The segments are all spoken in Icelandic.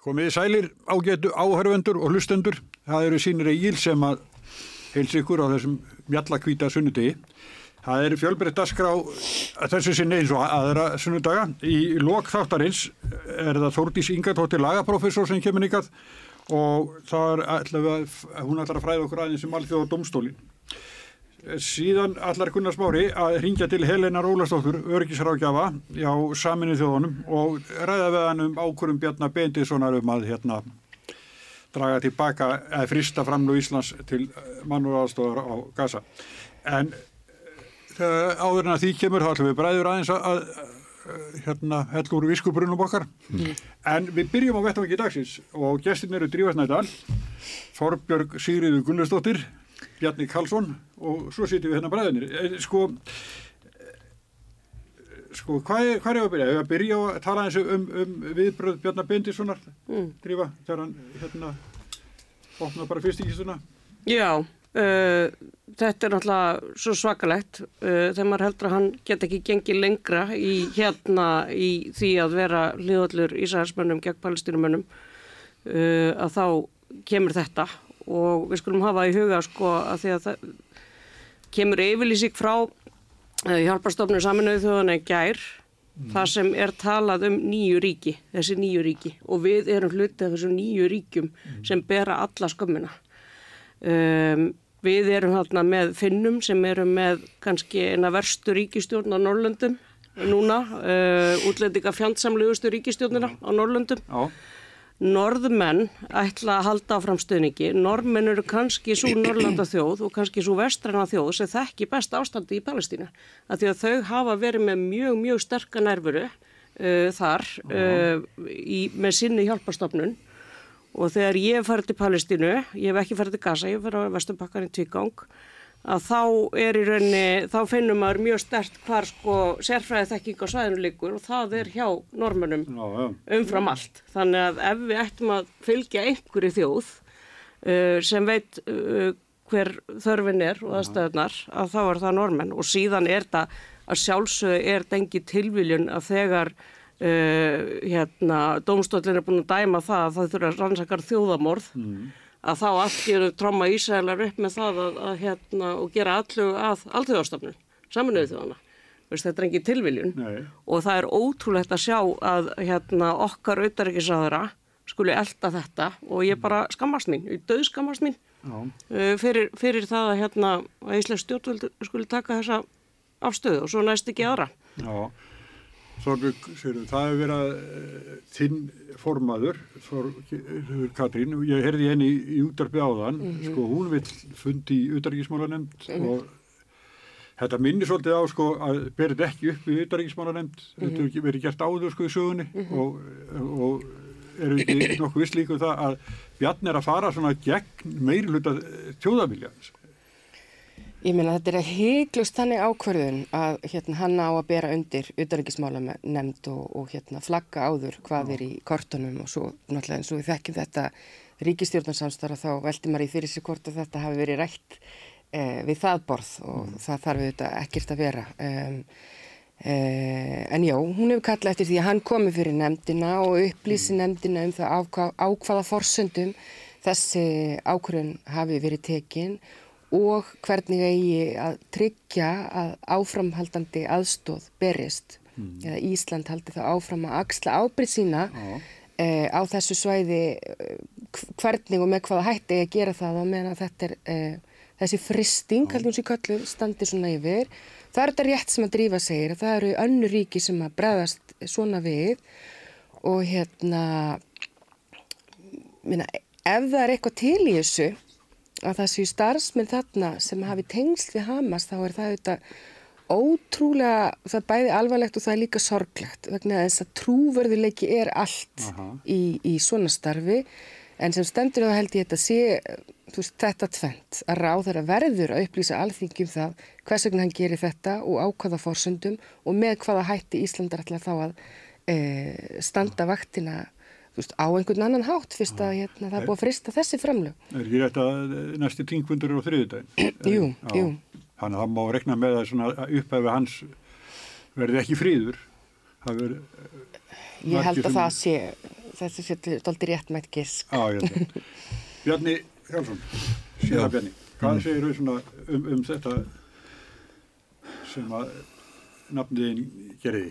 Komiði sælir ágætu áhörvendur og hlustendur. Það eru sínir eigil sem að heils ykkur á þessum mjallakvíta sunnudegi. Það er fjölbreytt askrá þessu sinni eins og aðra sunnudaga. Í lok þáttarins er það Þórdís Ingatóttir lagaprofessor sem kemur ykkar og það er að, hún ætlar að fræða okkur aðeins um alþjóða domstólinn. Síðan allar Gunnar Smári að ringja til Helena Rólastóttur, örgisrákjafa á saminu þjóðunum og ræða við hann um ákurum Bjarnar Bendissonar um að hérna draga tilbaka eða frista framlu Íslands til mannúraðstofar á Gaza. En þegar áður en að því kemur þá ætlum við bræður aðeins að, að hérna hell úr viskubrunum okkar. Mm. En við byrjum á vettafangi dagsins og gestin eru Drífarsnæðal, Þorbjörg Sigriður Gunnarsdóttir Bjarni Karlsson og svo sittum við hérna bræðinir. Eh, sko, sko hvað er, hvað er að byrja? Ég að byrja að tala eins um, um viðbröð Bjarnar Bendissonar, mm. drífa, þegar hann hérna opnaði bara fyrst í kistuna. Já, uh, þetta er náttúrulega svo svakalegt uh, þegar maður heldur að hann get ekki gengið lengra í hérna í því að vera liðallur Ísæðarsmönnum gegn palestínumönnum uh, að þá kemur þetta og við skulum hafa í huga sko að því að það kemur yfirlýsík frá uh, hjálparstofnum saminuðu þjóðan en gær mm. það sem er talað um nýju ríki, þessi nýju ríki. Og við erum hlutið af þessum nýju ríkjum mm. sem bera alla skömmina. Um, við erum hérna með finnum sem eru með kannski eina verstu ríkistjórn á Norrlöndum núna, uh, útlendinga fjandsamlegustu ríkistjórnina á Norrlöndum Já norðmenn ætla að halda áfram stöðningi, norðmenn eru kannski svo norrlanda þjóð og kannski svo vestræna þjóð sem þekki best ástandi í Palestínu. Að því að þau hafa verið með mjög, mjög sterka nærvuru uh, þar uh, í, með sinni hjálpastofnun og þegar ég farið til Palestínu, ég hef ekki farið til Gaza, ég farið á Vesturbakkan í Tvígang að þá er í rauninni, þá finnum maður mjög stert hvar sko sérfræðið þekking á svæðinu líkur og það er hjá normunum umfram allt. Þannig að ef við ættum að fylgja einhverju þjóð uh, sem veit uh, hver þörfin er og aðstöðunar að þá er það normen og síðan er það að sjálfsög er dengi tilviljun að þegar uh, hérna domstólinn er búin að dæma það að það þurfa rannsakar þjóðamorð mm að þá gerur tróma Ísælar upp með það að, að hérna og gera allu að allþjóðastofnun, saminuðu þjóðana. Þetta er engin tilviljun Nei. og það er ótrúlegt að sjá að hérna, okkar auðaríkisáðara skuli elda þetta og ég bara skammast mín, ég döð skammast mín uh, fyrir, fyrir það að, hérna, að Íslands stjórnvöld skuli taka þessa afstöðu og svo næst ekki aðra. Já. Þorlug, það hefur verið uh, þinn formaður, Þor, Katrín, ég herði henni í, í útarpi áðan, mm -hmm. sko hún vil fundi í utarriksmálanemnd mm -hmm. og þetta minnir svolítið á sko að berið ekki upp í utarriksmálanemnd, mm -hmm. þetta hefur verið gert áður sko í sögunni mhm. og, og eru ekki nokkuð visslíku um það að Bjarn er að fara svona gegn meiri hluta tjóðaviljaðis. Ég meina þetta er heiklust þannig ákverðun að hérna, hann á að bera undir utanrikkismála með nefnd og, og hérna, flagga áður hvað er í kortunum og svo náttúrulega eins og við þekkjum þetta ríkistjórnarsamstara þá veldi maður í fyrir sig hvort að þetta hafi verið rætt eh, við það borð og mm. það þarf auðvitað ekkert að vera. Um, eh, en já, hún hefur kallað eftir því að hann komi fyrir nefndina og upplýsi mm. nefndina um það á, á hvaða forsöndum þessi ákverðun hafi verið tekinn og hvernig eigi að tryggja að áframhaldandi aðstóð berist mm. eða Ísland haldi það áfram að axla ábyrð sína ah. eh, á þessu svæði eh, hvernig og með hvaða hætti að gera það og meðan þetta er eh, þessi fristing, ah. haldum sér köllu, standi svona yfir. Það er þetta rétt sem að drífa segir að það eru önnu ríki sem að bregðast svona við og hérna minna, ef það er eitthvað til í þessu að það séu starfsmenn þarna sem hafi tengsl við Hamas þá er það auðvitað ótrúlega, það er bæði alvarlegt og það er líka sorglegt vegna þess að trúverðuleiki er allt uh -huh. í, í svona starfi en sem stendur þá held ég þetta sé veist, þetta tvent að ráð þeirra verður að upplýsa alþingjum það hvers vegna hann gerir þetta og ákvaða fórsöndum og með hvaða hætti Íslandar ætla þá að e, standa vaktina veist, á einhvern annan hátt fyrst að hérna, það er búið að frista þessi framlög. Er ekki rétt að næsti tíngfundur er á þriðudagin? jú, Já. jú. Þannig að það má rekna með að upphæfi hans verði ekki fríður. Ég held að sem... það sé, þessi séttu stolti réttmætt gisk. Já, ég held það. Bjarni Hjálsson, síðan Já. Bjarni, hvað segir þú svona um, um þetta sem að nafniðin gerði?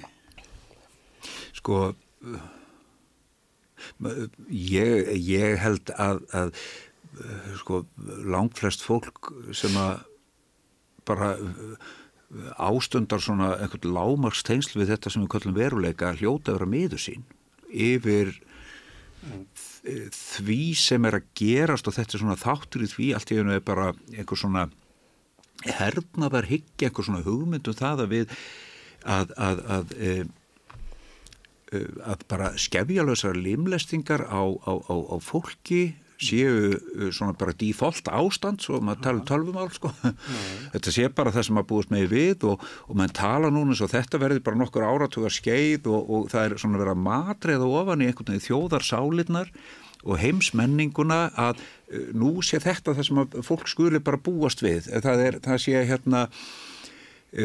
Sko, ég, ég held að, að uh, sko, langflest fólk sem að bara uh, ástundar svona einhvern lámarks tengsl við þetta sem við kallum veruleika hljóta að vera miður sín yfir því sem er að gerast og þetta er svona þáttur í því allt í einu er bara einhver svona hernaðar hyggja, einhver svona hugmynd um það að við að, að, að, e, e, að bara skefjalösar limlestingar á, á, á, á fólki séu e, svona bara default ástand svo maður tala um tölvumál sko. Þetta sé bara það sem maður búist með við og, og maður tala núna eins og þetta verði bara nokkur áratuga skeið og, og það er svona verið að matreiða ofan í einhvern veginn þjóðarsálirnar og heimsmenninguna að uh, nú sé þetta það sem að fólk skuli bara búast við. Það, er, það sé hérna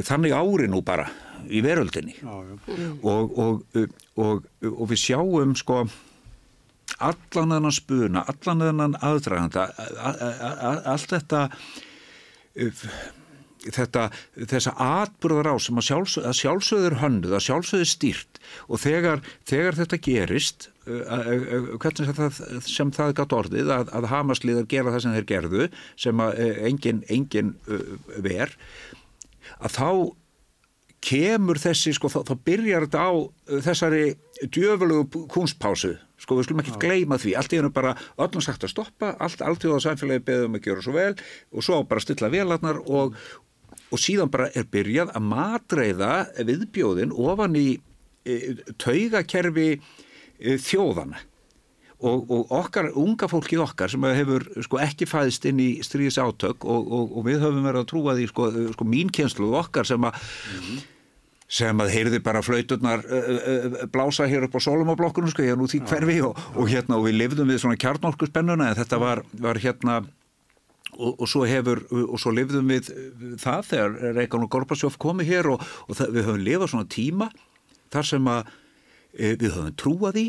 þannig ári nú bara í veröldinni. Já, já. og, og, og, og við sjáum sko allan þennan spuna, allan þennan aðdraganda allt þetta uh, þetta, þessa atbyrðar á sem að, sjálfsög, að sjálfsögður hönnuð, að sjálfsögður stýrt og þegar, þegar þetta gerist uh, uh, hvernig það, sem það gátt orðið að, að hamasliðar gera það sem þeir gerðu sem að engin, engin ver að þá kemur þessi, sko, þá, þá byrjar þetta á uh, þessari djöfulugu kunstpásu, sko, við skulum ekki gleyma því, allt í hennu bara öllum sagt að stoppa, allt, allt í það samfélagi beðum að gera svo vel og svo bara stilla velarnar og, og síðan bara er byrjað að matreiða viðbjóðin ofan í e, taugakerfi e, þjóðana og, og okkar, unga fólkið okkar sem hefur sko, ekki fæðist inn í stríðis átök og, og, og við höfum verið að trúa því sko, sko mín kjenslu okkar sem að sem að heyrði bara flauturnar uh, uh, blása hér upp á Solomoblokkunum sko, hérna út í hverfi og, og hérna og við lifðum við svona kjarnorkuspennuna en þetta var, var hérna og, og svo hefur, og svo lifðum við það þegar Reykján og Gorbasjóf komi hér og, og það, við höfum lifað svona tíma þar sem að e, við höfum trúað í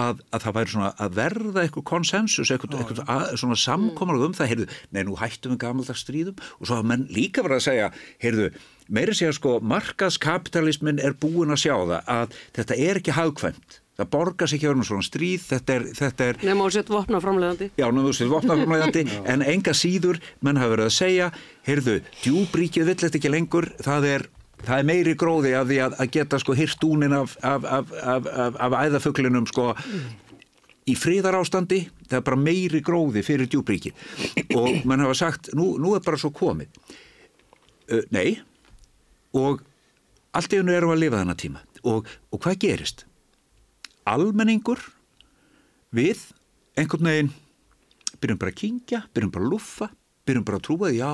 að, að það væri svona að verða eitthvað konsensus, eitthvað, eitthvað að, svona samkomalag um það, heyrðu, nei nú hættum við gamaldags stríðum. Og svo hafa menn líka verið að segja, heyrðu, meiri segja sko markaðskapitalismin er búin að sjá það að þetta er ekki hagkvæmt, það borgar sér ekki verið svona stríð, þetta er, þetta er Nefn á sett vopna framleiðandi. Já, nú þú sér vopnaframlægandi, en enga síður menn hafa verið að segja, heyrðu, djúbríkið vill þetta ekki lengur, það er, það er meiri gróði af því að, að geta sko hýrt dúnin af, af, af, af, af, af æðafuglinum sko í fríðar ástandi, það er bara meiri gróði fyrir djúbríkið og menn hafa sagt, nú, nú er bara svo komið. Uh, nei, og allt í hennu erum að lifa þennan tíma. Og, og hvað gerist? Almenningur við einhvern veginn byrjum bara að kingja, byrjum bara að luffa byrjum bara að trúa því, já,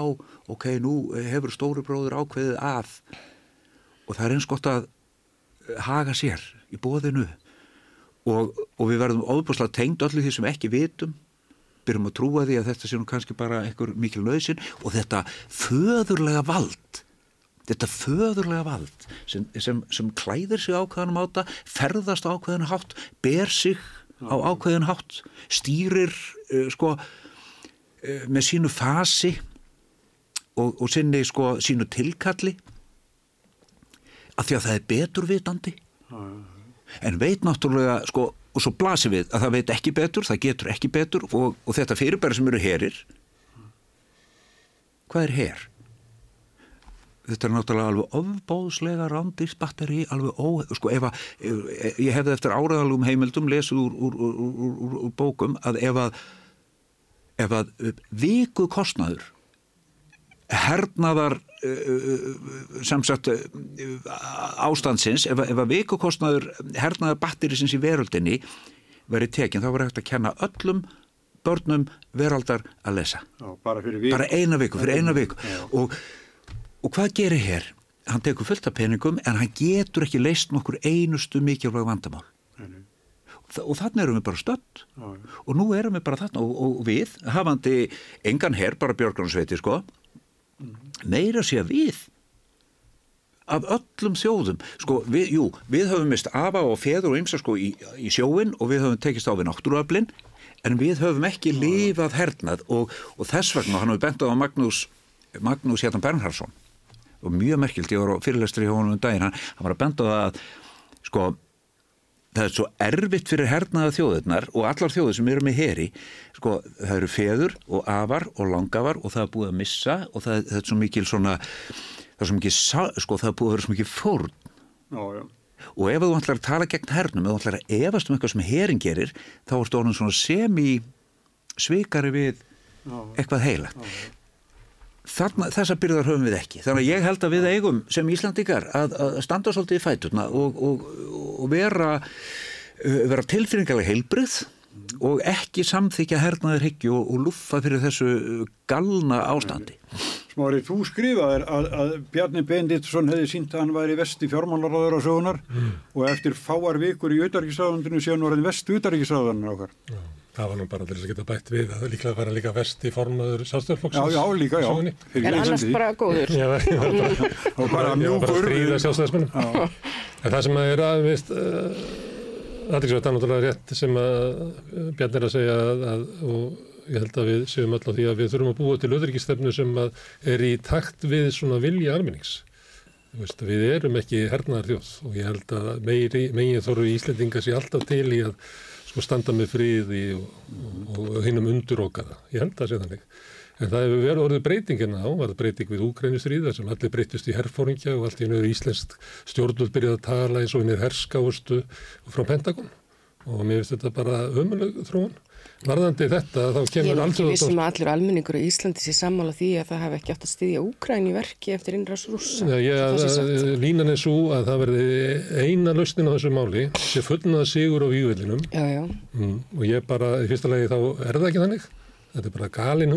ok, nú hefur stóri bróður ákveðið að. Og það er eins gott að haga sér í bóðinu og, og við verðum óbúslega tengd öllu því sem ekki vitum. Byrjum að trúa því að þetta sé nú kannski bara einhver mikil nöðsin og þetta föðurlega vald þetta föðurlega vald sem, sem, sem klæðir sig ákveðanum áta ferðast ákveðan hátt ber sig á ákveðan hátt stýrir uh, sko uh, með sínu fasi og, og sinni sko sínu tilkalli. Af því að það er beturvitandi en veit náttúrulega sko og svo blasir við að það veit ekki betur, það getur ekki betur og, og þetta fyrirbæri sem eru herir hvað er her? Þetta er náttúrulega alveg ofbóðslega rándýrt batteri, alveg ó, sko ef að, ef, ég hefði eftir áraðalum heimildum lesið úr, úr, úr, úr, bókum að ef að, ef að viku kostnaður hernaðar sem sagt ástandsins, ef, ef að vikukostnaður hernaðar batterisins í veröldinni verið tekinn, þá var hægt að kenna öllum börnum veraldar að lesa. Já, bara fyrir viku. Bara eina viku, fyrir eina viku. Og, og hvað gerir hér? Hann tekur fullt af peningum en hann getur ekki leist nokkur einustu mikilvæg vandamál. Nei. Og þannig erum við bara Já, já. og nú erum við bara þarna og, og við, hafandi engan herr, bara Björgrunsveiti sko, meira sé að við af öllum þjóðum sko, við, jú, við höfum mist afa og feður og ymsa sko í, í sjóin og við höfum tekist á við náttúruöflin en við höfum ekki lifað hernað og, og þess vegna hann hefur bent á Magnús, Magnús Hjartan Bernhardsson og mjög merkilt, ég var á fyrirlestri hjá honum um daginn, hann, hann var að benda á það að sko það er svo erfitt fyrir hernaða þjóðurnar og allar þjóður sem eru með heri sko, það eru feður og afar og langafar og það er búið að missa og það, það er svo mikil svona það er svo mikil, sko, það er búið að vera svo mikil fórn Já, já. og ef þú ætlar að tala gegn hernum, ef þú ætlar að efast um eitthvað sem herin gerir, þá ertu orðin svona semi svikari við Já. eitthvað heilagt Þarna, þessa byrðar höfum við ekki. Þannig að ég held að við eigum sem Íslandikar að, að standa svolítið í fæturna og, og, og vera, uh, vera tilfinningarlega heilbrið og ekki samþykja hernaður hyggju og, og luffa fyrir þessu galna ástandi. Smári, þú skrifaðir að, að Bjarni Benditsson hefði sínt að hann væri vesti fjármálaráður á sögunar og eftir fáar vikur í auðarriksráðundinu sé hann orðin vest auðarriksráðunar okkar. Já, það var nú bara til þess að geta bætt við að líklega vera líka vesti formaður Já, sjálfstæðarflokksins. já, líka, já. Fyrir En annars bara góður. Ég var bara, Og bara ég var bara mjúkur. að stríða sjálfstæðismennum. En það sem að er að, veist, uh, aðeinsvægt er náttúrulega rétt sem að uh, Bjarni er að segja að, að, og ég held að við séum á því að við þurfum að búa til öðryggisstefnu sem að er í takt við svona vilja almennings. Þú Veist, við erum ekki hernaðar þjóð og ég held að meiri, megin þorru Íslendinga sé alltaf til í að sko, standa með friði og, og, og hinnum undur okkara. Ég held að sé þannig. En það hefur verið orðið breytingina á, var það breyting við Úkrænistríða sem allir breytist í herfóringja og allt í nöður íslenskt stjórnvöld byrjaði að tala eins og hinn er herskáustu frá Pentagon og mér finnst þetta bara ömuleg þróun. Varðandi þetta þá Ég kemur er ekki alþjóðadóms- vissum að allur almenningur á Íslandi sé sammála því að það hef ekki átt að styðja Úkræn í verki eftir ég, sé sagt. að, línan er svo að það verði eina lausnin á þessu máli sé fullnaða sigur á vývillinum mm, og ég bara, í fyrsta lagi þá er það ekki þannig. Þetta er bara galin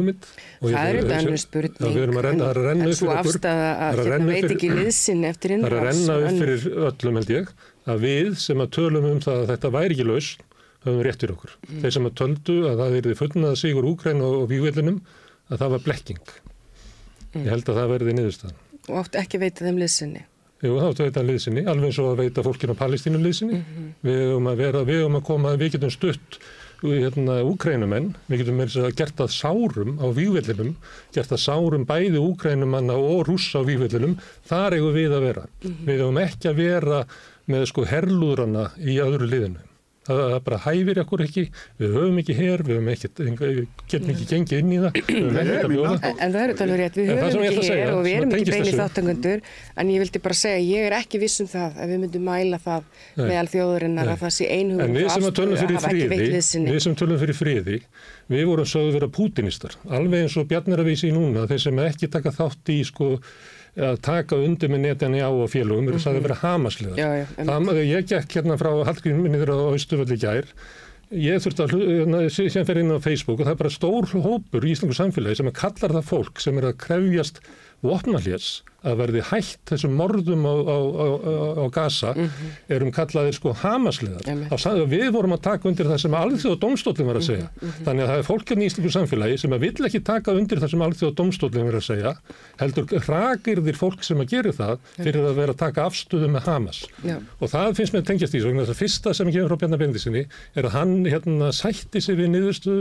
ég- Það er þessu- önnur spurning. Það er að renna en upp fyrir okkur. Það að er að veit ekki liðsinn eftir Það er að renna upp fyrir öllum held ég að við sem að tölum um það að þetta væri ekki laus höfum rétt fyrir okkur. Mm. Þeir sem að töldu að það er fullnað sigur Úkræn og, og vývillinum að það var blekking. Mm. Ég held að það verði niðurstaðan. Og átt ekki að veita þeim liðsinni. Jú, þá áttu að veita liðsinni, alveg eins og að veita fólkinu á Palestínu liðsinni. Við höfum að vera, við höfum að koma, við getum stutt hérna, úkrænumenn, við getum meira að gert það sárum á vývillinum, gert það sárum bæði úkrænumanna og rússa á vývillinum, þar eigum við að vera. Við höfum ekki að vera með sko herlúðrana í öðru liðinu. Það, bara hæfir okkur ekki, við höfum ekki her, við höfum ekki, við getum ekki gengið inn í það, við höfum ekkert að bjóða. En, en það eru talveg rétt, við En það sem höfum ekki að segja, hér og við erum ekki beinir þáttangundur, en ég vildi bara segja, ég er ekki viss um það að við myndum mæla það Nei. meðal þjóðurinnar Nei. að það sé einhugum En við sem að tölum fyrir friði, liðsinni. við sem tölum fyrir friði, við vorum sögðu vera pútinistar, alveg eins og Bjarnir að vísi í núna, þeir sem ekki taka þátt í sko að taka undir með á og félögum eru sagði vera hamasliðar. Já, já, einmitt. Það, ég gekk hérna frá Hallgrími niður á Östufalli í gær, ég þurfti að, hérna, sem fer inn á Facebook og það er bara stór hópur í Íslangu samfélagi sem kallar það fólk sem er að krefjast vopnahljés að verði hætt þessum morðum á, á, á, á, Gaza erum kallaðir sko. Á sa- Við vorum að taka undir það sem alþjóða dómstólinn var að segja. Þannig að það er fólk hérna í Íslangu samfélagi sem að vill ekki taka undir það sem alþjóða dómstólinn var að segja, heldur hrakirðir fólk sem að gera það fyrir að vera að taka afstöðu með Hamas. Já. Og það finnst mér tengjast í þessu, vegna þess að fyrsta sem kemur frá Bjarnar Bendisinni er að hann hérna sætti sig við niðurstu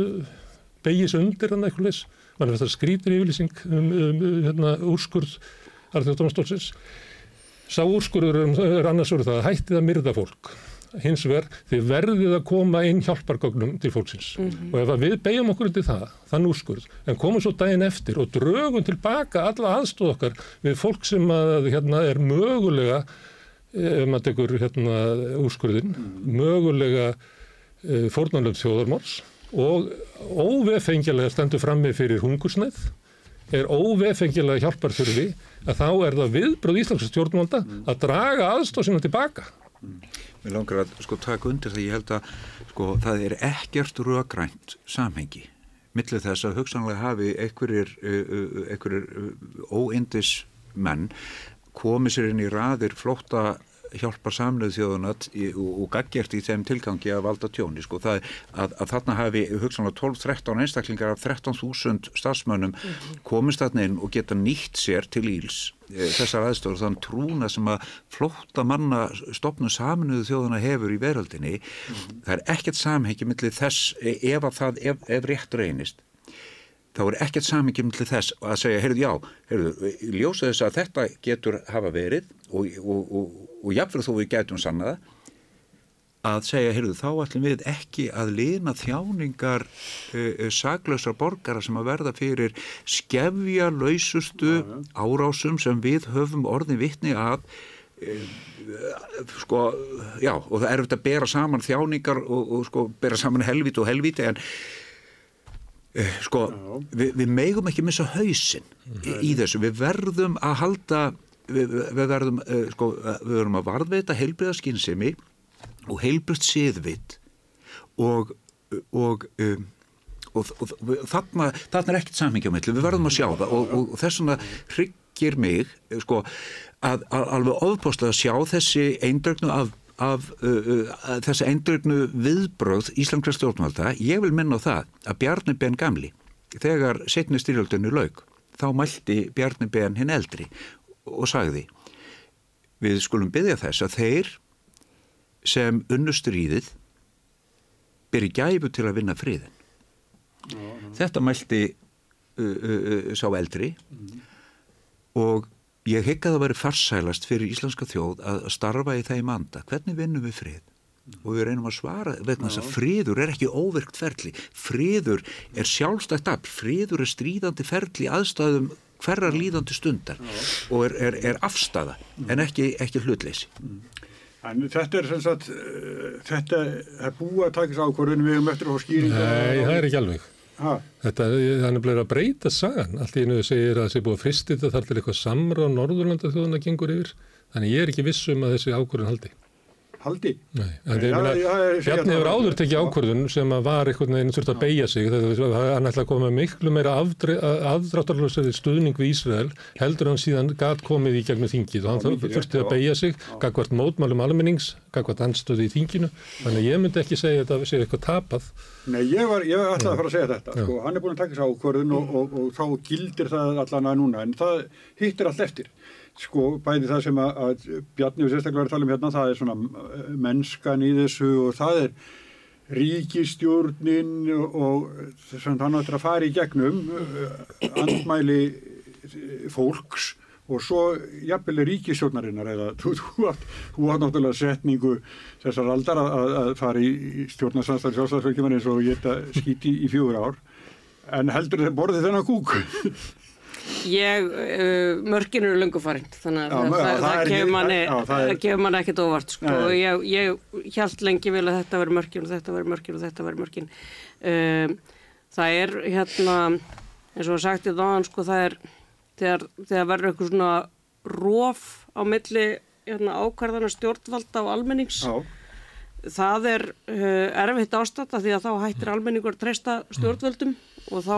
beigis undir hann eitthvað leys. Man er þetta skrítir yfirlýsing um, um, um hérna, úrskurð Arþjóðdómstólsins. Sá úrskurður um, er annars verið það að hættið að myrða fólk. Hins vegar þið verðið að koma inn hjálpargögnum til fólksins og ef við beigjum okkur undir það, þann úrskurð, en komum svo daginn eftir og drögum tilbaka alla aðstóð okkar við fólk sem að, hérna, er mögulega ef maður tekur hérna úrskurðin, mögulega uh, fórnarlöf þjóðarmáls og óvefengjulega stendur frammi fyrir hungursneið, er óvefengjulega hjálpar þurfi að þá er það viðbröð Íslands stjórnvalda að draga aðstóð sinna tilbaka. Mér langar að sko taka undir það. Ég held að sko það er ekkert rökrænt samhengi millir þess að hugsanlega hafi einhverjir, uh, einhverjir uh, óindis menn komið sér inn í raðir flótta hjálpar samluð þjóðuna og, gaggjert í þeim tilgangi að valda tjóni sko. það, að, að þarna hafi hugsanlega 12-13 einstaklingar af 13.000 starfsmönnum komist þarna inn og geta nýtt sér til íls e, þessar aðstofur þann trúna sem að flótta manna stopnu saminuðu þjóðuna hefur í veröldinni. Það er ekkert samhengi millir þess e, ef, að það, ef, ef rétt reynist þá er ekkert samingi til þess að segja, heyrðu, já, heyrðu, ljósa þess að þetta getur hafa verið og, og, og, og jafnvel þó við getum sannaða að segja, heyrðu, þá ætlum við ekki að lina þjáningar uh, saklausar borgara sem að verða fyrir skefja lausustu árásum sem við höfum orðin vitni að. Sko, já, og það er eftir að bera saman þjáningar og, og sko, bera saman helviti og helviti en eh, sko, við, við megum ekki missa hausinn í, í þessu, við verðum að halda við, við verðum eh, sko, við verðum að varðveita heilbriða skynsemi og heilbriðt siðvit og og um, og, og, og þarna, þarna er ekkert samhengi á milli, við verðum að sjá það og, þess vegna hryggir mig sko, að, að alveg ofbáslega að sjá þessi eindrögnu af, af uh, uh, þessi eindrögnu viðbröð Íslandra stjórnvalda, ég vil minna á það að Bjarni Ben Gamli þegar setni styrjöldunni laug þá mælti Bjarni Ben hinn eldri og sagði við skulum byggja þess að þeir sem unnustur í þið byrja gæfu til að vinna friðin. Þetta mælti uh, uh, sá eldri og ég að það væri farsælast fyrir íslenska þjóð að að starfa í þeim anda. Hvernig vinnum við frið? Og við reynum að svara, vegna þess að friður er ekki óverkt ferli. Friður er sjálfstætt afl, friður er stríðandi ferli í aðstæðum hverjar líðandi stundar og er, er, er afstæða en ekki, ekki hlutleysi. En þetta er sem sagt, uh, þetta er búið að taka þessu ákvörðun við um eftir að fá skýringar. Nei, það er ekki alveg. Ha, Þetta, þannig bleið að breyta sagan. Allt í einu segir að það sé búið að fristi þetta þar til eitthvað samra á Norðurlanda þjóðuna gengur yfir. Þannig ég er ekki viss um að þessi ákvörðun haldi. Haldi. Nei, en ég meina, Bjarni hefur áður tekið ákvörðun sem að var einhvern veginn þurft að beigja sig. Hann ætla að koma með miklu meira afdráttarlösari stuðning við Ísrael heldur hann síðan gat komið í gegnum þingið. Og hann þurfti að beigja sig gagvart mótmálum almennings, gagvart anstöðu í þinginu. Þannig að ég myndi ekki segja að þetta sé eitthvað tapað. Nei, ég var, ég var alltaf að fara að segja þetta, sko, hann er búin að taka og, og, og. Sko, bæði það sem að, að Bjarni við sérstaklega var að tala um hérna, það er svona eh, mennskan í þessu og það er ríkistjórnin og, og þess að hann áttur að fara í gegnum eh, andmæli fólks og svo jafnvel ríkistjórnarinnar eða þú, átt, náttúrulega setningu þessar aldar að, að- fara í, stjórnarsamstæður sjálfstæðsfélgjumar eins og geta skíti í fjögur ár en heldur þið borðið þennan kúk Ég, uh, mörkin eru löngu farin, þannig að Já, það, það, það kemur manni, já, það það, er- kemur manni ekkert óvart, sko, og ég, ég hjælt lengi vel að þetta veri mörkin og þetta veri mörkin og þetta veri mörkin. Um, það er, hérna, eins og sagt í þáðan, sko, það er, þegar, þegar verður eitthvað svona róf á milli, hérna, ákvarðana stjórnvalda og almennings, Já, það er uh, erfitt ástata því að þá hættir almenningur að treysta stjórnvöldum og þá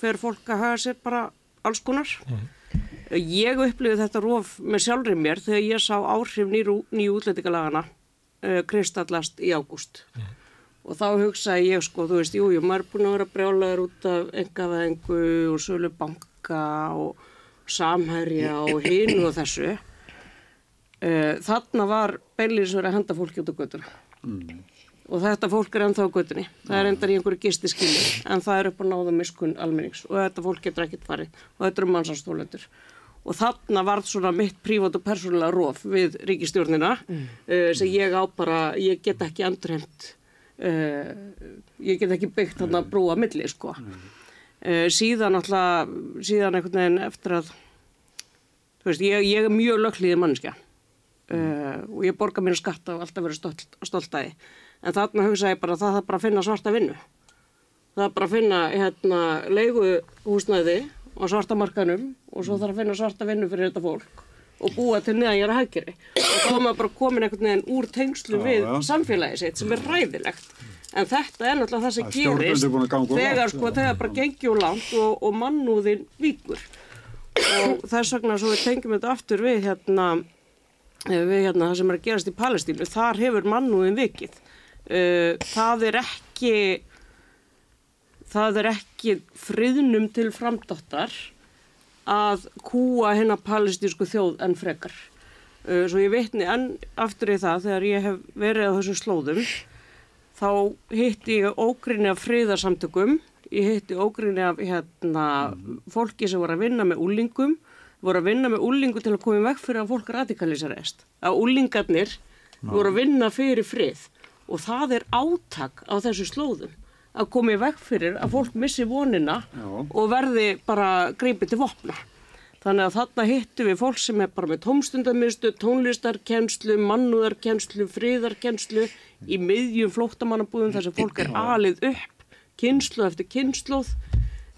fer fólk að haga sér bara alls konar. Ég upplifið þetta rof með sjálfri mér þegar ég sá áhrif nýju ný útlendingalagana uh, kristallast í ágúst. Og þá hugsaði ég sko, þú veist, jú, jú, maður er búin að vera brjálaður út af engaveðingu og sölu banka og samherja og hinu og þessu. Uh, þarna var beinlýs verið að henda fólki út á göttuna. Og þetta fólk er ennþá á göttunni. Það er endar í einhverju gisti skilji, en það er upp að náða miskun almennings og þetta fólk getur ekkert farið og þetta eru mannsastólendur. Og þarna varð svona mitt prívat og persónulega róf við ríkistjórnina uh, sem ég á bara, ég get ekki endurheimt, uh, ég get ekki byggt þarna brúa milli, sko. Uh, síðan alltaf, síðan einhvern veginn eftir að, þú veist, ég, ég er mjög lögklíði manneskja uh, og ég borga mér skatta og alltaf verið stolt, stolt að því. En þarna hugsa ég bara að það þarf bara að finna svarta vinnu. Það er bara að finna hérna, leiguhúsnæði á svarta markanum og svo þarf að finna svarta vinnu fyrir þetta fólk og búa til neðan ég er að haggjari. Og þá er maður bara komin einhvern veginn úr tengslu við já. samfélagi sitt sem er ræðilegt. En þetta er náttúrulega það sem gerist þegar, sko, þegar bara gengi úr langt og, og mannúðin víkur. Og þess vegna svo við tengjum þetta aftur við hérna við hérna það sem er að gerast í Palestínu, þar hefur mannúðin vikið. Uh, það er ekki það er ekki friðnum til framdáttar að kúa hennar palestísku þjóð en frekar. Uh, svo ég veitni enn aftur í það þegar ég hef verið á þessum slóðum þá hitti ég ógrinni af friðarsamtökum, ég hitti ógrinni af hérna, fólki sem voru að vinna með úlingum, voru að vinna með úlingu til að koma veg fyrir að fólk radikaliserist. Að úlingarnir voru að vinna fyrir frið og það er átak á þessu slóðum að koma í veg fyrir að fólk missi vonina Já. og verði bara greipið til vopna. Þannig að þarna hittum við fólk sem er bara með tómstundamistu, tónlistarkennslu, mannúðarkennslu, friðarkennslu í miðjum flóttamannabúðum þar sem fólk er alið upp, kynslu eftir kynsluð,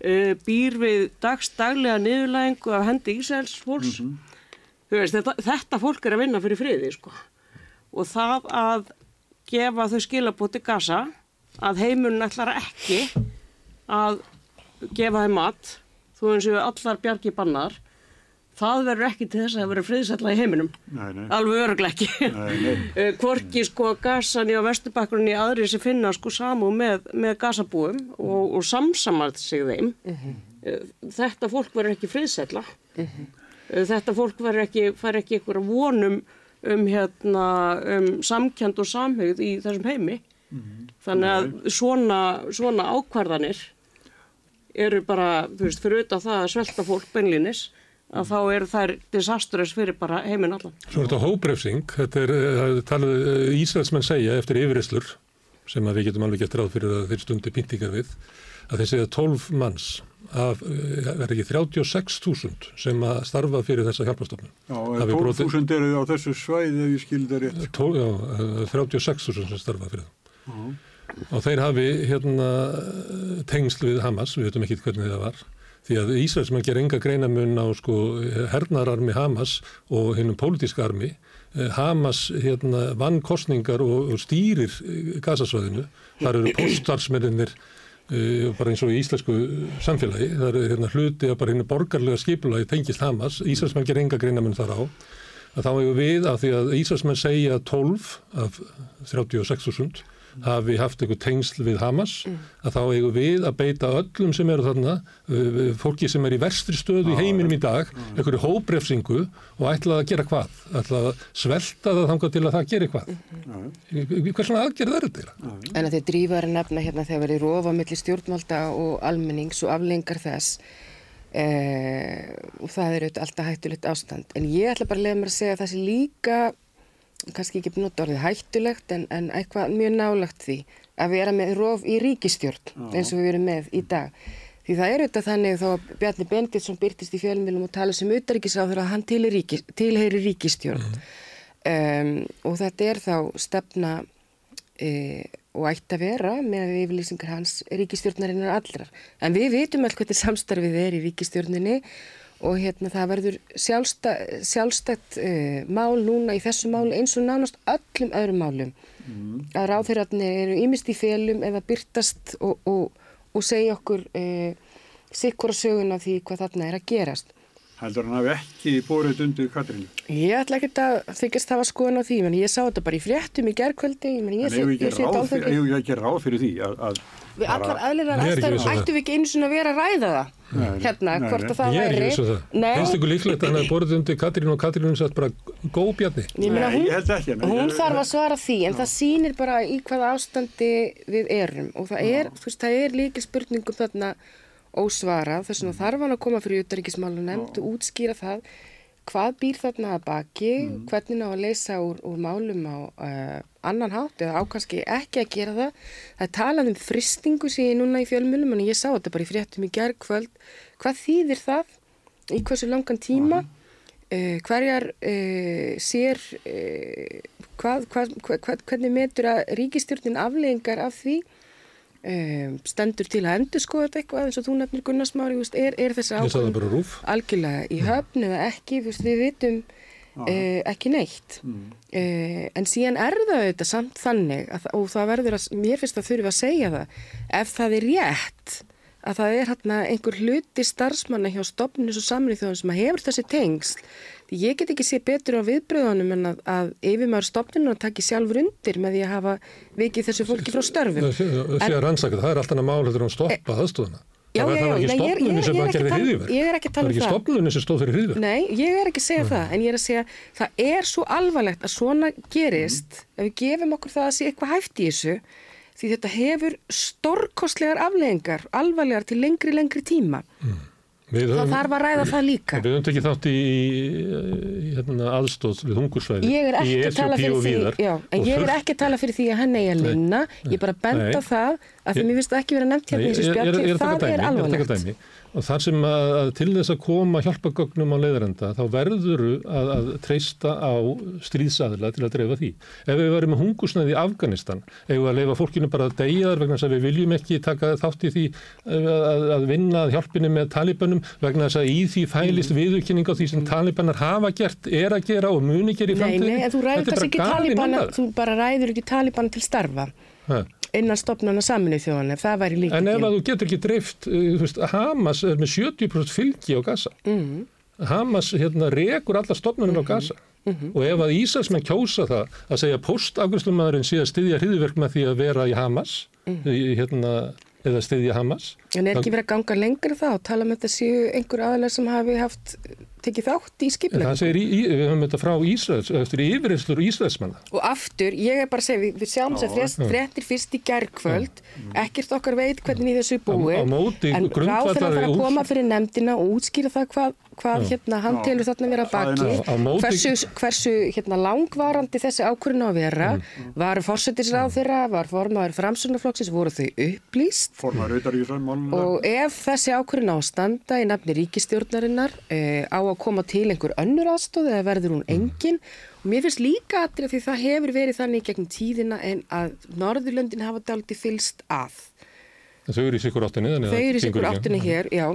uh, býr við dagstaglega niðurlægingu af hendi Ísæls fólks. veist, þetta, þetta fólk er að vinna fyrir friði sko. og það að gefa þau skilabóti gasa að heimurinn ætlar ekki að gefa þeim mat þú eins og allar bjargi bannar. Það verður ekki til þess að það verður friðsætla í heiminum. Nei, nei. alveg Nei, nei. Eh, sko gasan í á vesturbakgrunni aðri sem finna sko samú með, með gasabúum og, og samsamað sig þeim. Eh, þetta fólk verður ekki friðsætla Eh, þetta fólk verður ekki fær ekki ykkur vonum um hérna um samkjönd og samhugð í þessum heimi. Þannig að svona, svona ákvarðanir eru bara, þú veist, fyrir auðvitað það að svelta fólk beinlinis að þá eru þær disastrous fyrir bara heiminn allan. Svo er þetta hóprefsing, þetta er, eh, það er talað, eh, Ísraelsmenn segja eftir yfirreslur, sem að við getum alveg gett ráð fyrir að þeir stundi pyntingar við, að þeir segja 12 manns af, eh, er ekki 36.000 sem að starfa fyrir þessa hjálpastofnun. Já, Hafi brotið- 12.000 eru á þessu svæði ef ég skilði það rétt. Tól, já, eh, 36.000 sem starfa fyrir það. Og þeir hafi hérna tengsl við Hamas, við veitum ekki hvernig það var, því að Ísraelsmenn ger enga greinamun á sko hernararmi Hamas og hennum pólitíska armi. Eh, Hamas hérna vann kostningar og, og stýrir eh, gasasvæðinu. Þar eru póstarsmennir uh, bara eins og í íslensku samfélagi. Það eru hérna hluti að bara hennu borgarlega skipulagi tengist Hamas. Ísraelsmenn ger enga greinamun þar á að þá hefur við af því að Ísraelsmenn segja 12 af 36.000 hafi haft einhver tengsl við Hamas að þá hefur við að beita öllum sem eru þarna, uh, fólki sem er í verstri stöðu í heiminum í dag, einhverju hóprefsingu og ætla að gera hvað? Ætla að svelta það þangað til að það geri hvað? Hvers svona aðgerð er þetta? En að þið drífaður að nefna hérna þegar verið rofa millir stjórnvalda og almennings og aflengar þess eh, og það er auðvitað alltaf hættulegt ástand. En ég ætla bara að lega mér að segja að það sé líka, kannski ekki nota orðið hættulegt en, en eitthvað mjög nálagt því að vera með rof í ríkistjórn eins og við erum með í dag. Því það er auðvitað þannig þó að Bjarni Benditsson byrtist í fjölmjölum og tala sem utaríkisáður að hann ríkis, tilheyri ríkistjórn. Um, og þetta er þá stefna e, og ætti að vera með yfirlýsingar hans ríkistjórnarinnar allrar. En við vitum alltaf hvernig samstarfið er í ríkistjórninni og hérna það verður sjálfsta, sjálfstætt e, mál núna í þessu máli eins og nánast öllum öðrum málum. Að ráðherratnir eru ímist í félum eða byrtast og, og, og segja okkur e, sikkura söguna því hvað þarna er að gerast. Heldur hann hafi ekki bórið undir Katrínu. Ég ætla ekki að þykast hafa skoðun á því, menn ég sá þetta bara í fréttum í gerðkvöldi, ég menn ég ég ekki sé ráð dálítið- fyrir, eigum við ekki ráð fyrir því að, að Við allar aðlirar Ég er ekki um það. ættum við ekki einu svona að vera að ræða það Nei, hérna, nei, hvort nei. að það Ég er ekki væri viss um það. Nei, Finnst ykkur líklegt að hann hefði borðið undir Katrín og Katrín satt bara góð bjarni? ég ég held ekki, hún ég- þarf að svara því en það sýnir bara í hvaða ástandi við erum og það er, ósvarað þess vegna þarf hann að koma fyrir utaríkismálu nefnd og útskýra það hvað býr þarna að baki, hvernig ná að leysa úr, úr málum á uh, annan hátt eða ákvæmski ekki að gera það. Það er talað um fristingu sem ég núna í fjölmjölum en ég sá þetta bara í fréttum í gerðkvöld. Hvað þýðir það? Í hversu langan tíma? Uh, hverjar uh, sér, hvað, hvað, hvað, hvernig metur að ríkistjórnin afleggingar af því? Um, stendur til að endur skoða þetta eitthvað eins og þú nefnir Gunnarsmári, er, er þessi rúf. algjörlega í höfn eða ekki, veist, við vitum uh, ekki neitt. Uh, en síðan er það auðvitað samt þannig að, og það verður að, mér finnst að þurfa að segja það ef það er rétt að það er hérna einhver hluti starfsmanna hjá stopnins og samrið þjóðum sem að hefur þessi tengsl Ég get ekki sé betur á viðbröðunum en að, að yfirmaður stopninu að taki sjálfur undir með því að hafa vikið þessu fólki frá störfum. Það er alltaf mál heldur að stoppa. Já, það, já, það var ekki nei, ég er- stopnunni sem ég að ekki gerði að tala- hriðiverk. ég er ekki að tala Það var um ekki það. stopnunni sem stóð fyrir hriðiverk. Nei, ég er ekki að segja það, en ég er að segja það er svo alvarlegt að svona gerist ef við gefum okkur það að sé eitthvað hæft í þessu því þetta hefur stórkostlegar afleðingar, alvarlegar til lengri, lengri tíma. Við Það höfum- þarf að ræða það líka. Við höfum tekið þátt í, í hérna, aðstóð við hungursvæði Ég er í ekki að tala Eþíópíu fyrir og því, víðar. já, en ég er ekki að tala fyrir því að hann eigi að linna, ég er bara að benda á það að Ég- mér finnst það ekki vera nefnt hérna í þessu er að taka það dæmi, er er að alvarlegt. Og þar sem að, að til þess að koma hjálpagögnum á leiðarenda þá verðuru að, að treysta á stríðsadila til að dreifa því. Ef við varum með hungusnæði í Afganistan, ef við að leifa fólkinu bara að deyja þar vegna þess að við viljum ekki taka þátt í því eh, að, að vinna að hjálpinu með talibönum vegna þess að í því fælist viðurkynning á því sem talibanar hafa gert, er að gera og muni gera í Nei, framtíðinni. nei, en þú ræður kannski ekki umræða. þú bara ræður ekki talibana til starfa Ha. Innan stopnana saminu þjóðan, ef það væri líka En ef að þú getur ekki dreift, þú veist, Hamas er með 70% fylgi á Gaza. Mhm. Hamas hérna rekur alla stofnunum á Gaza. Mhm. Og ef að Ísælsmenn kjósa það að segja postafgjörslumadurinn sé að styðja hriðverk með því að vera í Hamas, Mhm. í, hérna, eða styðja Hamas. En er ekki verið að ganga lengra það og tala um þetta séu einhver aðalega sem hafi haft tekið þátt í En skiplega? það segir, í, í, við höfum þetta frá Ísraels, eftir yfirreyslur Ísraelsmanna. Og aftur, ég er bara að segja, við, við sjáum þess að frétt, fréttir fyrst í gergkvöld, ekkert okkar veit hvernig í þessu búið, Á- á móti en grundvallaði ráður að fara að koma fyrir nefndina og útskýra það hvað, hvað hérna hann Já. telur þarna vera er baki, móti- hversu, hversu hérna langvarandi þessi ákvörðin á að vera, Mm. var fórsetisráð þeirra, var formaður framsunarflokksins, voru þau upplýst, formar auðar í þessum málum. Og ef þessi ákvörðin á að standa í nafni ríkistjórnarinnar e, á að koma til einhver önnur aðstóð eða verður hún engin og mér finnst líka aðrið því það hefur verið þannig gegn tíðina en að Norðurlöndin hafa daldi fylst að. Þau eru í sikur áttinni. þannig að Þau eru í sikur ekki. áttunni hér, já.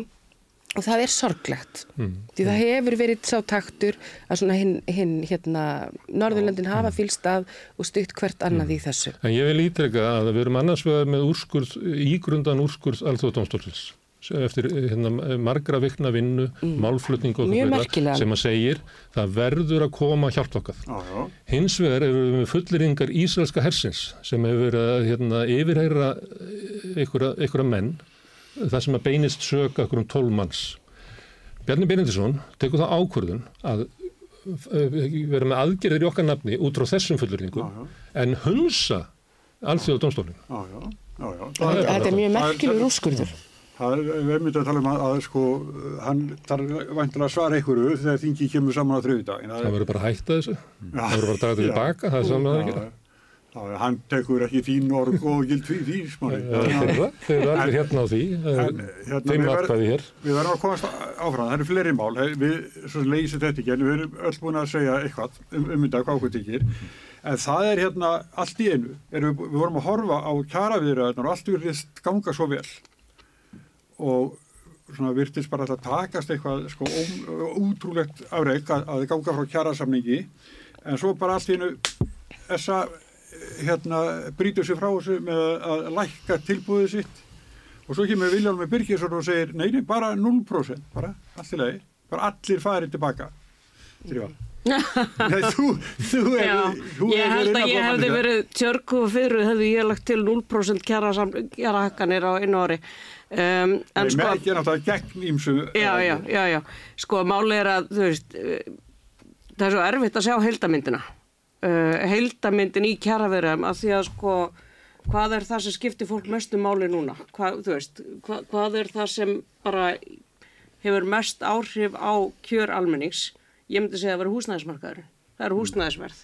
Og það er sorglegt. Mm. Því það hefur verið sá taktur að svona hinn, hin, hérna, Norðurlöndin hafa fylst að og stutt hvert annað í þessu. En ég vil ítreka að við erum annars vegar með úrskurð, ígrundan úrskurð alþjóðdómstólsins eftir hérna, margra vikna vinnu, málflutning og merkilega. sem að segir það verður að koma hjálplokkað. Já, já. Hins vegar eru við með fulleringar Ísraelska hersins sem hefur verið að hérna, yfirheyra einhverja, einhverja menn það sem að beinist sög okkur um 12 manns. Bjarni Benendisson tekur það ákvörðun að eh, vera með aðgerðir í okkar nafni út frá þessum fulleringum Já, en hunsa alþjóða dómstólinn. Já, já, já, já. Þetta þetta er mjög það- merkilegur úrskurður. Það er, við erum myndið að tala um að, að sko, hann þarf væntilega að svara einhverju þegar þingi kemur saman á þriðudaginn. Það verður bara að hætta þessu. Það verður bara að draga þetta Já. tilbaka. Það er saman að það gera. Já, já, hann tekur ekki þín org og gild því, því smári. Þeir eru allir hérna á því. Það En, hérna, verð- atkvæði hér. Við verðum að komast áfram, það eru fleiri mál, við leysum þetta ekki, en við erum öll búin að segja eitthvað um, um hvað okkur tekir. En það er hérna allt í einu, erum við, við vorum að horfa á kjaraviðræðunar og allt virðist ganga svo vel. Og svona virtist bara að takast eitthvað sko ó- útrúlegt afreik að, að ganga frá kjarasamningi, en svo bara allt í einu þessa hérna brýtur sér frá þessu með að lækka tilbúðið sitt. Og svo kemur Viljálf með Birgisson og segir nei, nei, bara 0% bara, allt í lagi, bara allir farið tilbaka. Drífa Nei, þú, þú er Já, þú ég hefur held að ég hefði verið tjörgu og fyrir hefði ég lagt til 0% kjarahakkanir á einu ári. Um, en Nei, sko, með ekki náttúrulega gegn ímsu já, já, já, já, sko máli er að, þú veist, eh, það er svo erfitt að sjá heildamyndina. Uh, heildamyndin í kjaraverðum að því að sko, hvað er það sem skiptir fólk mestu máli núna? Hvað, veist, hva, hvað er það sem bara hefur mest áhrif á kjör almennings? Ég myndi segja að það vera húsnæðismarkaður. Það eru húsnæðisverð.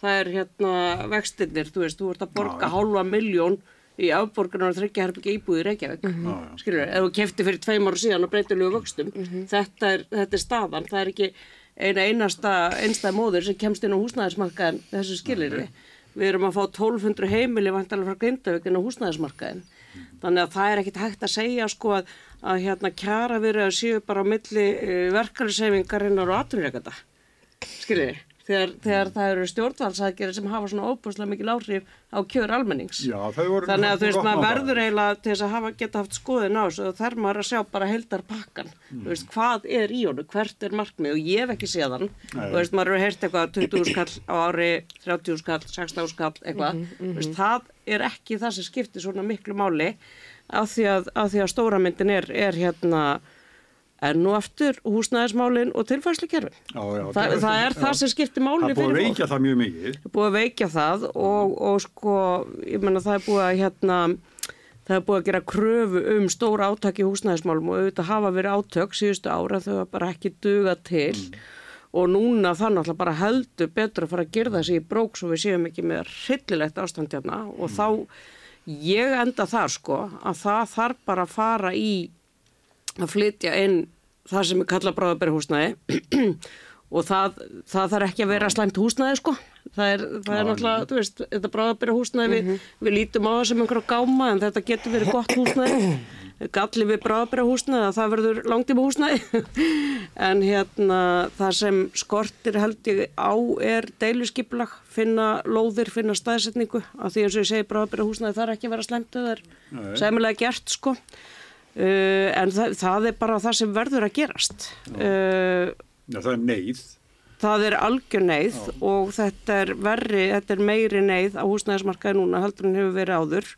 Það er hérna vextinnir, þú veist, þú ert að borga hálfa miljón í afborgunar og þryggja herbyggja íbúið í Reykjavík. Mm Skilur, ef þú kefti fyrir tveim ára síðan og breytilegu vöxtum, þetta, er, þetta er staðan. Það er ekki eina einasta einstæð móður sem kemst inn á húsnæðismarkaðin þessu skilir við. Við erum að fá 1200 heimili vantalega frá Grindavík inn á húsnæðismarkaðin. Þannig að það er ekkit hægt að segja sko að, að hérna kjara verið að séu bara á milli uh, verkefnisefingarinnar og atvinnureikanda. Skiljið, þegar, þegar það eru stjórnvaldsækjari sem hafa svona óbúslega mikil áhrif á kjör almennings. Já, voru Þannig að þú veist, maður verður eiginlega til þess að hafa, geta haft skoðin á þessu og þarf maður að sjá bara heldar pakkan. Þú veist, hvað er í honum, hvert er markmið og ég hef ekki séð hann. Þú veist, maður hefur heyrt eitthvað 20 skall á ári, 30 skall, 16 skall, eitthvað. Þú veist, það er ekki það sem skiptir svona miklu máli af því að, af því að stóra myndin er, er hérna enn og aftur húsnæðismálin og tilfærslukerfin. Já, já, Þa, það er það sem skiptir Það máli er búið að fyrir fólk. veikja það mjög mikið. er búið að veikja það og, og sko, ég menna það er búið að hérna, það er búið að gera kröfu um stór átök í húsnæðismálum og auðvitað hafa verið átök síðustu ára þau hafa bara ekki duga til. Og núna það náttúrulega bara heldur betur að fara að gera þessi í brók svo við séum ekki með hryllilegt ástand hérna. Og þá ég enda þar sko að það þarf bara að fara í að flytja inn það sem er kallað bráðabæri og það, það þarf ekki að vera slæmt húsnæði sko. Það er, það er náttúrulega, þú veist, þetta bráðabæri húsnæði, við, við lítum á það sem einhverja gáma en þetta getur verið gott húsnæði. Galli við bráðabæri húsnæði að það verður langtíma húsnæði. en hérna það sem skortir held ég á er deiluskiplag, finna lóðir, finna staðsetningu. Af því eins og ég segi bráðabæri húsnæði þarf ekki að vera slæmt, það er sæmilega gert sko. Uh, en það, það er bara það sem verður að gerast. Uh, Já, það er neyð. það er algjör neyð og þetta er verri, þetta er meiri neyð á húsnæðismarkaði núna heldur en hefur verið áður.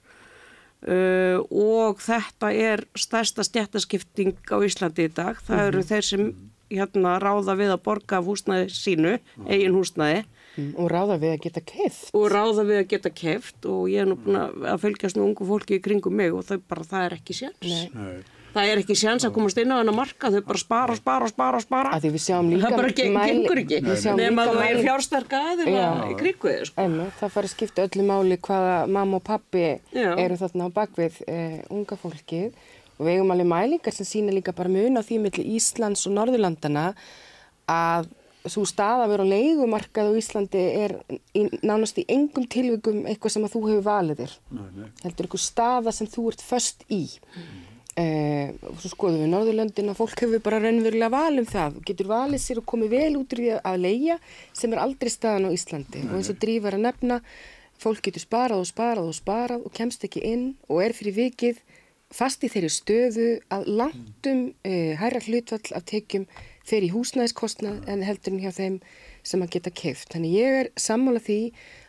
Uh, og þetta er stærsta stjættaskipting á Íslandi í dag. Það eru þeir sem hérna ráða við að borga af húsnæði sínu, eigin húsnæði Mm, og ráða við að geta keift. og ráða við að geta keft og ég er nú búin að að fylgjast með ungu fólki í kringum mig og þau bara, það er ekki séns. Nei. Nei. Það er ekki séns að komast inn á hennar marka, þau bara spara, spara, spara, spara. Að því við sjáum líka það bara ge mæli- gengur ekki, sjáum nema líka þú er mæli- fjársterka Já. í kringu þið, sko. Einmitt, það fari að skipta öllu máli hvaða mamma og pappi Já. eru þarna á bakvið eh, unga fólkið og við eigum alveg mælingar sem sína líka bara mun á því milli Íslands og Norðurlandana að svo staða að vera á leigumarkað á Íslandi er í, nánast í engum tilvikum eitthvað sem að þú hefur valið þér. Nei, nei. Heldur eitthvað staða sem þú ert föst í. Eh, og svo skoðum við Norðurlöndin að fólk hefur bara raunverulega val um það. Getur valið sér og komið vel út úr því að leia sem er aldrei staðan á Íslandi. Og eins og drífar að nefna, fólk getur sparað og sparað og sparað og kemst ekki inn og er fyrir vikið fast í þeirri stöðu að langtum eh, hærra hlutvall af tekjum fer í húsnæðiskostnað en heldur en hjá þeim sem að geta keift. Þannig ég er sammála því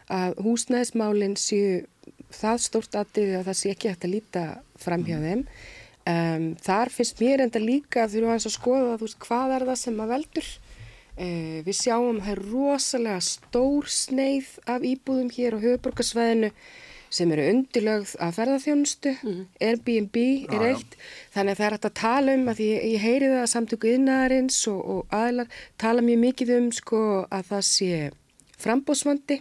að húsnæðismálinn séu það stórt aðrið að það sé ekki hægt að líta fram hjá þeim. Um, þar finnst mér enda líka að þurfum aðeins að skoða þú veist, hvað er það sem að veldur. Uh, við sjáum að það er rosalega stór sneið af íbúðum hér á höfuborgarsvæðinu sem eru undirlögð af ferðarþjónustu, Airbnb er eitt, þannig að það er hægt að tala um að ég, ég heyri það að samtöku yðnaðarins og, og aðlar tala mjög mikið um sko að það sé frambóðsvandi,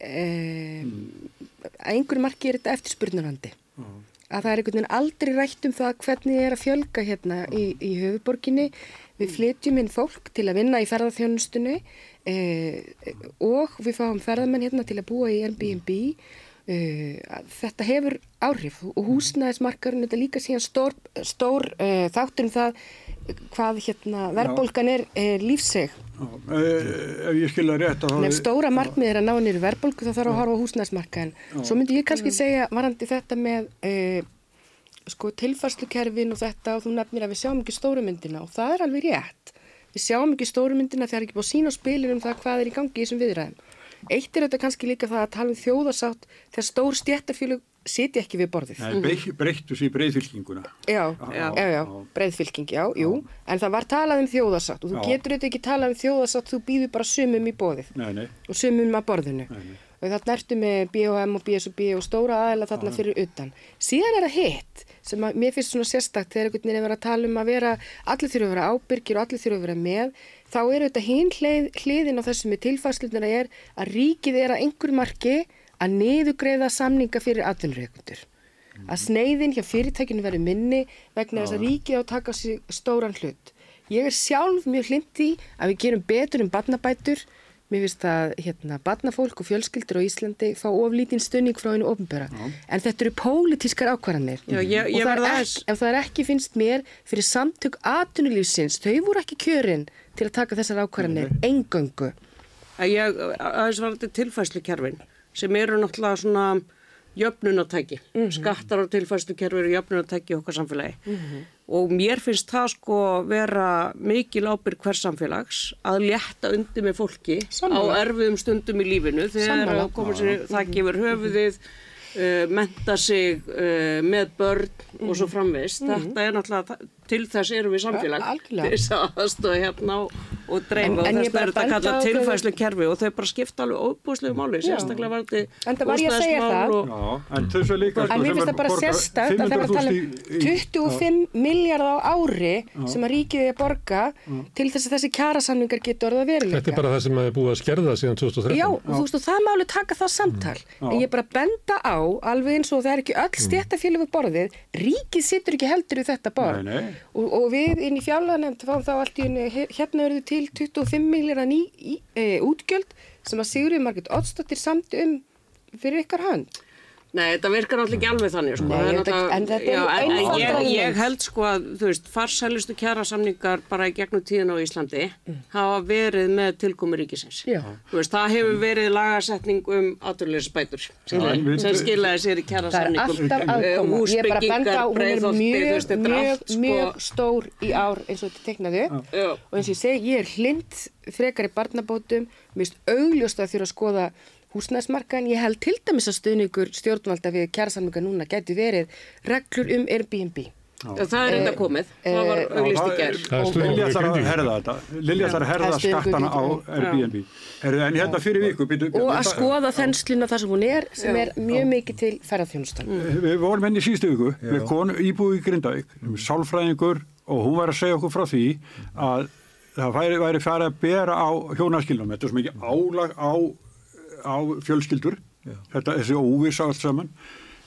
eh, að einhverju marki er þetta eftirspurnarvandi. Að það er einhvern veginn aldrei rætt um það hvernig er að fjölga hérna í, í höfuborginni. Við flytjum inn fólk til að vinna í ferðarþjónustunni eh, og við fáum ferðarmenn hérna til að búa í Airbnb. Eh, þetta hefur áhrif og húsnæðismarkarinn þetta líka síðan stór, stór eh, þáttur um það hvað hérna verðbólgan er eh, lífseg. Ef ég skilja rétt ef stóra markmið er að ná nýru verðbólgu þá þarf að horfa á húsnæðismarkaðin. Svo myndi ég kannski segja varandi þetta með sko, tilfarslukerfin og þetta og þú nefnir að við sjáum ekki stóru myndina og það er alveg rétt. Við sjáum ekki stóru myndina þegar ekki búið að sína á spilin um það hvað er í gangi í þessum viðræðum. Eitt er þetta kannski líka það að tala um þjóðarsátt þegar stór stjættarfélug sitja ekki við borðið. Nei, breyttu sér breyðfylkinguna. Já, Já. já, já, breiðfylking, já, jú, en það var talað um þjóðarsátt og þú getur þetta ekki talað um þjóðarsátt, þú býður bara sumum í bóðið Nei, nei. og sumum að borðinu. Nei, nei. Og þarna ertu með BHM og BSB og stóra aðeila þarna fyrir utan. Síðan er það hitt sem að mér finnst svona sérstakt þegar einhvern veginn er verið að tala um að vera, allir þurfa að vera ábyrgir og allir þurfa að vera með, þá er þetta hinn hlið, hliðin á þessum með tilfærslutina er að ríkið er að einhver marki að niðugreiða samninga fyrir atvinnurreikundur. Að sneiðin hjá fyrirtækinu verður minni vegna þess að ríkið á að taka sér stóran hlut. Ég er sjálf mjög hlind í að við gerum betur um barnabætur Mér finnst að hérna, barnafólk og fjölskyldur á Íslandi fá oflítinn stunning frá hennu ofnböra. En þetta eru pólitískar ákvarðanir. Já, ég- ég það ekki, ef það er ekki finnst mér fyrir samtök atvinnulífsins, þau voru ekki kjörin til að taka þessar ákvarðanir engöngu. að ég aðeins var þetta tilfæslukerfin sem eru náttúrulega svona jöfnunatæki, skattar og tilfæslukerfi eru jöfnunatæki í okkar samfélagi. Og mér finnst það sko vera mikil ábyrg hvers samfélags að létta undir með fólki Sammála. á erfiðum stundum í lífinu. Þegar sér það gefur höfuðið uh, menta sig uh, með börn og svo framvist þetta er náttúrulega til þess erum við samfélag. Þess að aðstofa hérna og, og dreifa En- og þess er þetta á tilfæslu kerfi og þau bara skipta alveg óbúslegu máli sérstaklega var ég að segja það. og, en þess að líka sko, En mér sem finnst er það bara sérstakt að það var að tala 500.000 um í- í- 25 miljard á ári sem að ríkið er að borga til þess að þessi kjarasamningar getur orðið að veruleika. Þetta er bara það sem er búið að skerða síðan 2013. Já, þú veist og það máli taka það samtal. En ég er bara að benda á alveg eins og það er ekki öll stjættafélög við borðið ríkið situr ekki heldur í þetta borð. Nei, nei. Og, og við inn í fjárlaganefnd fáum þá allt í henni hérna eru til 25 miljardar ný í, e, útgjöld sem að Sigurður Margit Oddsdóttir samt um fyrir ykkar hönd Nei, þetta virkar náttúrulega ekki alveg þannig sko. Nei, þetta- náttúrulega- en þetta er já, en- en einfaldara ég, en ég held sko að þú veist, farsælustu kjærasamningar bara í gegnum tíðin á Íslandi hafa verið með tilkomi ríkisins Já. Þú veist, það hefur verið lagasetning um aturleysbætur sem, en við- sem skilaði sér í Það er kjærasamningum alltaf aðkoma. Ég er bara að benda á, hún er mjög, mjög, allt, sko- mjög stór í ár eins og þetta. Já. Og eins og ég segi, ég er hlind frekar í barnabótum, mist augljóst að þurfa að skoða húsnæðsmarkaðin. Ég held til dæmis að stuðningur stjórnvalda við kjærasamlinga núna geti verið reglur um Airbnb. Það er enda komið, það var eh, auglist í Já, er stuðningur Lilja við þarf að herða þetta. Lilja þarf að herða er skattana á við Airbnb. Herðu, en hérna fyrir viku býtu, Og að skoða þensluna þar sem hún er, sem er mjög mikið til ferðarþjónustan. Við vorum henni í síðustu viku með konu íbúi í Grindavík sálfræðingur og hún var að segja okkur frá því að það væri, væri farið að bera á hjónaskilnum þetta er svo mikið álag á, á fjölskyldur. Þetta þessi óviss allt saman.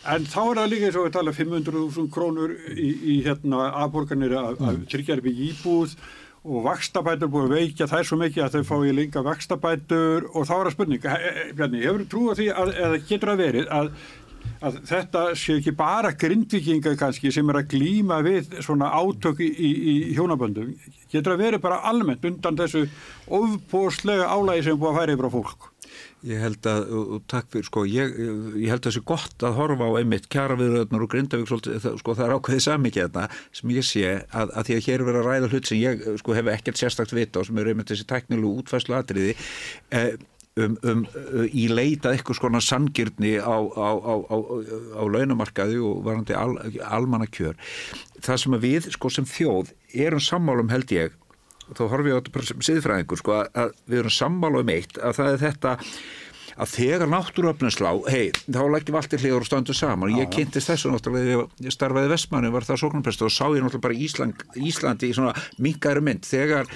En þá er það líka eins og við tala 500.000 krónur í, í hérna afborganir að, að tryggja upp í íbúð og vakstabætur búið að veikja það er svo mikið að þau fái lenga vakstabætur og þá er það spurning, Bjarni, hefur þú trúið því að, eða getur að verið að, að þetta sé ekki bara grindvikinga kannski sem er að glíma við svona átök í, í, í hjónaböndum, getur að verið bara almennt undan þessu ofbóðslega álægi sem er búið að færa yfir á fólk. Ég held að, og, takk fyrir, sko, ég, ég held að það sé gott að horfa á einmitt kjara viðröðnar og Grindavík sko, það er ákveðið samikið þetta sem ég sé að, að því að hér er verið að ræða hlut sem ég, sko, hef ekkert sérstakt vita og sem er einmitt þessi tæknilu útfæslu atriði eh, um, um, uh, í leitað eitthvað skona sangirni á, á, á, á, launamarkaði og varandi al, almanna kjör. Það sem við, sko, sem þjóð erum sammálum held ég þá horfum ég á þetta sem siðfræðingur sko, að, við erum sammála um eitt að það er þetta að þegar náttúruöfninslá, hei, þá leggjum allt í hlýður og stöndum saman. Og ég kynntist þessu náttúrulega ég starfaði í Vestmanni var það sóknarprest og sá ég náttúrulega bara Ísland, Íslandi í svona minkæri mynd. Þegar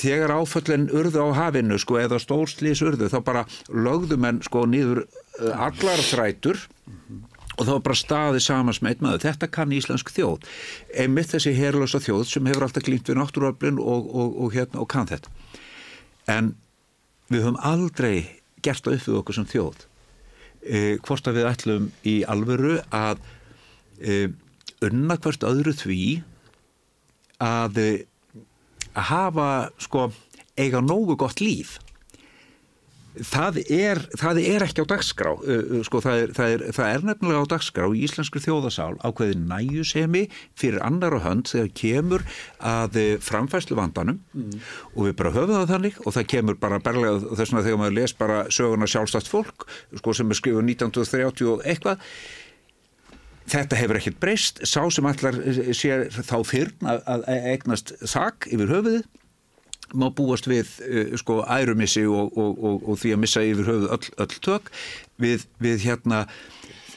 þegar áföllin urðu á hafinu sko eða stórslýs urðu þá bara lögðu menn sko nýður uh, allar þrætur og það var bara staðið samans með einn maður. Þetta kann íslensk þjóð. Einmitt þessi herlösa þjóð sem hefur alltaf glýmt við náttúruöflin og, og, og, hérna, og kann þetta. En við höfum aldrei gert það upp við okkur sem þjóð. E, hvort að við ætlum í alvöru að e, unna hvert öðru því að, e, að hafa sko eiga nógu gott líf það er, það er ekki á dagskrá. Uh, sko, það, er, það, er, það er nefnilega á dagskrá í íslenskri þjóðasál ákveði næjusemi fyrir annar og hönd þegar kemur að uh, framfæslu vandanum mm. og við bara höfum það þannig og það kemur bara berlega þess að þegar maður les bara söguna sjálfstætt fólk sko, sem er skrifuð 1930 og eitthvað. Þetta hefur ekkert breyst, sá sem allar sér þá fyrn að, að eignast þak yfir höfuðið má búast við uh, sko ærumissi og, og, og, og því að missa yfir höfuð öll, öll tök. Við, við hérna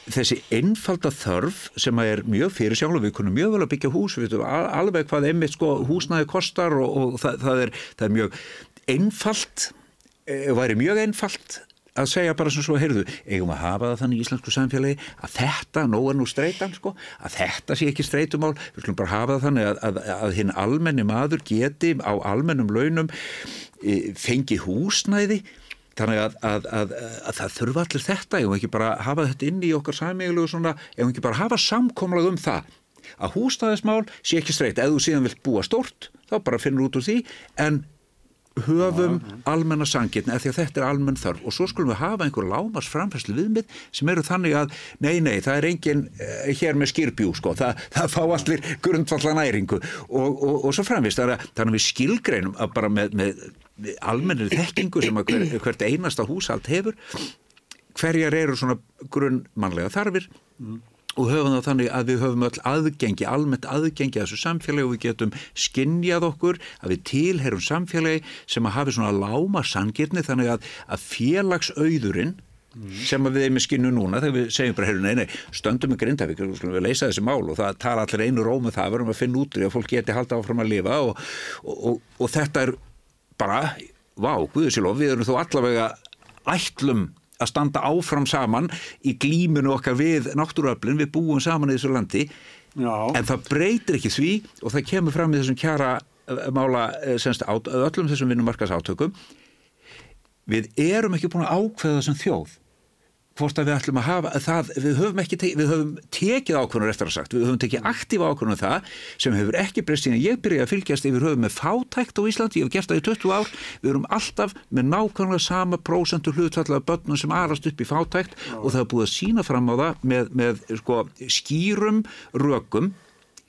þessi einfalda þörf sem að er mjög fyrir sjálf við kunum mjög vel að byggja hús við veitum al- alveg hvað einmitt sko húsnæði kostar og, og það, það, er, það er mjög einfalt e, væri mjög einfalt að segja bara sem svo, heyrðu, eigum að hafa það þannig í íslensku samfélagi að þetta, nú er nú streitan sko, að þetta sé ekki streitumál, við skulum bara hafa það þannig að, að, að hinn almenni maður geti á almennum launum e, fengi húsnæði. Þannig að, að, að, að það þurfa allir þetta, eigum við ekki bara hafa þetta inn í okkar svona, eigum við ekki bara hafa samkomlag um það? Að húsnæðismál sé ekki streit, ef þú síðan vilt búa stort þá bara finnur út úr því, en höfum almenna sangirni af því að þetta er almenn þörf. Og svo skulum við hafa einhver lámars framfærslu viðmið sem eru þannig að nei, nei, það er engin uh, hér með skýrbjú, sko, það, það fá allir grundfalla næringu og, og, og svo framvist, þannig að við skilgreinum að bara með, með, almennir þekkingu sem hver, hvert einasta húsalt hefur hverjar eru svona grunnmannlega þarfir og höfum það þannig að við höfum öll aðgengi, almennt aðgengi að þessu samfélagi og við getum skinnjað okkur að við tilherum samfélagi sem að hafi svona láma sangirni þannig að, að félagsauðurinn sem að við erum með skinnu núna þegar við segjum bara, nei, nei, stöndum með Grindavík og við leysa þessi mál. Og það tala allir einu rómu það, verðum að finna út í að fólk geti halda áfram að lifa og, og, og, og þetta er bara, vá, guðusilof, við erum þó allavega ætlum að standa áfram saman í glíminu okkar við náttúruöflin, við búum saman í þessu landi Já. en það breytir ekki því og það kemur fram í þessum kjara eh, mála eh, semst, öllum þessum vinnumarkas átökum við erum ekki búin að ákveða þessum þjóð hvort að við ætlum að hafa það, við höfum ekki te við höfum tekið ákvörnur eftir að sagt, við höfum tekið aktífa ákvörnur um það sem hefur ekki breyst síðan ég byrjaði að fylgjast yfir höfum með fátækt á Íslandi, ég hef gert það í 20 ár. Við erum alltaf með nákvæmlega sama prósentu hlutfallega börnum sem arast upp í fátækt og það er búið að sína fram á það með, með sko, skýrum rökum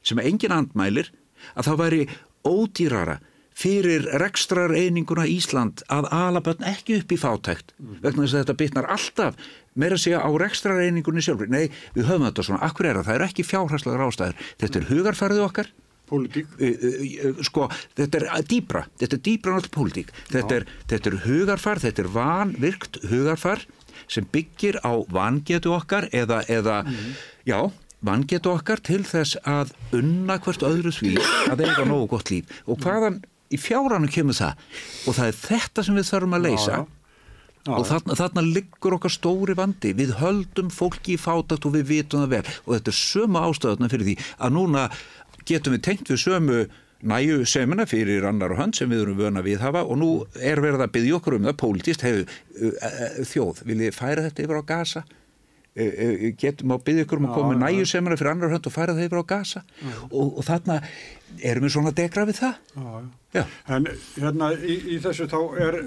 sem engin andmælir að það væri ódýrara fyrir rekstrar eininguna Ísland að ala börn ekki upp í fátækt vegna þess að þetta bitnar alltaf meira að segja á rekstrar einingunni sjálfur nei, við höfum þetta svona, akkur er það, það er ekki fjárhærslega rástæður, þetta er hugarfærið okkar. Pólitík. Sko, þetta er dýbra, þetta er dýbra náttúrulega pólitík, þetta er, þetta er hugarfar, þetta er vanvirkt hugarfar sem byggir á vangetu okkar eða, eða já, vangetu okkar til þess að unna hvert öðru því að eiga nógu gott líf. Og hvaðan í fjáranu kemur það og það er þetta sem við þurfum að leysa. Já, já. Já, og þarna, þarna liggur okkar stóri vandi. Við höldum fólki í fátakt og við vitum það vel. Og þetta er sömu ástöðuna fyrir því að núna getum við tengt við sömu næju semina fyrir annar og hönd sem við erum vöna við hafa og nú er verið að byggja okkur um það pólitist hefur þjóð, viljið færa þetta yfir á gasa getum að byggja okkur um að koma með næju semina fyrir annar og hönd og færa það yfir á gasa og, og þarna erum við svona degra við það? Já, já. En hérna í, í þessu þá er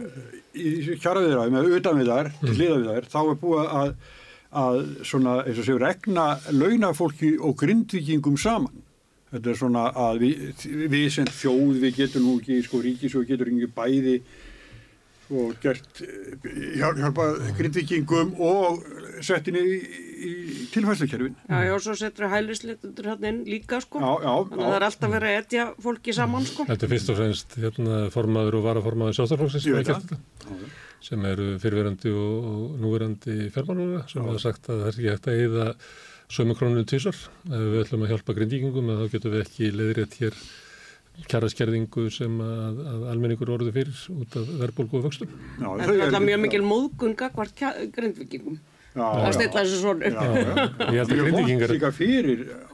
í kjaraviðræðum eða utan við þær, til hliða við þær, þá er búið að, að svona, eins og séu, regna launafólki og grindvikingum saman. Þetta er svona að við, við sem þjóð, við getum nú ekki, sko, ríkis og getur ekki bæði og gert eh, hjálp, hjálpa grindvikingum og settinni í, í tilfæslukerfin. Já, já, svo setur hælisleitundur hann inn líka, sko. Já, já, Þannig að það er alltaf verið að etja fólki saman, sko. Þetta er fyrst og fremst hérna, formaður og varaformaður sjálfstæðarflokksins sem Ég er veit gert þetta sem eru fyrirverandi og, og núverandi fjármálur sem hafa sagt að það er ekki hægt að eyða sömu krónunum tísar ef við ætlum að hjálpa grindíkingum þá getum við ekki leiðrétt hér kjaraskerðingu sem að, að almenningur orðu fyrir út af verðbólgu og vöxtum. Já, það er alltaf mjög mikil móðgun gagvart grindvikingum. Já, Það já. stilla þessu svona upp. Ég held að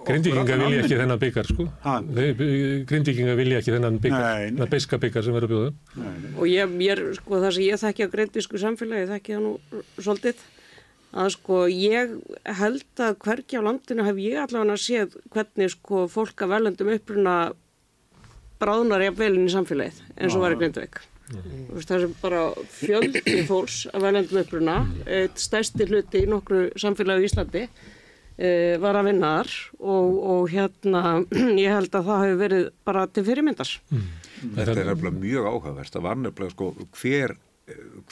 Grindvíkingar allan vilja ekki þennan byggar sko. Ha? Grindvíkingar vilja ekki þennan byggar, þennan beiska byggar sem verður að nei. Og ég, ég, sko, það sem ég þekki á greindísku samfélagi, ég þekki það nú svolítið, að sko, ég held að hvergi á landinu hef ég allavega séð hvernig sko fólk að velendum uppruna bráðnar ég velin í samfélagið, eins og var í Grindavík. Veist, Það sem bara fjöldi fólks að velendum uppruna, eitt stærsti hluti í nokkru samfélagi í Íslandi, e, var að vinna þar og, og hérna, ég held að það hefur verið bara til fyrirmyndar. Þetta er nefnilega mjög áhugavert. Það var nefnilega sko hver,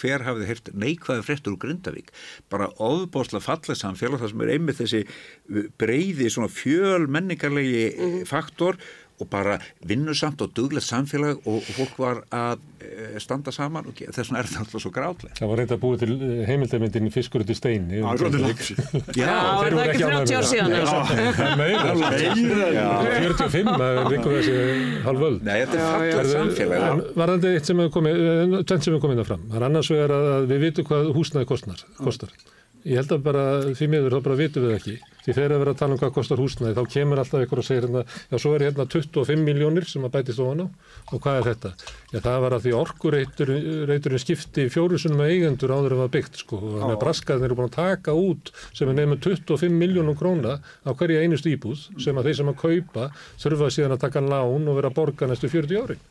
hver hafði heyrt neikvæði fréttur úr Grindavík. Bara ofbáslega fallið samfélag þar sem er einmitt þessi breyði svona fjöl menningarlegi faktor og bara vinnusamt og duglegt samfélag og, fólk var að e, standa saman og þess vegna er þetta alltaf svo grátlega. Það var reynd að búið til heimildamindin fiskur út í stein. Já. Já, er það ekki 30 ár síðan eða svo? Meira, 45, það er líka þessi halvöld. Nei, þetta er fallið samfélag. Varðandi eitt sem hefur komið, eh, tvennt sem hefur komið það fram. Það er annars vegar að, við vitum hvað húsnaði kostnar, kostar. Ég held að bara því miður þá bara vitum við ekki. Því þegar að vera að tala um hvað kostar húsnæði þá kemur alltaf ykkur og segir hérna, já svo er hérna 25 miljónir sem að bætist ofan á og hvað er þetta? Já það var að því orkureiturinn skipti fjórusunum með eigendur áður en var byggt sko og þannig að braskaðin eru búin að taka út sem er nefnum 25 miljónum króna á hverja einustu íbúð sem að þeir sem að kaupa þurfa síðan að taka lán og vera að borga næstu 40 árin.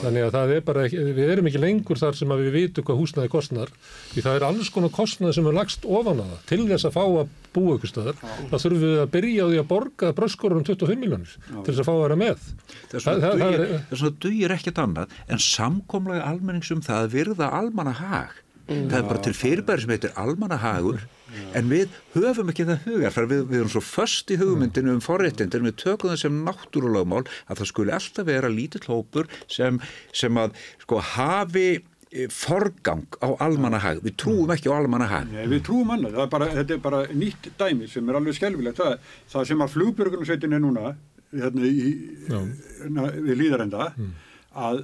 Þannig að það er bara, við erum ekki lengur þar sem að við vitum hvað húsnæði kostnar því það er alls konar kostnað sem er lagst ofan á það til þess að fá að búa ykkur staðar þá þurfum við að byrja á því að borga bröskurum 25 miljónir til þess að fá að vera með. Þess vegna dugir ekkert annað en samkomlega almennings um það að virða almanna hag það er bara til fyrirbæri sem heitir almanna hagur en við höfum ekki það hugar fyrir við, við erum svo först í hugmyndinu um forréttindin, við tökum það sem náttúrulagmál að það skuli alltaf vera lítill hópur sem, sem að sko hafi forgang á almannahag, við trúum ekki á almannahag. Nei, við trúum annað, er bara, þetta er bara nýtt dæmi sem er alveg skelvilegt, það, það sem að flugbjörgunarsveitin er núna, hérna í, na, við líðarenda, mm. að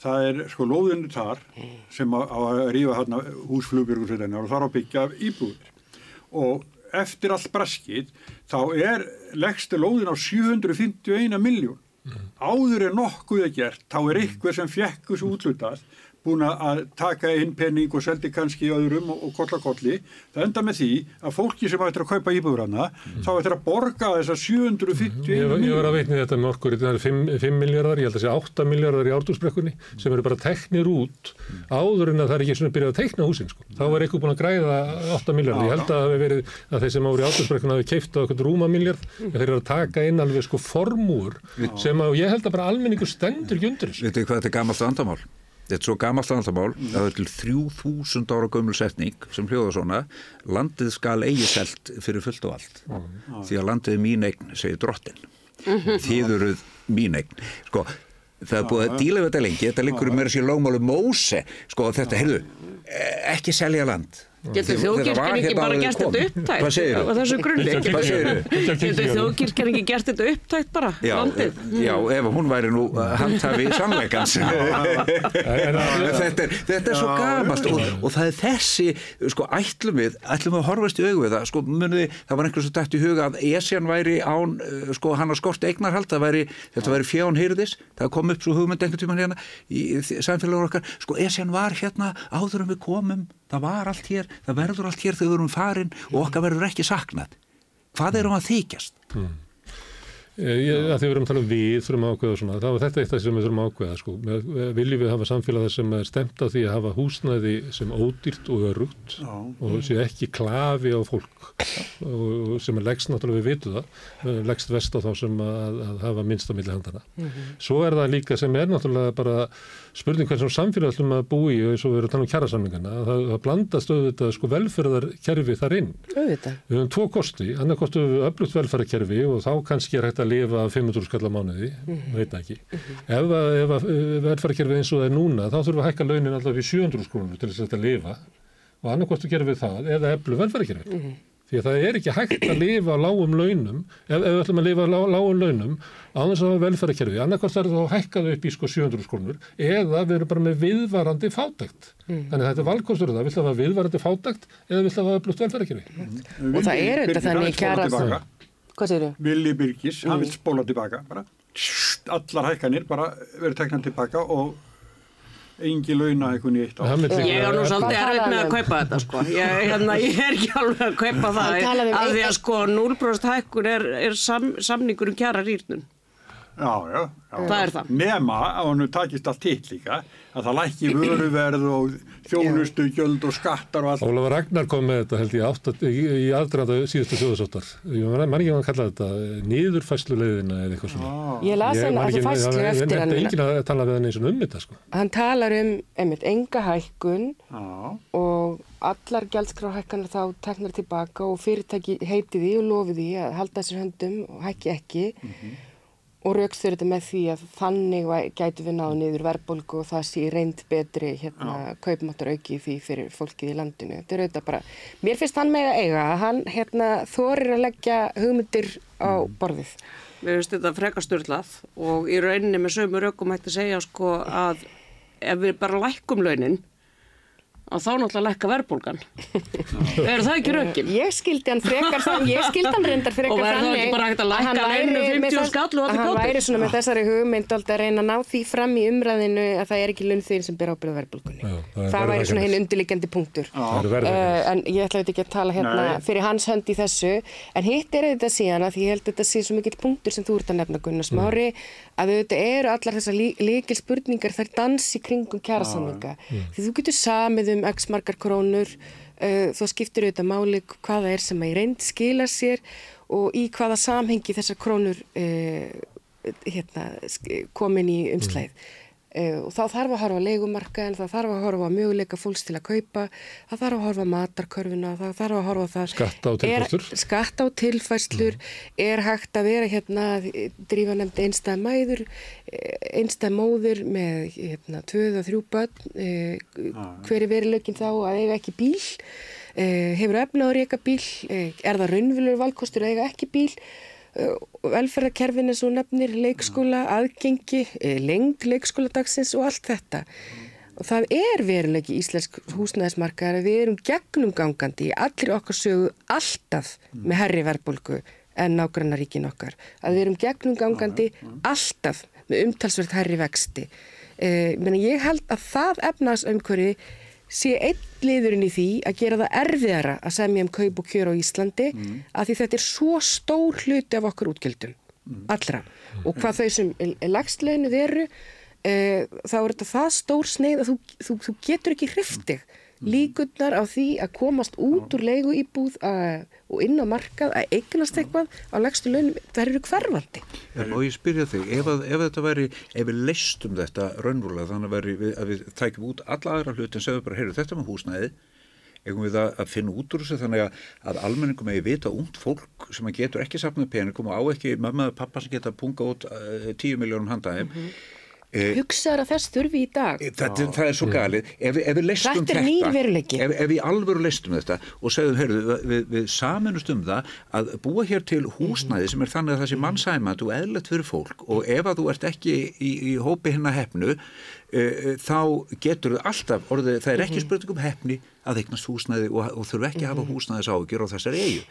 það er sko lóðinu þar sem að, að rífa hérna hús flugbjörgunarsveitin og þar á byggja íbúður og eftir allt braskið þá er leggstu lóðin á 751 miljón. Mm. Áður er nokkuð að gert, þá er ykkur sem fjekk þessu útlutast búin að taka inn penning og seldi kannski öðrum og, og kollakolli það enda með því að fólki sem ættir að kaupa íbúður hana mm. þá ættir að borga þess að 750 Ég, ég var að veitni þetta með okkur það er 5, 5 miljardar, ég held að sé 8 miljardar í ártúrsbrekkunni sem eru bara teknir út áður en að það er ekki svona byrjað að tekna húsin sko. þá er eitthvað búin að græða 8 miljardar ég held að það hefur verið að þeir sem ári í ártúrsbrekkunni hafi keift á eitthvað rúma miljard þeir eru þetta er? Þetta svo gamalt landamál mm. að það er til 3000 ára gömul setning sem hljóða svona landið skal eigi selt fyrir fullt og allt mm. því að landið er mín eign, segir drottin mhm. þið eruð mín eign sko, það er búið að díla við þetta lengi þetta liggur um mér að sé lógmálu móse sko þetta, heyrðu, ekki selja land Getur þjóðkirkjan ekki bara gert þetta upptækt? Á þessu grunni? Getur þjóðkirkjan ekki gert þetta upptækt bara? Já, já, ef hún væri nú handhafi samleikans þetta, þetta er svo gamast og, og það er þessi sko ætlum við, ætlum við að horfast í augu það, sko muniði, það var einhvers dætt í huga að Esjan væri án, sko hann á skort eignarhald, það væri, þetta væri fján hýrðis, það kom upp svo hugmynd einhvern tíman hérna í samfélagur okkar, sko Esjan var hérna áður en við komum það var allt hér, það verður allt hér þegar við erum farin og okkar verður ekki saknað hvað erum að þykjast? Mm. Ég, að því við erum að tala um við þurfum að ákveða svona, þá er þetta eitt af því sem við þurfum að ákveða sko. viljum við hafa samfélag sem er stemt að því að hafa húsnæði sem ódýrt og örugt og sé ekki klafi á fólk og sem er leggst náttúrulega við vitu það leggst vest á þá sem að, að hafa minnst á milli handana. Mm -hmm. Svo er það líka sem er náttúrulega bara spurning hvernig samfélag ætlum að búi og eins og við erum að tala um kjærasamlingana það, það blandast auðvitað sko velferðarkerfi þar inn. Auðvitað. Við höfum tvo kosti, annað kostu við öflugt velferðarkerfi og þá kannski er hægt að lifa 500 skallar mánuði, mm -hmm. veit ekki. Mm -hmm. Ef, ef velferðarkerfi eins og það er núna þá þurfum við að hækka launin alltaf við 700 skrúnur til þess að lifa og annað kostu gerum við það eða eflu velferðarkerfi. -hmm. Því að það er ekki hægt að lifa á lágum launum, ef, ef við ætlum að lifa á lá, lágum launum á þess að hafa velferðarkerfi, annarkvæmst er það að hækkaðu upp í sko 700 skrónur eða við erum bara með viðvarandi fátækt. Mm. Þannig að þetta er valkostur það, vill það hafa viðvarandi fátækt eða vill það hafa upplugt velferðarkerfi. Mm. Og það er þetta þannig kjara... Hvað séu þau? Villi Birgis, hann mm. vil spóla tilbaka bara. Allar hækkanir bara verið teknað tilbaka og engi launa eitthvað nýtt á. Ég er nú svolítið erfitt með að kaupa þetta sko. Ég, hérna, ég er ekki alveg að kaupa það um af því að sko 0% hækkun er, er sam, samningur um kjara rýrnun. Já, já, já. Það er það. Nema að hann takist allt hitt líka að það lækki vöruverð og þjónustu, gjöld og skattar og allt. Ólafur Ragnar kom með þetta held ég átt í, í aðdraðanda síðustu þjóðsáttar. Ég man ekki að hann kallaði þetta niðurfæslu leiðina eða eitthvað svona. Ah. Ég las henni að það fæslu eftir hann. Ég nefndi engin að tala við hann eins og um þetta sko. Hann talar um, einmitt, enga hækkun ah. og allar gjaldskráhækkanar þá teknar tilbaka og fyrirtæki heiti því og lofi því að halda sér höndum og hækki ekki. Mm -hmm og raukstur þetta með því að þannig gætu við náðu niður verðbólgu og það sé reynd betri hérna, kaupmáttur auki því fyrir fólkið í landinu. Þetta er auðvitað bara, mér finnst hann með að eiga að hann hérna, þorir að leggja hugmyndir á mm. borðið. Mér finnst þetta frekasturlað og í rauninni með sömu raukum hætti segja sko að ef við bara lækum launin að þá náttúrulega lekka verðbólgan. er það ekki rökin? Ég skildi hann frekar þann, ég skildi hann reyndar frekar Og þannig. að lækka hann væri 50 með þess- skall og allir að Hann kátir? væri svona með þessari hugmynd að reyna að ná því fram í umræðinu að það er ekki launþegin sem ber ábyrða verðbólgunni. Já, það það væri svona hinn undirliggjandi punktur. Uh, en ég ætla ekki að tala hérna Nei. fyrir hans hönd í þessu en hitt er þetta síðan að ég held að þetta sé svo mikill punktur sem þú ert að nefna Gunnar Smári að þetta eru allar þessar líkil spurningar þær dansi kringum kjærasamninga því þú getur samið um x margar krónur uh, þá skiptir auðvitað máli hvað það er sem að í reynd skila sér og í hvaða samhengi þessar krónur uh, hérna, komin í umslæð Uh, og þá þarf að horfa á leigumarkaðin, það þarf að horfa á möguleika fólks til að kaupa, það þarf að horfa á matarkörfuna, það þarf að horfa á það. Skatta- og tilfærslur. Er, skatta og tilfæslur, er hægt að vera hérna, drífa nefndi einstæð mæður, einstæð móður með hérna, tvöð og þrjú börn, uh, hver er veruleikin þá að eiga ekki bíl, uh, hefur efna á reyka bíl, uh, er það raunvölur valkostur að eiga ekki bíl, velferðarkerfin eins og nefnir, leikskóla, aðgengi, uh, lengd leikskóladagsins og allt þetta. Og það er veruleiki íslensk húsnæðismarkaðar að við erum gegnumgangandi í allir okkar sögu alltaf með herri verðbólgu en nágrannaríkin okkar. Að við erum gegnumgangandi alltaf með umtalsvert herri vexti. Meni, ég held að það efnaðsumkvöri sé einn liðurinn í því að gera það erfiðara að semja um kaup og kjör á Íslandi að því þetta er svo stór hluti af okkur útgjöldum, allra. Og hvað þau sem lagstleginu veru, uh, þá er þetta það stór sneið að þú, þú, þú getur ekki hriftig líkurnar á því að komast út úr leigu íbúð að, og inn á markað að eignast eitthvað á lagstu launum, það eru hverfandi. En og ég spyrja þig, ef, að, ef þetta væri, ef við leistum þetta raunverulega þannig að, við, að við tækjum út alla aðra hluti en segðum bara, heyrðu þetta með húsnæði, eigum við að, að finna út úr þessu þannig að, að almenningum eigi vita ungd fólk sem getur ekki safnað peningum og á ekki mamma og pappa sem geta punga út uh, 10 miljónum handaðum. Mm Hugsaður að þess þurfi í dag. Þetta, það er svo galið, ef, við- ef við leistum Þetta ef, ef við alvöru leistum þetta og segðum, heyrðu, við, við saminust um það að búa hér til húsnæði sem er þannig að það sé mannsæmand og eðlert fyrir fólk og ef að þú ert ekki í, í hópi hinna hefnu, uh, þá getur þau alltaf, orðið, það er ekki spurning um hefni að eignast húsnæði og, og þurfa ekki að hafa húsnæðis ágjur á þessari eigu.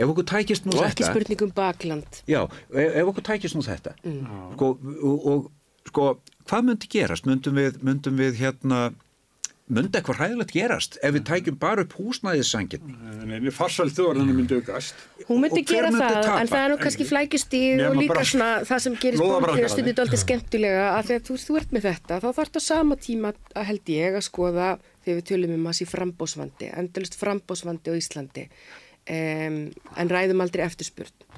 Ef okkur tækist nú Og ekki þetta, spurning um bakland. Já, ef, ef okkur tækist nú þetta sko, og, og sko, hvað myndi gerast? Myndum við, myndum við hérna myndi eitthvað hræðilegt gerast ef við tækjum bara upp húsnæðissangin En farsælt þjóðarinn myndi aukast. Hún myndi Og gera myndi það, tapa? en það er nú kannski flækjustíð og líka bara svona það sem gerist lóðabrákararnir. bókir stundið aldrei skemmtilega að þegar þú, þú ert með þetta, þá þarf þetta sama tíma að held ég að skoða þegar við tölum um að sé frambósvandi, endalist frambósvandi á Íslandi, um, en ræðum aldrei eftirspurn.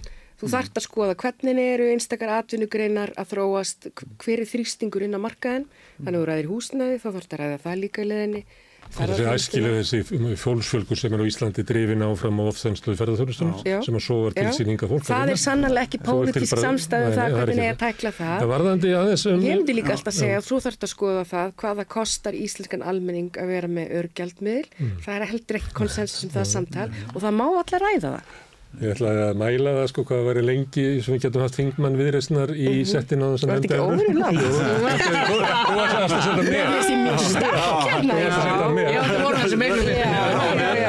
Þú þarft að skoða hvernig eru einstakar atvinnugreinar að þróast, hver er þrýstingur inn á markaðin, þannig að þú ræðir húsnaði, þá þarft að ræða það líka í leðinni. Það er æskilega þessi fólksfölgur sem er á Íslandi drifin áfram á ofþenslu ferðarþjónustunum Já. sem að svo til Já. síninga fólk. Það er sannarlega ekki pólitísk samstæðu það er hvernig er að tækla það. Það varðandi aðeins um... Ég myndi líka alltaf að segja að þú þarfst að skoða það hvað það kostar íslenskan almenning að vera með örgjaldmiðl. Mm. Það er heldur ekki konsensus um það samtal og það má allar ræða það. Ég ætlaði að mæla það sko hvað væri lengi sem við getum haft þingmann viðreysnar í settinu á þess að Var þetta Mhm. ekki óvenju langt? Þú varst að setja með. Þessi mjög stakkarna. Þú varst að setja með. Já, það voru þessi miklu fyrir.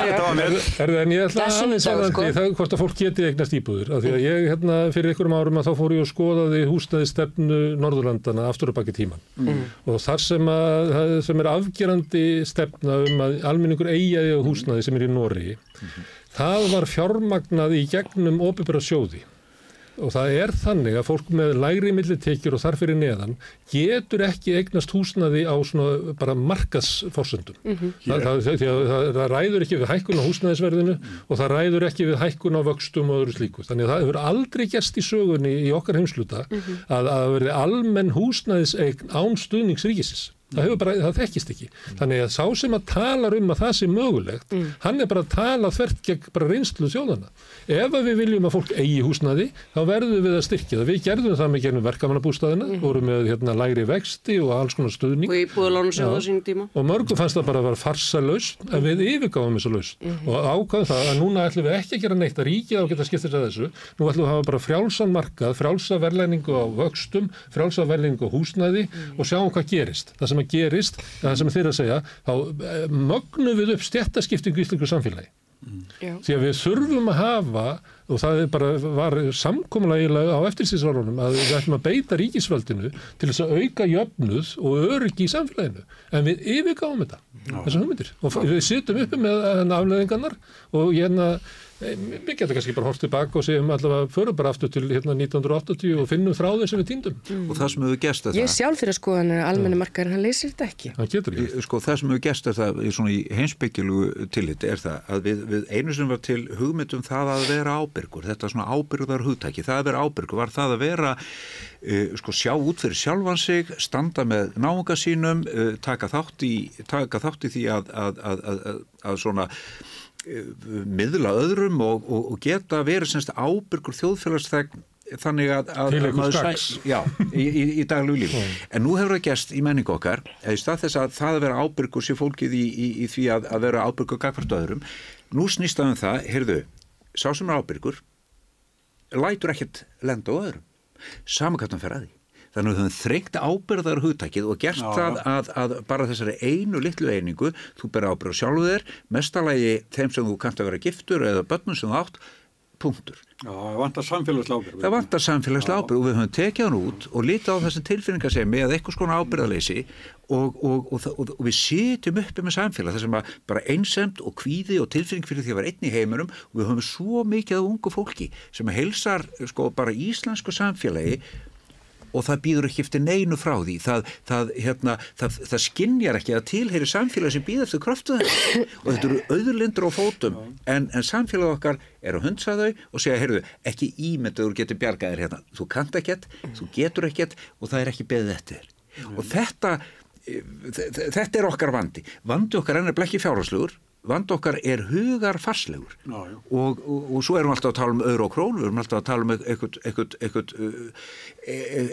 Þetta var með. Erðu, en ég ætla Það er aðeins varðandi sko. það hvort að fólk geti eignast íbúður af því að ég hérna fyrir einhverjum árum að þá fór ég og skoðaði húsnæði stefnu Norðurlandana aftur og baki tíman það það var fjármagnað í gegnum opibera sjóði og það er þannig að fólk með lægri millitekjur og þar fyrir neðan getur ekki eignast húsnaði á svona bara markasforsöndum. Mhm. það, það, það, það, það ræður ekki við hækkun á húsnaðisverðinu og það ræður ekki við hækkun á vöxtum og öðru slíku. Þannig að það hefur aldrei gerst í sögunni í okkar heimsluta Mhm. að, að verði almenn húsnaðiseign án stuðningsríkisins. Það, hefur bara, það þekkist ekki. Þannig að sá sem að talar um að það sé mögulegt, hann er bara að tala þvert gegn bara reynslu þjóðana. Ef við viljum að fólk eigi húsnaði, þá verðum við að styrkja það. Við gerðum það með gerðum verkamannabústaðina, vorum með hérna, lægri vexti og alls konar stuðning. Og. Og mörgum fannst það bara að vera farsa laust, en við yfirgáðum þessu laust. Og ákvæðum það að núna ætlum við ekki að gera neitt að á að geta skiptir að þessu. Nú ætlum við að hafa bara frjálsan markað, frjálsa verðlæningu á vöxtum, frjálsa verðlæningu á húsnæði og sjáum hvað gerist. Það sem að gerist, það sem þeir að segja, þá eh, mögnum við upp stjættaskiptingu í íslensku samfélagi. Já. Því að við þurfum að hafa, og það er bara var samkomulega á eftirstýrsárunum að við ætlum að beita ríkisvöldinu til þess að auka jöfnuð og öryggi í samfélaginu. En við yfirgáum þetta, þessar hugmyndir. Og við sittum uppi með hérna afleðingarnar og hérna, eh, við getum kannski bara hort tilbaka og segjum allavega, förum bara aftur til hérna 1980 og finnum þráðin sem við týndum. og það sem hefur gest er Ég það sjálf fyrir að skoðan er almenni markaðin, hann leysir þetta ekki. Það getur ekki. Sko það sem hefur gest er það í svona í heimsbyggjilugu tilliti er það að við, við einu sem var til hugmyndum það að vera ábyrgur þetta svona ábyrgðar hugtæki, það að vera ábyrgur var það að vera uh, sko sjá út fyrir sjálfan sig, standa með náunga sínum, uh, taka þátt í taka þátt í því að að, að, að, svona miðla öðrum og, og, og geta verið semst ábyrgur þjóðfélagsþegn þannig að, að einhvers maður gagns. sæ- Já, í, í, í daglegu lífi. En nú hefur það gæst í menningu okkar, eða í stað þess að það að vera ábyrgur sé fólkið í, í, í því að, að vera ábyrgur gagvart öðrum, nú snýst það um það, heyrðu, sá sem er ábyrgur, lætur ekkert lenda á öðrum. Samakvæmtan fer að því. Þannig að við höfum þrengt ábyrðar hugtækið og gert Já, það að, að bara þessari einu litlu einingu, þú ber ábyrð sjálfu þér, mestalagi þeim sem þú kannt að vera giftur eða börnum sem þú átt, punktur. Já, það vantar samfélagslega ábyrgð. Það vantar samfélagslega ábyrgð og við höfum tekið hann út og lítið á þessum tilfinningasemi eða eitthvað skona ábyrgðaleysi og, og, og, og, og við sitjum uppi með samfélag þar sem að bara einsemt og kvíði og tilfinning fyrir því að vera einn í heiminum og við höfum svo mikið af ungu fólki sem heilsar sko bara íslensku samfélagi og það býður ekki eftir neinu frá því. Það, það, hérna, það, það skinjar ekki að tilheyri samfélag sem býður eftir kraftu þeim og þetta eru auðurlindur á fótum. En, en samfélag okkar er að hundsa þau og segja, heyrðu, ekki ímyndaður getur bjargaðir hérna, þú kant ekkert þú getur ekkert og það er ekki beðið eftir og þetta eh, þetta er okkar vandi. Vandi okkar er nefnilega ekki vandi okkar er hugar farslegur Já, já. og, og, og svo erum við alltaf að tala um öðru og krón, við erum alltaf að tala um eitthvað, eitthvað,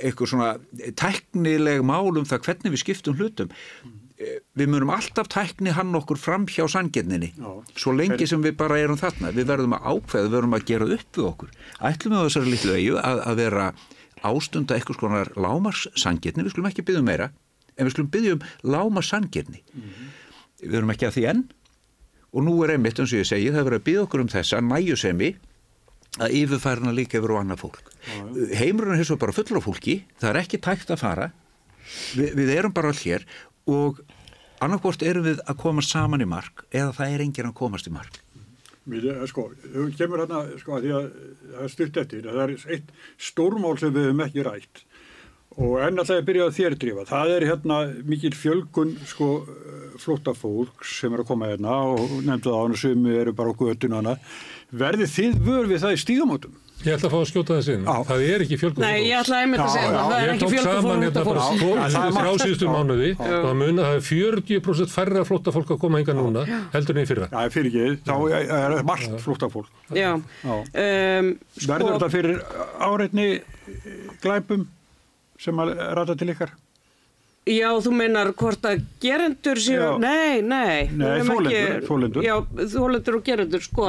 eitthvað, svona tæknileg mál um það hvernig við skiptum hlutum. Eh, við munum alltaf tækni hann okkur fram hjá sanginninni svo lengi sem við bara erum þarna. Við verðum að ákveða, við verðum að gera upp við okkur. Ætlum við á þessari litlu eigu að, að vera ástunda eitthvað skonar lámars sanginni, við skulum ekki byggja um meira en við skulum byggja um lámars sanginni við erum ekki að því enn og nú er einmitt eins og ég segi það er verið að byggja okkur um þessa næjusemi að yfirfærna líka yfir á annað fólk. Heimurinn er vegar bara fullur af fólki það er ekki tækt að fara. Vi, við erum bara all hér og annarkvort erum við að koma saman í mark eða það er enginn að komast í mark. Við, eh, sko, þú kemur hérna, sko, að því að það er stutt eftir, það er eitt stórmál sem við hefum ekki rætt og enn alltaf að byrja að þér drífa. Það er hérna mikil fjölgun, sko, flótta fólk sem er að koma hérna og nefndu það á hann sem eru bara á göttinu hana. Verðið þið vör við það í stígamótum? Ég ætla að fá að skjóta þess inn. Það er ekki fjölgun. Nei, ég ætla einmitt að segja það, það er Ég ekki tók fjölgun saman fólk hérna bara fólks. tvo- Já, það er þrjá margt. síðustu Já. mánuði og það mun að það er 40% færra flotta fólk að koma hinga núna heldur en í fyrra. Já, sem að rata til ykkar? Já, þú meinar hvort að gerendur séu, Já. nei, nei. Nei, höfum þolendur, þolendur. Já, þólendur og gerendur, sko.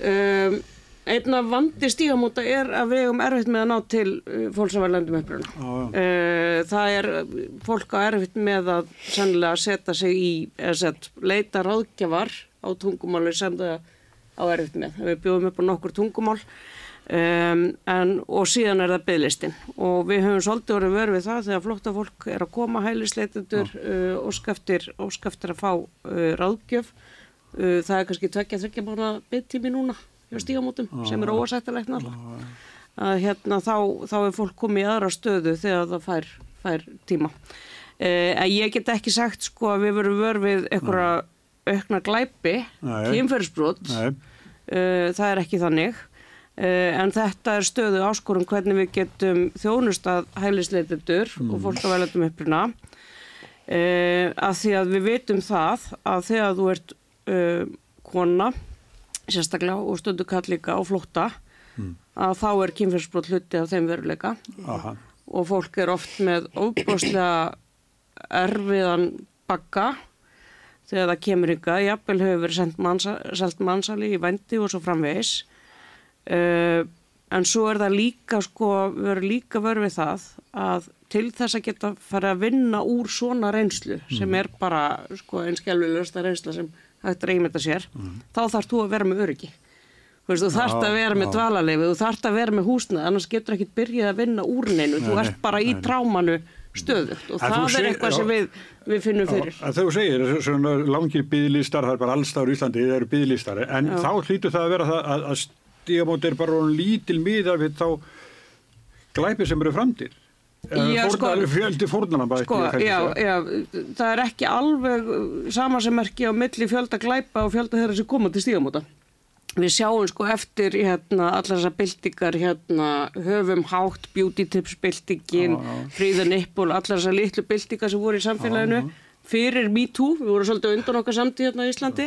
Um, einn af vandi stígamóta er að við um erfitt með að ná til fólks af erlendum uppruna. Já, já. Uh, það er fólk á erfitt með að sennilega setja sig í, eða sett, leita ráðgjafar á tungumáli sem það á erfitt með. Við bjóðum upp á nokkur tungumál um, en, og síðan er það bygglistin og við höfum svolítið orðið verið við það þegar flótta fólk er að koma hælisleitendur uh, og skaftir, að fá uh, ráðgjöf. Uh, það er kannski tvekja þryggja mánu byggtími núna hjá stígamótum sem er óasættilegt náttúrulega. Að hérna þá, þá er fólk komið í aðra stöðu þegar það fær, fær tíma. En ég get ekki sagt sko að við verum vörfið einhverja aukna glæpi kynferðsbrot það er ekki þannig en þetta er stöðu áskorum hvernig við getum þjónustað hælisleitendur og fólk af velendum uppruna. Uh, að því að við vitum það að þegar þú ert uh, kona sérstaklega og stundu kall líka á flótta að þá er kynferðsbrot hluti af þeim veruleika. Aha, og fólk er oft með óbúslega erfiðan bakka þegar það kemur ykkar, jafnvel hefur verið sendt mannsali í vændi og svo framvegis uh, en svo er það líka sko, við verðum líka verið við það að til þess að geta fara að vinna úr svona reynslu sem er bara sko einskjálfilegasta reynsla sem hægt reymeta sér, þá þarf þú að vera með öryggi. Þú veist, þú þarft að vera með dvalarleifi, þú þarft að vera með húsnað, annars getur ekki byrjað að vinna úr neinu, þú ert bara í trámanu stöðugt og það er eitthvað já. sem við, við finnum fyrir. þú segir, svona langir byðlistar, það er bara allstáður í Íslandi, það eru byðlistar, en þá hlýtur það að vera það að, að stígamóti er bara lítil miða við þá glæpi sem eru framtir. Já, sko- fjöldi fórnarnamba. Sko, já, já, það er ekki alveg samansemmerki á milli fjölda glæpa og fjölda þeirra sem koma til stígamóta. Við sjáum sko eftir hérna allar þessar byltingar hérna höfum hátt, beauty tips byltingin, fríðan yppul, allar þessar litlu byltingar sem voru í samfélaginu fyrir MeToo, við vorum svolítið undan okkar samtíð hérna í Íslandi,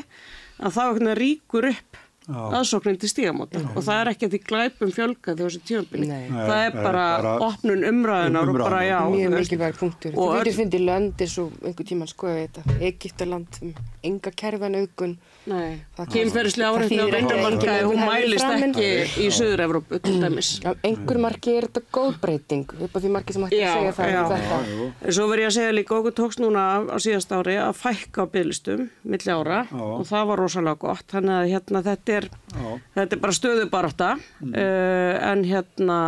að það hérna ríkur upp aðsóknin til stígamóta og það er ekki að því glæpum fjölga því á þessu tímabili. Nei. Það er bara, bara opnun umræðunar og bara já. mjög mikilvæg punktur. og Þú getur fundið lönd eins og einhver tíman skoða þetta, Egyptaland, um enga kerfanaugun. Kynferðislega áreitni á engin hún mælist ekki í Suður-Evrópu til dæmis. Já, einhver marki er þetta góð breyting, upp á því marki sem hætti að segja það já. um þetta. En Svo verð ég að segja líka, okkur tókst núna á síðast ári að fækka á bygglistum milli ára Já. og það var rosalega gott. Þannig að hérna, þetta, er, Já. þetta er bara stöðubarátta uh, en hérna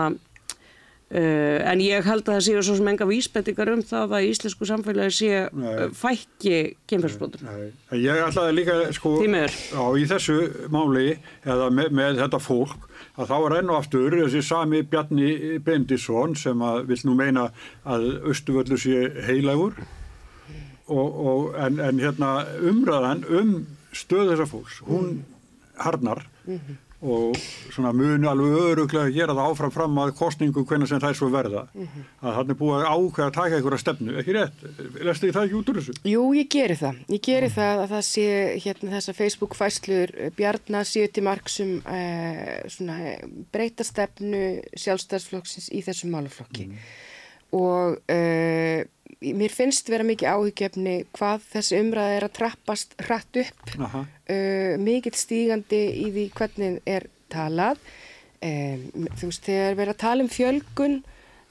Uh, en ég held að það séu svo sem enga vísbendingar um það að íslensku samfélagi sé Nei. uh, fækki. Nei, en Ég ætlaði líka sko á, í þessu máli eða með, með þetta fólk að þá er enn og aftur þessi sami Bjarni Bendisson sem að vil nú meina að Östuvöldu sé heilagur og, og, en, en hérna umræðan um stöð þessa fólks, hún harnar og svona muni alveg öruglega að gera það áfram fram að kostningu hvernig sem það er svo verða að hann er búið að ákveða að taka einhverja stefnu, ekki rétt lestu þið það ekki út úr þessu? Jú, ég geri það. Ég geri það að það sé hérna þessa Facebook-fæslur Bjarnar séu til marksum uh, svona breyta stefnu sjálfstæðsflokksins í þessum málaflokki. Og uh, mér finnst vera mikið áhugjefni hvað þessi umræða er að trappast hratt upp, uh, mikill stígandi í því hvernig er talað. Um, þú veist, þegar verið að tala um fjölgun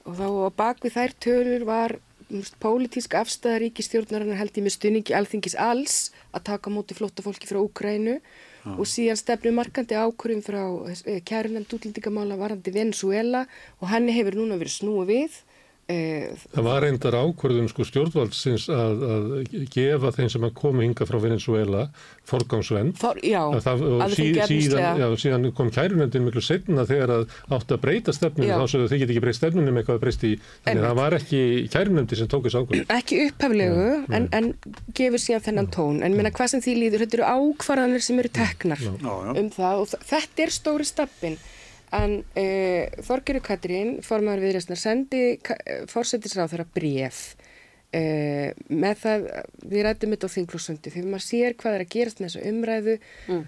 og þá á bakvið þær tölur var veist, pólitísk afstæða ríkistjórnarinnar held ég með stunningi alþingis alls að taka móti flótta fólki frá Úkrænu og síðan stefnu markandi ákvörðum frá eh, kærunend útlendingamála varandi Venezuela og henni hefur núna verið snúið við. Eh, Það var reyndar ákvörðum sko stjórnvaldsins að, að gefa þeim sem að komu hinga frá Venezuela forgangsvend. for, já, Að Það, og alveg sí, síðan, síðan kom kærunendin miklu setna þegar að átti að breyta stefninu Já. þá sögðu þið get ekki breytt stefninu með eitthvað að breyst í þannig að það var ekki kærunendi sem tók þessu ákvörðum. ekki upphaflegu en, en gefur síðan þennan tón en minna hvað sem því líður, þetta eru ákvarðanir sem eru teknar Já, já. um það og þetta er stóri stappin en uh, Þorgerur Katrín formar viðræstnar sendi fórsetisráð þeirra bref uh, með það við rættum þetta á þinglúsundi þegar maður sér hvað er að gerast með þessa umræðu mm.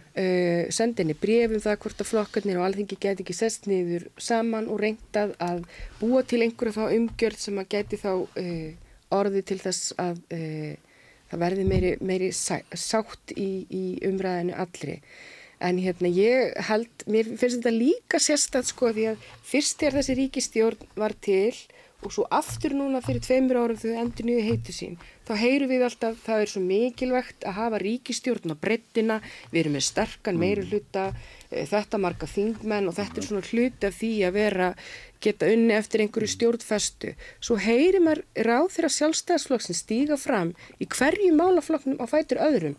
sendi henni bref um það hvort að flokkarnir og alþingi geti ekki sest niður saman og reyndað að búa til einhverja þá umgjörð sem að geti þá uh, orði til þess að uh, það verði meiri, meiri sá, sátt í, í umræðinu allri. En hérna ég held, mér finnst þetta líka sérstætt sko því að fyrst þegar þessi ríkistjórn var til og svo aftur núna fyrir tveimur árum þau endur nýju heitu sín, þá heyrum við alltaf það er svo mikilvægt að hafa ríkistjórn á brettina, við erum með sterkan meiri hluta, eh, þetta marga þingmenn og þetta er svona hluti af því að vera geta unni eftir einhverju stjórnfestu. Svo heyrir maður ráð þeirra sjálfstæðsflokksinn stíga fram í hverju málaflokknum á fætur öðrum.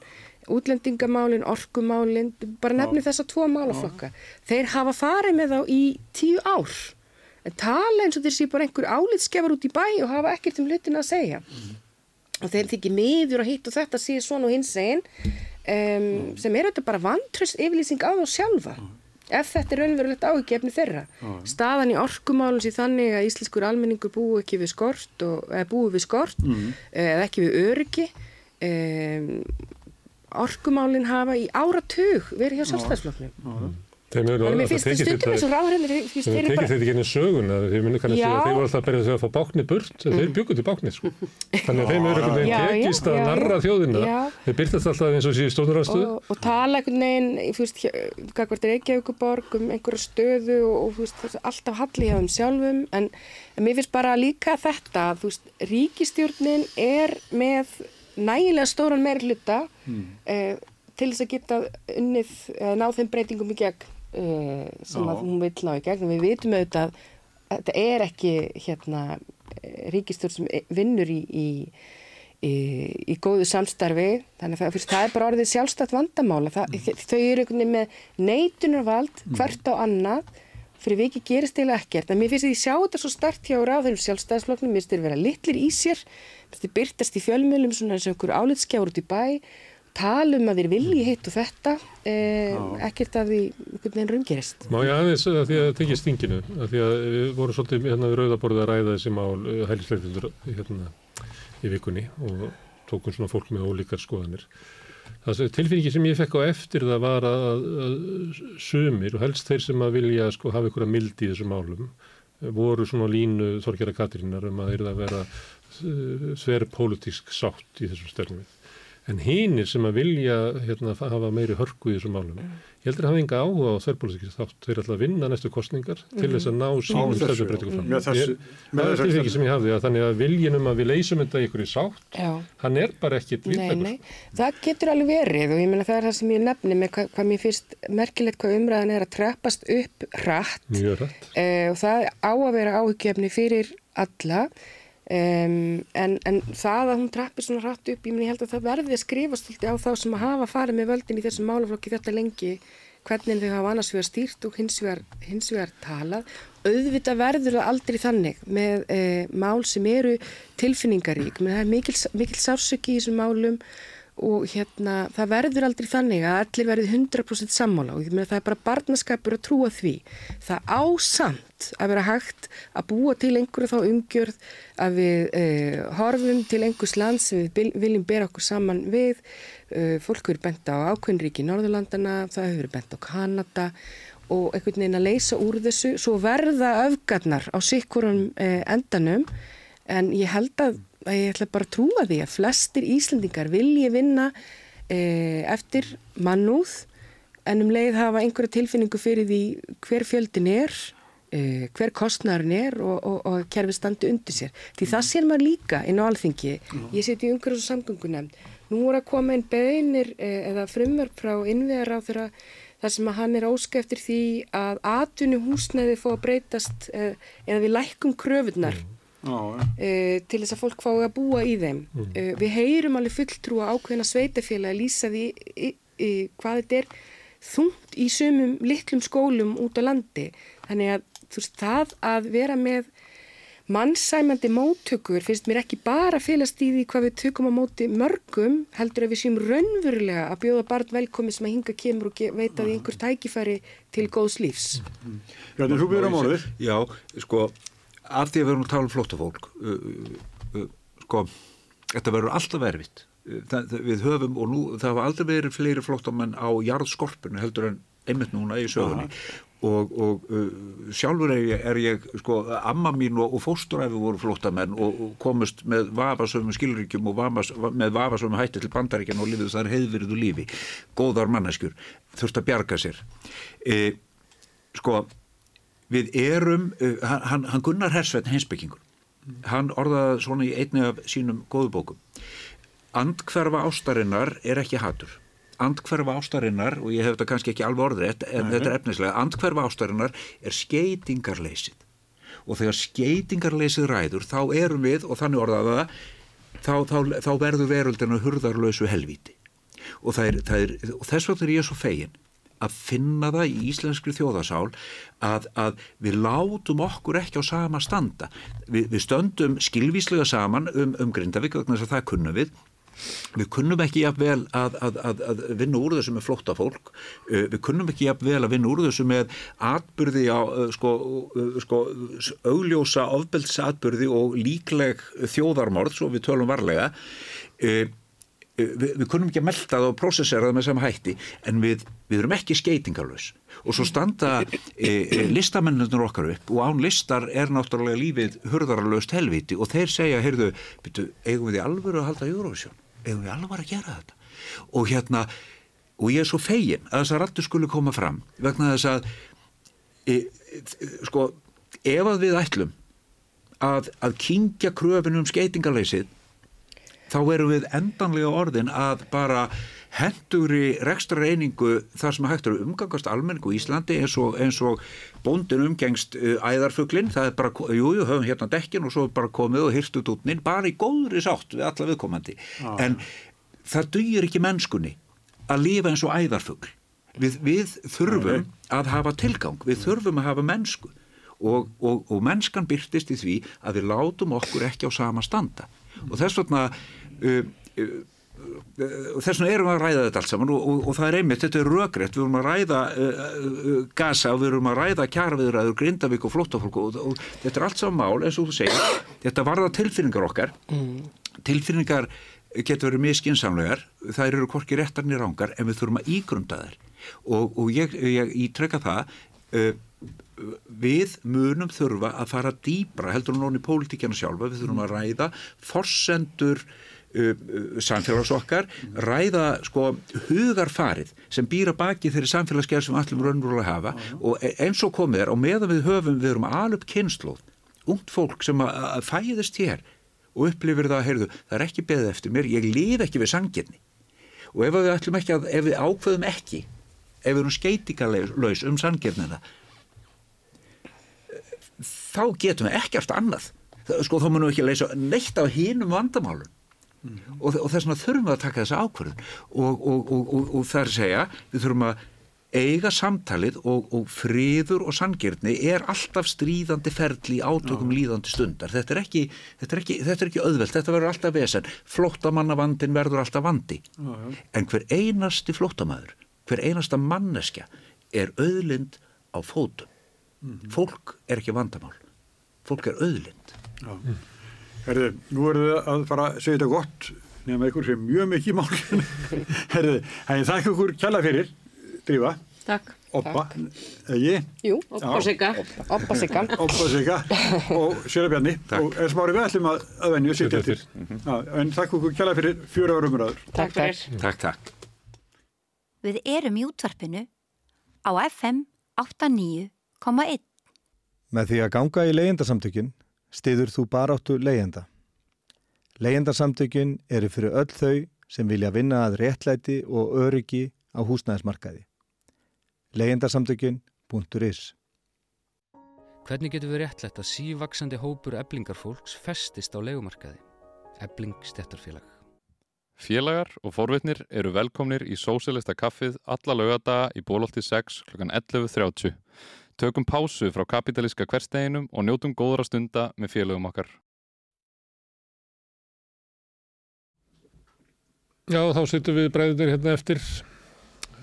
Útlendingamálin, orkumálin, bara nefnir þessa tvo málaflokka. Þeir hafa farið með þá í tíu ár. En tala eins og þeir sé bara einhver álitskefar út í bæ og hafa ekkert um hlutin að segja. Og þeir þykir miður og hitt og þetta sé svona og hins einn um, sem er þetta bara vantröst yfirlýsing á þá sjálfa. Ef þetta er raunverulegt áhugjefni þeirra. Staðan í orkumálun sé þannig að íslenskur almenningur búi ekki við skort og, eða búi við skort eða ekki við öryggi. Um, orkumálin hafa í áratug verið hjá sjálfstæðsflokknum. Þeim eru Þannig að mér finnst það tekið stundum eins og þetta ráðhrendir Þeir þeir tekið bara þetta ekki inn í söguna, þeir muni kannski Já. að þeir voru alltaf að berja þess að fá báknið burt, en þeir byggur til báknið, sko. Þannig að þeim eru einhvern veginn tekist að narra þjóðina. já. Þeir byrtast alltaf eins og séu stjórnarastöðu. og, og tala einhvern veginn, þú veist, gagvart Reykjavíkuborg um einhverja stöðu og, er alltaf halli hjá þeim sjálfum en, en mér finnst bara líka þetta, þú veist, ríkistjórnin er með nægilega stóran meiri hluta eh, til þess að geta unnið, eh, ná þeim breytingum í gegn eh, sem Já. að hún vill ná í gegn. Við vitum auðvitað að þetta er ekki hérna ríkistjórn sem vinnur í, í í, í góðu samstarfi. Þannig að fyrst, það er bara orðið sjálfstætt vandamála það, þau eru með neitunarvald hvert á annað fyrir vikið gerist eiginlega ekkert en mér finnst því sjá þetta svo stert hjá ráðunum sjálfstæðisflokknum mér finnst þeir vera litlir í sér mér finnst þeir byrtast í fjölmjölum svona eins og einhver álitskjáur út í bæ tala um að þeir vilji hitt og þetta eh, ekkert að því einhvern veginn raungerist Má ég aðeins að því að tekja stinginu, að því að við vorum svolítið hérna við rauðaborðið að ræða þessi mál hælisleitindur hérna í vikunni og tókum svona fólk með ólíkar skoðanir. Tilfinningi sem ég fekk á eftir það var að, að, sumir og helst þeir sem að vilja sko hafa að mildi í þessum málum voru svona línu Þorgjara Katrínar um að þeir það vera þver pólitísk sátt í þessum stefnum En hínir sem að vilja hérna, hafa meiri hörku í þessum málum, ég heldur að hafa enga áhuga á þverrpolítikis þátt. Þeir ætla að vinna næstu kostningar til þess að ná sínum breytingu fram. Það er þessu- tilfengi sem ég hafði að þannig að viljinum að við leysum þetta ykkur í sátt, Já. hann er bara ekkit nei, það getur alveg verið og ég meina það er það sem ég nefni með hvað, hvað mér finnst merkilegt hvað umræðan er að treppast upp hratt Mjög rætt. eh, og það á að vera áhyggjefni fyrir alla um, en, en það að hún treppir svona hratt upp, ég meina ég held að það verði að skrifast svolítið á þá sem að hafa farið með völdin í þessum málaflokki þetta lengi hvernig þau hafa annars vegar stýrt og hins vegar, hins vegar talað. Auðvitað verður það aldrei þannig með eh, mál sem eru tilfinningarík, menn það er mikil, mikil sársöki í þessum málum og hérna, það verður aldrei þannig að allir verður 100% sammála og ég meina það er bara barnaskapur að trúa því. Það ásamt að vera hægt að búa til einhverju þá umgjörð að við eh, horfum til einhvers land sem við viljum bera okkur saman við. Eh, fólk eru bent á ákveðnríki í Norðurlandana, það hefur bent á Kanada og einhvern veginn að leysa úr þessu. Svo verða öfgarnar á sikkurum eh, endanum. En ég held að, að ég ætla bara að trúa því að flestir Íslendingar vilji vinna eh, eftir mannúð en um leið hafa einhverja tilfinningu fyrir því hver fjöldin er eh, hver kostnærin er og, og, og kerfi standi undir sér. Því það sér maður líka inn á alþingi. Ég seti í umhverjus og samgöngunemnd. Nú voru að koma inn beðinir eh, eða frumverk frá innvegar á þeirra þar sem að hann er óska eftir því að atvinnu húsnæði að breytast eða við lækkum kröfunar Já, já. Uh, til þess að fólk fái að búa í þeim. Uh, við heyrum alveg fulltrúa ákveðina sveitafélagi að lýsa því í, í, hvað þetta er þungt í sumum litlum skólum út á landi. Þannig að þú veist, það að vera með mannsæmandi móttökur finnst mér ekki bara félast í því hvað við tökum á móti mörgum heldur að við séum raunverulega að bjóða barn velkomi sem að hinga kemur og veita því einhver tækifæri til góðs lífs. Bjarni, þú byrjar á málið. Já, sko, af því að við erum að tala um flóttafólk, sko, þetta verður alltaf erfitt. Það, við höfum, og nú, það hafa aldrei verið fleiri flóttamenn á jarðskorpunu heldur en einmitt núna í sögunni. Og, og uh, sjálfur er ég, er ég, sko, amma mín og, og fósturæfi voru flóttamenn og, og komust með vafasöfum skilríkjum og vamas, með vafasöfum hætti til bandaríkjan og lifið þar heiðvirðu lífi. Góðar manneskjur, þurft að bjarga sér. E, sko, við erum, uh, hann, hann Gunnar Hersveit heimsbyggingur, hann orðaði svona í einni af sínum góðubókum andhverfa ástarinnar er ekki hatur. Andhverfa ástarinnar og ég hef þetta kannski ekki alveg orðrétt en þetta er efnislega andhverfa ástarinnar er skeitingarleysið og þegar skeitingarleysið ræður þá erum við, og þannig orðaði það þá, þá, þá verður veröldinu hurðarlösu helvíti. Og, það er, það er, og þess vegna er ég svo fegin að finna það í íslenskri þjóðasál að, að við látum okkur ekki á sama standa. Vi, við stöndum skilvíslega saman um, um Grindavík vegna þess að það kunnum við. Við kunnum ekki jafnvel að, að, að, að vinna úr þessu með flótta fólk, uh, við kunnum ekki jafnvel að vinna úr þessu með atbyrði á uh, sko, uh, sko, augljósa ofbeldsatbyrði og líkleg þjóðarmorð, svo við tölum varlega. Uh, við, við kunum ekki að melda það og prósessera það með sama hætti en við, við erum ekki skeitingarlaus og svo standa e, e, listamennunir okkar upp og án listar er náttúrulega lífið hurðaralaust helviti og þeir segja, heyrðu, byrju, eigum við í alvöru að halda Eurovision, eigum við alvöru að gera þetta? Og hérna og ég er svo fegin að þess að rattu skulu koma fram vegna þess að e, e, sko, ef að við ætlum að, að kingja kröfin um skeitingarleysið þá erum við endanlega orðin að bara hendugri rekstra reyningu þar sem hægt eru umgangast almenningu í Íslandi eins og, eins og bóndin umgengst uh, æðarfuglin, það er bara, jújú, jú, höfum hérna dekkin og svo bara komið og hyrstu dútnin, bara í góðri sátt við alla viðkomandi. Ah. En það dugir ekki mennskunni að lifa eins og æðarfugl. Við, við þurfum að hafa tilgang, við þurfum að hafa mennsku og, og, og mennskan byrtist í því að við látum okkur ekki á sama standa og þess vegna þess vegna erum við að ræða þetta allt saman og, og, og það er einmitt, þetta er röggrétt við erum að ræða uh, uh, gasa og við erum að ræða kjaraviðræður, grindavík og flóttafólk og, og þetta er allt saman mál eins og þú segir, þetta varða tilfinningar okkar. Mm. tilfinningar getur verið miskinsamlegar það eru hvorki réttarnir rángar en við þurfum að ígrunda þær. Og ég, ég ítrekka það uh, við munum þurfa að fara dýbra heldur hún í pólitíkjana sjálfa, við þurfum að ræða forsendur uh, uh, samfélags okkar, ræða sko hugarfarið sem býra baki þeirri samfélagsgerð sem allum raunverulega hafa. Og e, eins og komið er og meðan við höfum við erum alveg kynnslóð, ungt fólk sem að, fæðist hér og upplifir það að heyrðu, það er ekki beðið eftir mér, ég lif ekki við sangirni og ef við ætlum ekki að, ef við ákveðum ekki ef við erum skeitingarlaus um sangirnina þá getum við ekkert annað. Sko þá munum við ekki að leysa neitt af hínum vandamálun mm. og, og þess vegna þurfum við að taka þessa ákvörðun og, og, og það er að segja við þurfum að eiga samtalið og friður og sangirni er alltaf stríðandi ferli átökum Já. líðandi stundar þetta er, ekki, þetta, er ekki, þetta er ekki öðvelt, þetta verður alltaf vesen flóttamannavandin verður alltaf vandi Já. en hver einasti flóttamæður hver einasta manneska er öðlind á fótum Mm -hmm. Fólk er ekki vandamál. Fólk er auðlind. Mm. Herðu, nú erum við að fara að segja þetta gott nefnum einhver sem mjög mikið mál. Herðu, það er þakka okkur kjalla fyrir, Drífa. Takk. Oppa, eða Jú, Oppa Sigga. Oppa Sigga. Oppa Sigga og Sjöra Bjarni. Og er smári við ætlum að, að venju að sitja til. En þakka okkur kjalla fyrir fjóra árum ræður. Takk fyrir. Takk, takk. Við erum í útvarpinu á FM 89 0,1. Með því að ganga í leyendasamtökin stiður þú baráttu leyenda. Leyendasamtökin eru fyrir öll þau sem vilja vinna að réttlæti og öryggi á húsnæðismarkaði. Leyendasamtökin.is Hvernig getur við réttlætt að sívaksandi hópur eblingarfólks festist á legumarkaði? Ebling stettarfélag. Félagar og forvitnir eru velkomnir í Sósilista kaffið alla lögadaga í bólótti 6 kl. 11.30. Tökum pásu frá kapitalíska hversteginum og njótum góðra stunda með félögum okkar. Já, þá sittum við bræðir hérna eftir,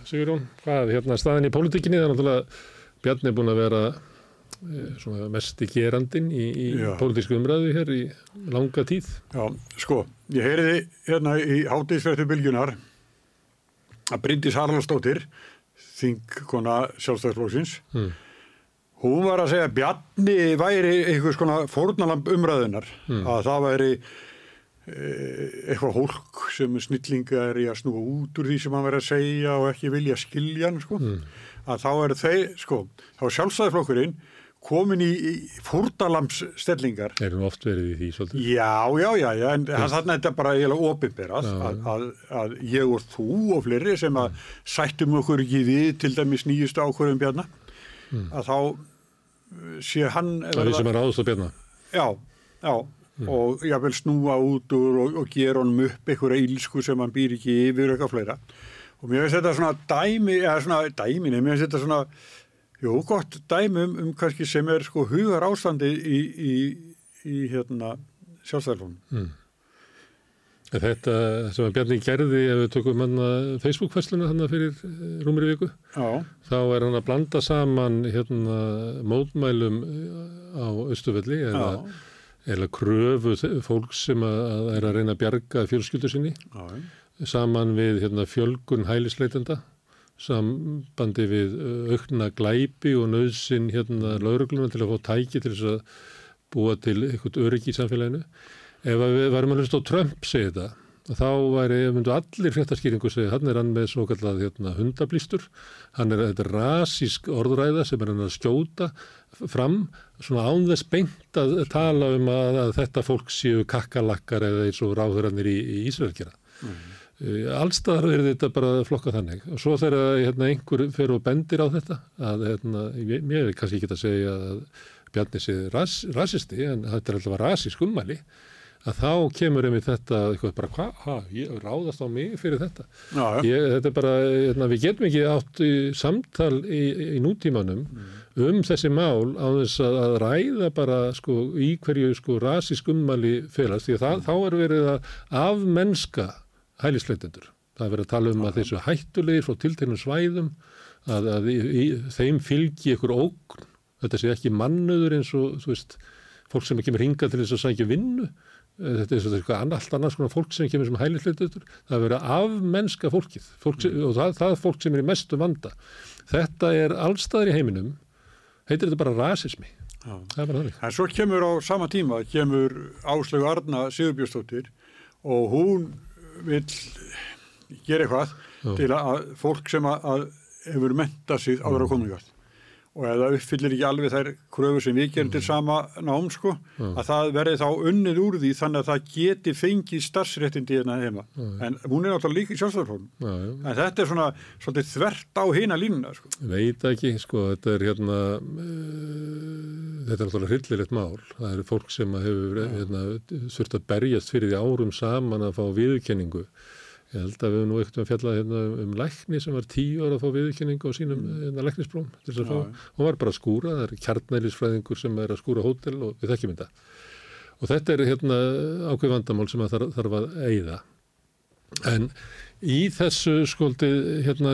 Sigurjón. Hvað, hérna staðin í pólitíkinni, það er náttúrulega Bjarni er búin að vera e, mest í gerandin í, í pólitísku umræðu hér í langa tíð. Já, sko, ég heyriði hérna í hátíðsverðu byljunar að Bryndis Haraldsdóttir, þingkona sjálfstæðsflóksins, mm Hún var að segja að Bjarni væri einhvers konar fórnalamb umræðunar mm. að það væri e, eitthvað hólk sem snillingar í að snúa út úr því sem hann verið að segja og ekki vilja skilja hann sko. Mm. Að þá er þeir, sko, þá er sjálfstæðiflokkurinn komin í, í fórnalamsstellingar. Erum oft verið í því svolítið? Já, já, já, já en þannig að þetta bara eiginlega ofinberað að, að, að ég og þú og fleiri sem að mm. sættum okkur ekki við til dæmis nýjustu ákvörðum Bjarnar mm. að þá sé hann Það er því sem er áðust að björna Já, já mm. og ég vil snúa út úr og, og gera honum upp einhverja ílsku sem hann býr ekki yfir eitthvað fleira og mér finnst þetta svona dæmi eða svona dæmi, mér finnst þetta svona jú, gott dæmi um, um kannski sem er sko hugar ástandi í, í, í hérna sjálfstæðarfónum mm. Þetta sem að Bjarni gerði ef við tökum hann að Facebook-fæsluna hann fyrir eh, rúmri viku Já. þá er hann að blanda saman hérna, mótmælum eh, á Östufelli eða, eða kröfu fólks sem að er að reyna að bjarga fjölskyldu sinni Já. saman við hérna, fjölgun hælisleitenda, sambandi við uh, aukna glæpi og nöðsin hérna laurugluna til að fá tæki til þess að búa til eitthvað öryggi í samfélaginu. Ef að við varum að hlusta á Trump segja þetta, þá væri, myndu allir fréttaskýringu segja, hann er hann með svo kallað hérna, hundablýstur, hann er þetta rasísk orðræða sem er hann að skjóta fram, svona án þess beint að tala um að, að þetta fólk séu kakkalakkar eða eins og ráðurannir í, í Ísraelkjara. Mm. Allstaðar er þetta bara flokka þannig og svo þegar hérna, einhver fer og bendir á þetta að hérna, mér er kannski ekki að segja að Bjarni sé ras, rasisti en þetta er alltaf rasísk ummæli að þá kemur einmitt þetta eitthvað bara hvað, ha, ég ráðast á mig fyrir þetta. Já, já. Ég, þetta er bara, hérna, við getum ekki átt í samtal í, í nútímanum Mm. um þessi mál á þess að, að ræða bara sko í hverju sko rasísk ummæli felast því að það, þá er verið að af mennska hælisleitendur. Það er verið að tala um að þessu hættulegir frá tilteknum svæðum að, að í, í, þeim fylgi ykkur ógn. Þetta sé ekki mannuður eins og, þú veist, fólk sem kemur hingað til þess að sækja vinnu. Eh, Þetta er svona eitthvað ann- allt annars konar fólk sem kemur sem hælisleitendur. Það er verið af mennska fólkið fólk sem, og það, það er fólk sem er í mestu vanda. Þetta er allstaðar í heiminum, heitir þetta bara rasismi. Já. Það er bara þannig. En svo kemur á sama tíma, kemur Áslögu Arna Sigurbjörnsdóttir og hún vil gera eitthvað Já. til að fólk sem að, að hefur mentað að koma í galt og ef það uppfyllir ekki alveg þær kröfur sem við gerum til sama nám sko, að það verði þá unnið úr því þannig að það geti fengið starfsréttindi hérna heima. En hún er náttúrulega líka í sjálfstæðarfólum. Já, já. En þetta er svona svolítið þvert á hina línuna sko. Veit ekki, sko, þetta er hérna, uh, þetta er náttúrulega hryllilegt mál. Það eru fólk sem hefur hérna, þurft að berjast fyrir því árum saman að fá viðurkenningu. Ég held að við höfum nú ekkert um að fjalla hérna, um lækni sem var tíu ára að fá viðurkenningu á sínum hérna, þess að fá. Hún var bara að skúra, það er kjarnælisfræðingur sem er að skúra hótel og við þekkjum þetta. Og þetta er hérna ákveð vandamál sem að þarf, þarf að eigða. En í þessu skoldi hérna,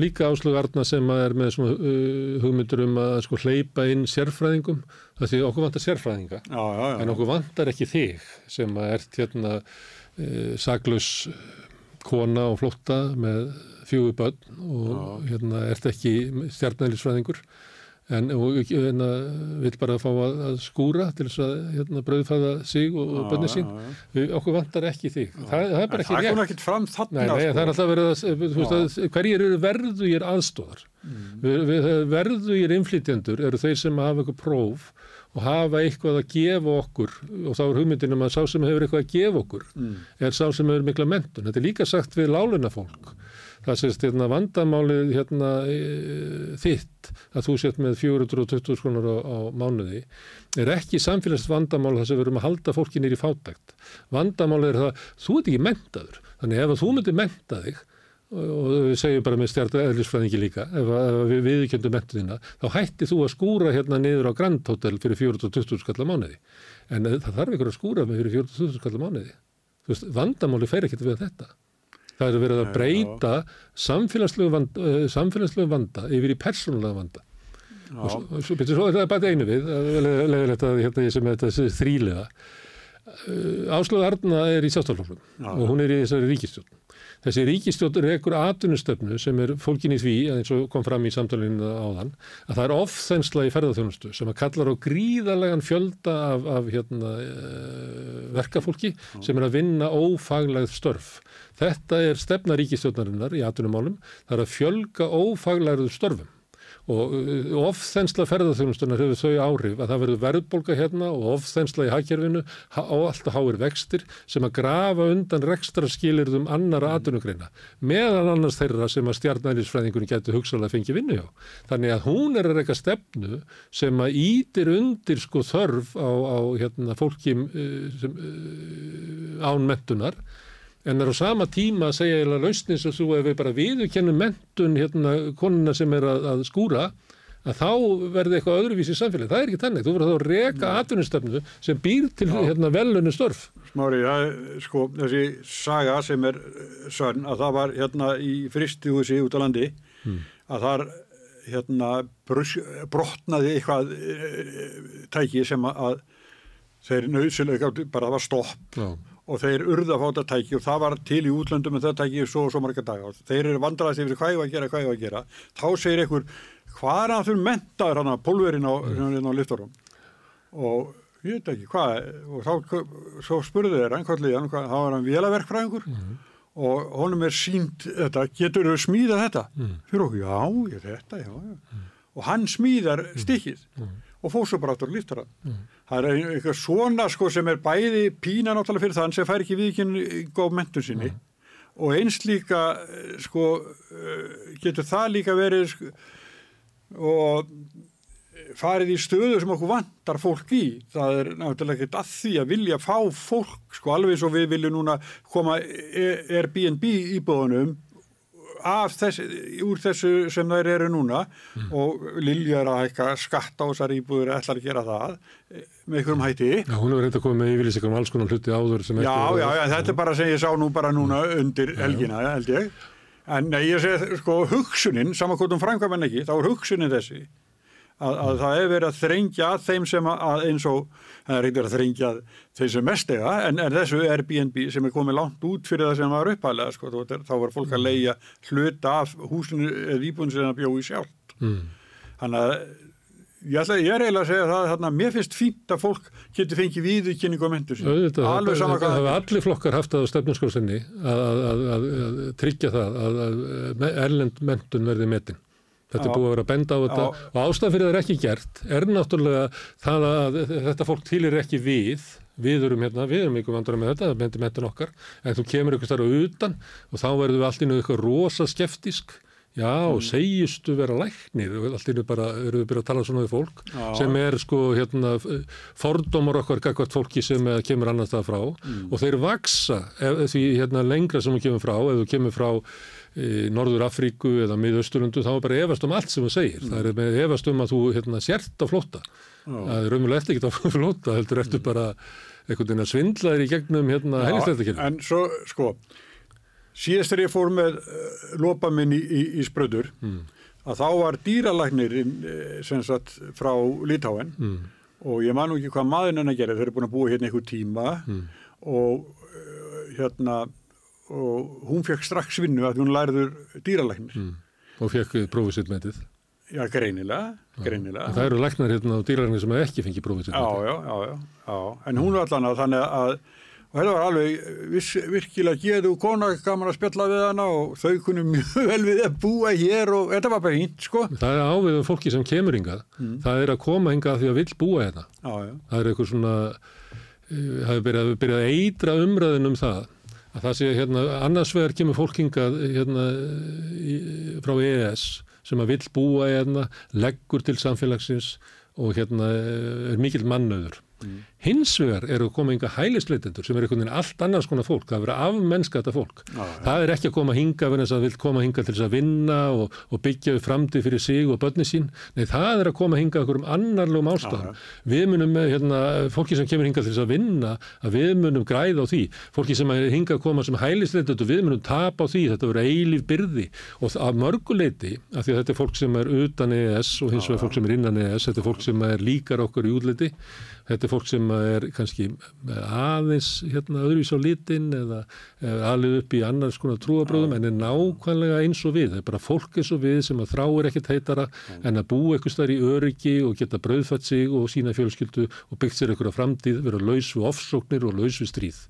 líka áslug Arna sem er með svona, uh, hugmyndur um að sko, hleypa inn sérfræðingum, það því okkur vantar sérfræðinga, Já, já, já. en okkur vantar ekki þig sem að ert hérna saklaus kona og flótta með fjögur börn og hérna ert ekki stjarnælisfræðingur en og, hérna, vil bara fá að, skúra til þess að hérna, brauðfæða sig og, og bönni sín. já, já. Við, okkur vantar ekki þig. Það, það er En bara ekki það rétt. kom ekkert fram þarna Nei, nei, sko. það er alltaf verið að, að hverjir eru verðugir aðstóðar. Mm. Verðugir innflytjendur eru þeir sem hafa eitthvað próf og hafa eitthvað að gefa okkur og þá er hugmyndin um að sá sem hefur eitthvað að gefa okkur er sá sem hefur mikla mentun. Þetta er líka sagt við láluna fólk. Það sést hérna vandamálið hérna e, þitt að þú sett með 420 skonar á, á mánuði er ekki samfélags vandamál það sem við erum að halda fólki nýri fátækt. Vandamálið er það, þú ert ekki mentaður. Þannig ef þú myndir menta þig og við segjum bara með stjarta eðlisfræðingi líka, ef, ef við viðkjöndum mentunina, þá hætti þú að skúra hérna niður á Grand Hotel fyrir 420 skall á mánuði. En eh, það þarf ykkur að skúra með fyrir 420 skall á mánuði. Þú veist, vandamáli fer ekkert við þetta. Það er verið að breyta samfélagslegu vanda, uh, samfélagslegu vanda yfir í persónulega vanda. Og svo, og svo, byrju, svo er það bara einu við, leðilegt að hérna ég sem er þetta þrýlega. Uh, Áslöðu Arna er í sjálfstoflokkum og hún er í þessari ríkistjórn. Þessi ríkistjórn rekur atvinnustöfnu sem er fólkin í því, eins og kom fram í samtalinu áðan, að það er ofþensla í ferðarþjónustu sem að kallar á gríðarlegan fjölda af, af hérna, uh, verkafólki sem er að vinna ófaglæð störf. Þetta er stefna ríkistjórnarinnar í atvinnumálum, það er að fjölga ófaglæðu störfum og uh, ofþensla ferðarþjónustunar hefur þau áhrif að það verður verðbólga hérna og ofþensla í hagkerfinu ha- og alltaf háir vextir sem að grafa undan rekstra skilirðum annara atvinnugreina meðan annars þeirra sem að stjarnælisfræðingunni getur hugsalega fengið vinnu hjá. Þannig að hún er að reyka stefnu sem að ítir undir sko þörf á, á hérna, fólki uh, sem, uh, án mentunar en er á sama tíma að segja eða lausnin sem þú ef við bara viðurkennum mentun hérna konuna sem er að, að skúra að þá verði eitthvað öðruvísi í samfélagi. Það er ekki þannig. Þú verður þá að reka atvinnustöfnu sem býr til hérna velunni störf. Smári, það er sko þessi saga sem er eh, sönn að það var hérna í fristihúsi út á landi að þar hérna brus, brotnaði eitthvað e, tæki sem að þeir nöðsilega bara var stopp Já. Og þeir urða að fá þetta tæki og það var til í útlöndum en það tæki svo og svo marga daga. Og þeir eru vandraðast yfir hvað ég var að gera, hvað ég var að gera. Þá segir einhver, hvað er að þú mentaður hann að pólverinn á, mm. á liftorum og ég veit ekki hvað og þá svo spurðu þeir liðan, þá er hann vélaverkfræðingur? Og honum er sínt þetta, getur þau smíðað þetta? Fyrir okkur, já, ég þetta, já, já. Og hann smíðar stikkið og fór svo bara áttur að lifta það það er eitthvað svona sko sem er bæði pína náttúrulega fyrir þann sem fær ekki viðkinn góð mentun sinni og eins líka sko eh, getur það líka verið sko, og farið í stöðu sem okkur vantar fólk í. Það er náttúrulega ekkert að því að vilja fá fólk sko alveg svo við viljum núna koma E- Airbnb íbúðunum af þessu, úr þessu sem þær eru núna og Lilja er að hækka skatta á þessar íbúður ætlar að gera það með einhverjum hætti Já, hún hefur reynda komið með yfirlýsingar um alls konar hluti áður sem Já, já, já, þetta er bara sem ég sá nú bara núna undir helgina, held ég. En nei, ég segi, sko, hugsunin, samankvöldum framkvæminn ekki, þá er hugsunin þessi að, að það er verið að þrengja að þeim sem að eins og, það er eitthvað að þrengja þeim sem mest eiga, en, en þessu Airbnb sem er komið langt út fyrir það sem var upphæðlega, sko, þá, var fólk að leia hluta af húsinu eða íbúin sem það bjóði sjálft. Mm. Þannig að ég, ætla, ég er eiginlega að segja það, þarna, mér finnst fínt að fólk getur fengið viðurkynningu á mentur sín. Alveg sama hvað það hafa allir flokkar haft það á stefnusskóðsynni að, að, að, að, tryggja það að, erlend mentun verði metin. Þetta er búið að vera að benda á þetta Já. og ástæð fyrir það er ekki gert er náttúrulega það að þetta fólk tilir ekki við við erum hérna, við erum ykkur vandrar með þetta það bendir mentin okkar, en þú kemur ykkur starf utan og þá verður við allt Já, Mm. segistu vera læknir og allt innu bara, eru við byrjað að tala svona við fólk Já. sem er sko hérna fordómar okkar gagvart fólki sem eh, kemur annars það frá Mm. og þeir vaksa ef, því hérna lengra sem þú kemur frá ef þú kemur frá e, Norður Afríku eða Miðausturlundu þá er bara efast um allt sem þú segir. Mm. Það er með efast um að þú hérna, sért á flótta. Það er raunverulega eftir ekki á flótta, heldur eftir bara einhvern veginn að svindla þér í gegnum hérna helgstættakilum. En svo, sko, síðast þegar ég fór með uh, lopa minn í, í, í spröður, Mm. að þá var dýralagnirinn uh, sem sagt frá Lítáen Mm. og ég man nú ekki hvað maðurinn hennar gerði, þeir eru búin að búa hérna einhver tíma Mm. og uh, hérna, og hún fekk strax vinnu að hún læriður dýralagnir. Mm. Og fekk prófið sitt metið. Já, greinilega, greinilega. En það eru læknar hérna á dýrarinn sem ekki fengið prófið sitt Já, já, já, já, já. En hún var allan að þannig að og þetta var alveg viss, virkilega geðu kona gaman að spjalla við hana og þau kunni mjög vel við að búa hér og þetta var bara hýnt, sko. Það er ávið um fólki sem kemur hingað. Það er að koma hingað því að vill búa hérna. Já, já. það er eitthvað svona uh, hafi byrjað, byrjað að eitra umræðin um það að það sé hérna annars vegar kemur fólk hingað hérna í, frá EES sem að vill búa hérna, leggur til samfélagsins og hérna er mikill mannöður. Hins vegar eru að koma hinga hælisleitendur sem er einhvern veginn allt annars konar fólk, það er að vera afmennska þetta fólk. Það er ekki að koma hinga vegna þess að það vil koma hinga til þess að vinna og, og byggja upp framtíð fyrir sig og börni sín. Nei, það er að koma hinga einhverjum annarlegum ástæðum. Við munum með hérna, fólki sem kemur hinga til þess að vinna, að við munum græða á því. Fólki sem hinga að koma sem hælisleitendur, við munum tapa á því. Þetta verður eilíf byrði og að mörguleiti, af því að þetta er fólk sem er utan EES og hins vegar fólk sem er innan EES, þetta er fólk sem er líkar okkur í útliti Þetta er fólk sem er kannski aðeins hérna, öðruvís á litin eða, alveg upp í annars konar trúabröðum en er nákvæmlega eins og við. Það er bara fólk eins og við sem að þráir ekkert heitara en að búa eitthvað starf í öryggi og geta brauðfætt sig og sína fjölskyldu og byggt sér eitthvað framtíð, vera laus við ofsóknir og laus við stríð.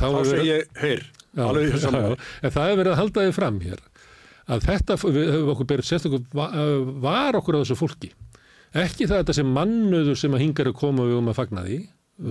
Þá segi ég, heyr, alveg þessum. En það er verið að halda þið fram hér að þetta, við höfum okkur berið sérstaklega var okkur á þessu fólki. Ekki það að þetta sem mannöður sem að hingar að koma við um að fagna því,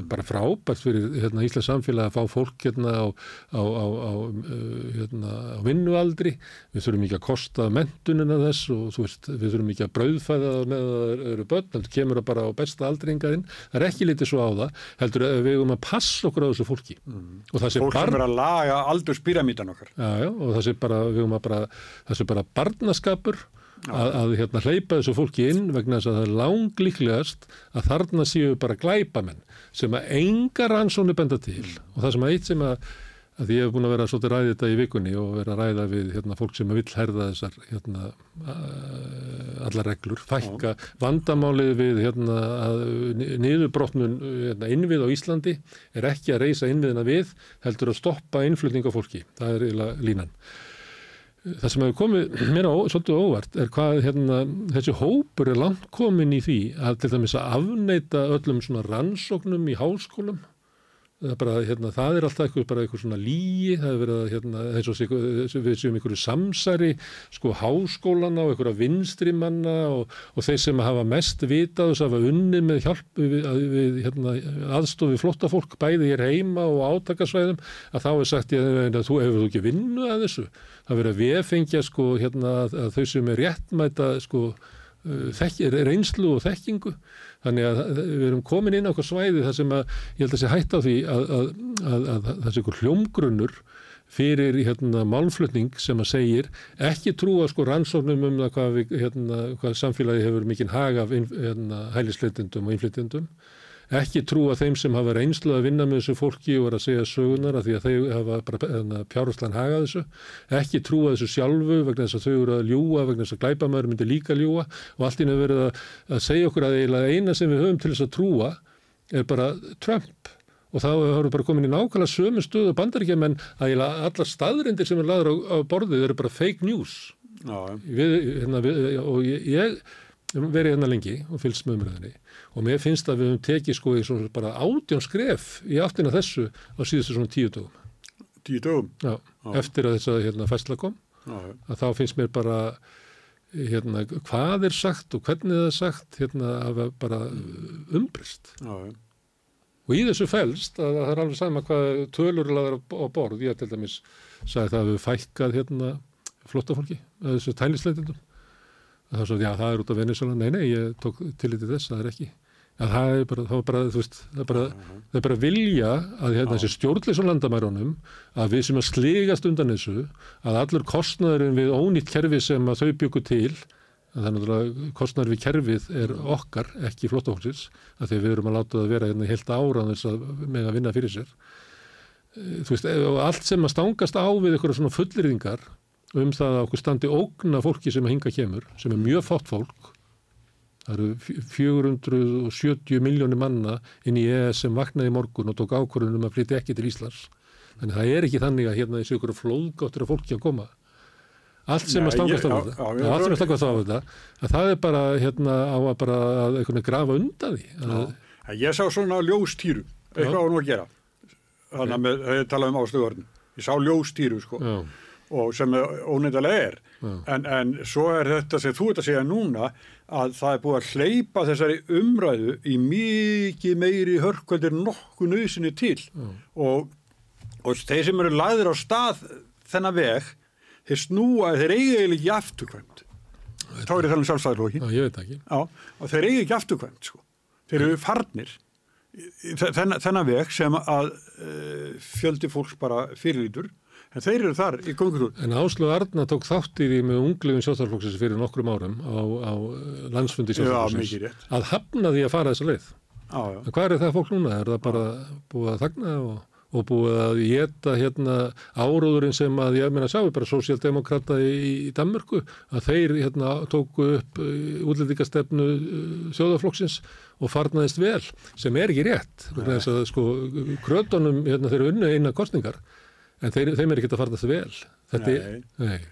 bara frábært fyrir hérna, Íslands samfélag að fá fólk hérna á, á, á, uh, hérna, á vinnualdri. Við þurfum ekki að kosta mentunina þess og veist, við þurfum ekki að brauðfæða með að það eru börn, heldur kemur það bara á besta aldringaðinn. Það er ekki litið svo á það, heldur að við höfum að passa okkur á þessu fólki. Og það sé Fólk sem er að laga aldurspíramítan okkar. Já, já, og það sé bara, að bara, það sé bara barnaskapur að, að hérna hleypa þessu fólki inn vegna þess að það er langlíklegast að þarna séu bara glæpamenn sem að enga rannsónu benda til. Og það sem að eitt sem að að ég hef búin að vera svolítið ræðið þetta í vikunni og vera að ræða við hérna, fólk sem vil herða þessar hérna, uh, allar reglur, fækka vandamálið við hérna, niðurbrotnun hérna, innvið á Íslandi er ekki að reysa innviðina við heldur að stoppa innflutning á fólki. Það er línan það sem hefur komið mér á svolítið óvart er hvað hérna, þessi hópur er langt komin í því að til dæmis að afneita öllum svona rannsóknum í háskólum. Það er, bara, hérna, það er alltaf eitthvað, bara eitthvað svona líi, það er verið að hérna, þess að við séum einhverju samsæri sko háskólana og einhverja vinstrimanna og, og þeir sem hafa mest vitað þess að hafa unni með hjálp við, við hérna, aðstofi flotta fólk bæði hér heima og átakasvæðum að þá er sagt þú hefur þú ekki vinnu að þessu, að við fengja sko hérna að, að þau sem er réttmæta sko þekk, reynslu og þekkingu. Þannig að við erum komin inn á okkur svæði þar sem að ég held að sé hægt á því að, að, að, ykkur hljómgrunnur fyrir hérna, málflutning sem að segir ekki trúa sko rannsóknum um það hvað, við, hérna, hvað samfélagi hefur mikinn hag af hérna, hælisleitindum og innflytindum ekki trúa þeim sem hafa reynslu að vinna með þessu fólki og er að segja sögunar að því að þau hafa bara hérna, pjárhúslan hagað þessu, ekki trúa þessu sjálfu vegna þess að þau eru að ljúa vegna þess að glæpamæður myndi líka ljúa og allt ínum verið að, að segja okkur að eina sem við höfum til þess að trúa er bara Trump. Og þá hafa við bara komin í nákvæmlega sömu stöðu bandaríkjum en að allar staðrindir sem er laður á, á borðið eru bara fake news. Við, hérna, við, og ég, ég verið hérna lengi og fylgst með umræðinni og mér finnst að við höfum tekið sko í svona bara átjón skref í aftina þessu á síðustu svona tíu dögum. Tíu dögum? Já, Já. eftir að þess að hérna fæsla kom, Já. að þá finnst mér bara hérna hvað er sagt og hvernig það er sagt hérna að bara umbrist. Já. Og í þessu fælst að það er alveg sama hvað tölur laður á borð, ég til dæmis sagði það að við fækkað hérna flottafólki, þessu tælisleitindum. Það er svo, já það er út af Venezuela, nei nei, ég tók tillitið þess, það er ekki. Að það er bara, það er bara, þú veist, það er bara, það er bara vilja að hérna þessi stjórnleysum landamærunum að við sem að sligast undan þessu, að allur kostnæðurinn við ónýtt kerfi sem að þau byggu til, að það er náttúrulega kostnæður við kerfið er okkar, ekki flottahóksins, að því við erum að láta það vera hérna heilt ára að með að vinna fyrir sér. Þú veist, allt sem að stangast á við ykkur svona fullirðingar um það að okkur standi ógna fólki sem að hinga kemur, sem er mjög fátt fólk Það eru 470 miljónir manna inn í ES sem vaknaði morgun og tók ákvörðunum að flytja ekki til Íslands. Þannig það er ekki þannig að hérna þessu ykkur flóðgáttur af fólki að koma. Allt sem Nei, að stangast á þetta, allt sem að stangast á þetta, að það er bara hérna á að bara að grafa undan því. Að ég sá svona ljóstýru, eitthvað á nú að gera. Þannig að það er talað um ástöðurinn. Ég sá ljóstýru sko. Já og sem óneindalega er. En, en svo er þetta sem þú ert að segja núna að það er búið að hleypa þessari umræðu í mikið meiri hörkvöldir nokkuð nöðsynni til. Og, og þeir sem eru lagðir á stað þennan veg þeir snúa, þeir eigi eiginlega ekki afturkvæmt. Þá er það um sjálfstæðilóki og þeir eigi ekki afturkvæmt sko. þeir eru farnir þennan, þennan veg sem að uh, fjöldi fólks bara fyrirlítur En þeir eru þar í kongurúr. En Áslug Arna tók þáttir í með unglegum sjóþarflóksins fyrir nokkrum árum á, á eh, landsfundi sjóþarflóksins að hafna því að fara þessa leið. Já, já. En hvað er það fólk núna? Er það bara búið að þagna og, og búið að geta hérna áróðurinn sem að ég meina sjáu bara sósíaldemokrata í, í Danmörku að þeir hérna tóku upp eh, útlendingastefnu sjóðarflóksins eh, og farnaðist vel sem er ekki rétt. Þess að sko krötunum hérna þeir unnu eina kostningar en þeir, þeim er ekki að fara þessu vel. Þetta nei. nei.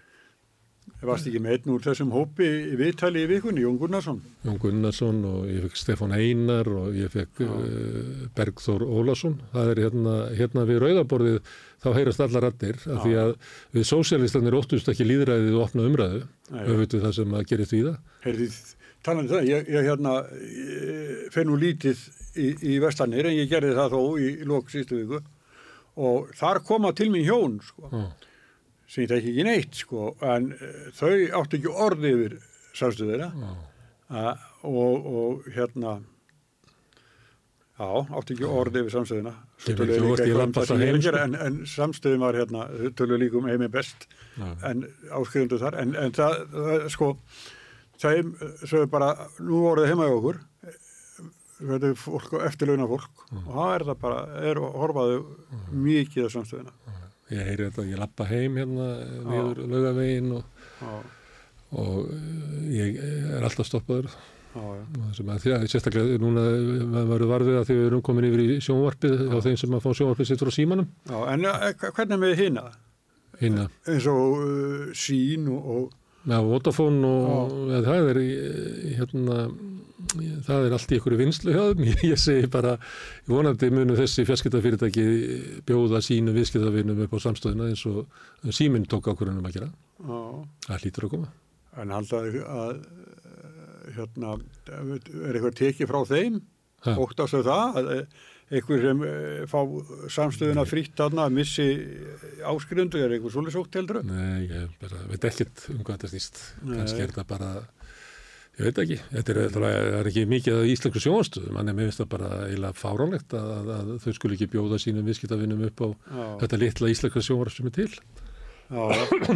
Varst ekki með einn úr þessum hópi viðtali í vikunni, Jón Gunnarsson. Jón Gunnarsson og ég fekk Stefán Einar og ég fekk uh, Bergþór Ólason. Það er hérna, hérna við rauðaborðið þá heyrast allar rattir af því að við sósialistarnir óttust ekki líðræðið og opna umræðu, auðvitað það sem að gerist við það Herðið, talan um það, ég, ég hérna fenn nú lítið í, í vestanir en ég gerði það þó í lók sístu viku og þar koma til mér hjón sko, mm. sem ég tekki ekki neitt sko, en uh, þau áttu ekki orði yfir samstöðina mm. uh, og, og hérna já, áttu ekki orði yfir samstöðina en, en samstöðin var hérna, þau tölu líkum heimi best. Mm. en áskrifundu þar. En, en það, það sko það er bara, nú voruð heima í okkur þetta er eftirlauna fólk mm. og það er það bara, er horfaðu mm. mikið á samstöðuna mm. Ég heyri þetta, ég lappa heim hérna niður laugavegin og, og uh, ég er alltaf stoppaður. já, já. Og það sem að því að sérstaklega núna maður verður varfið að því við erum komin yfir í sjónvarpið hjá þeim sem að fá sjónvarpið sittur á símanum. Já, en eh, hvernig með hina? Hinna. Eins og uh, sín og, og Já, Vodafone og ja, það er í, hérna, það er allt í ykkur vinslu hjá þeim. Ég, segi bara, vonandi munu þessi fjarskiptafyrirtæki bjóða sínu viðskiptafinum upp á samstöðuna eins og síminn tók ákvörðunum að gera. já, Það hlýtur að koma. en haldaði að hérna, er eitthvað tekið frá þeim? Ha. Óttastu það? Að eh, sem eh, fá samstöðuna frýtt þarna að missi áskrifendu, er eitthvað svolítið sótt heldur? Nei, ég bara veit ekkert um hvað þetta snýst. Nei. Kannski er þetta bara, ég veit ekki, þetta er, þetta er ekki mikið að íslensku sjónastöðum, en mér finnst það bara eiginlega fáránlegt að, að, að þau skulu ekki bjóða sínum viðskiptafinum upp á Já. þetta litla íslenska sjónvarp sem er til. Já,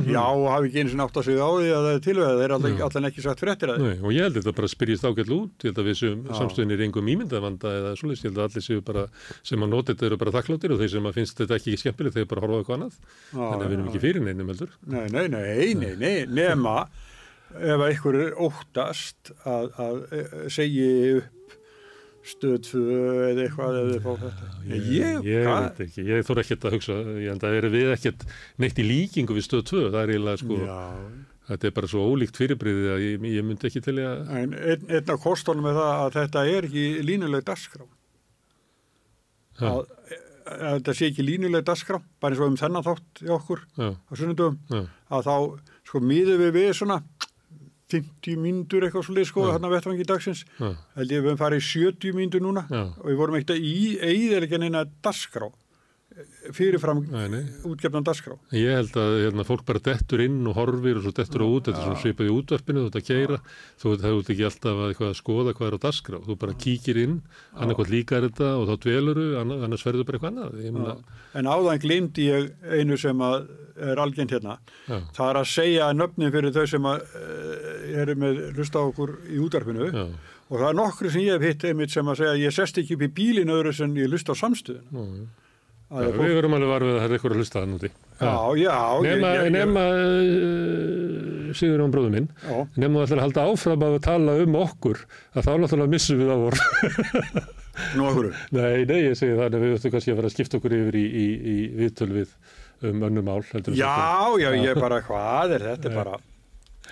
já, hafi ekki eins og nátt að segja á því að það er tilvæg, það er allan, ekki sagt fréttir að því. Nei, og ég held að þetta bara spyrjist ágætl út, ég held að við Já. samstöðinir engum ímyndavanda eða svoleiðis, ég held að allir séu bara, sem að nota þetta eru bara þakkláttir og þeir sem að finnst þetta ekki skemmtilegt, þeir bara horfa á eitthvað annað, þannig að við erum ekki fyrir neinum heldur. Nei, nei, nei, nei, nei, nema ef að ykkur er óttast að, að eh, segi upp stöðfu eða eitthvað eða fá þetta. Ég, ég, ég veit ekki, ég þór ekkert að hugsa, ég held að við ekkert neitt í líkingu við stöð 2, það er eiginlega sko, Já, þetta er bara svo ólíkt fyrirbriðið að ég, ég myndi ekki til að, en einn, einn af kostunum er það að þetta er ekki línuleg dagskrá. já, Að, að þetta sé ekki línuleg dagskrá, bara eins og um þennan þátt í okkur já, á sunnundum, að þá sko miðum við við svona 50 mínútur eitthvað svolítið sko, Já. þarna vettvangi dagsins. held ég við höfum farið í 70 mínútur núna Já. og við vorum ekkert í eigðilegin eina dasgrá fyrirfram útgefnan dasgrá Ég held að hérna, fólk bara dettur inn og horfir og svo dettur á út, þetta er svona svipað í útvarpinu, þú ert að keira, þú ert ekki alltaf að, að skoða hvað er á dasgrá, þú bara kíkir inn, annarkvæmt líkar þetta og þá dveluru, annars verður bara eitthvað annað. En áðan glimti ég einu sem er algjönd hérna. Já, það er að segja nöfnin fyrir þau sem uh, eru með hlusta á okkur í útvarpinu. Já, og það er nokkru sem ég hef hitt einmitt sem að segja ég sest ekki upp í bílinn öðru sem ég hlusta á samstöðun já, já. Það Já, er við fólk- verum alveg varfið að það er eitthvað að hlusta það núti. já, já, Nema, ég, ég, nema uh, Sigur Jón bróður minn, já, nema þú ætlar að halda áfram að tala um okkur, að þá náttúrulega missum við á vor. nú okkur nei, nei, ég segi það, en við ættum kannski að fara að skipta okkur yfir í, í, í viðtöl við um önnum mál. heldur en þetta. Já, já, ég bara, hvað er þetta er bara,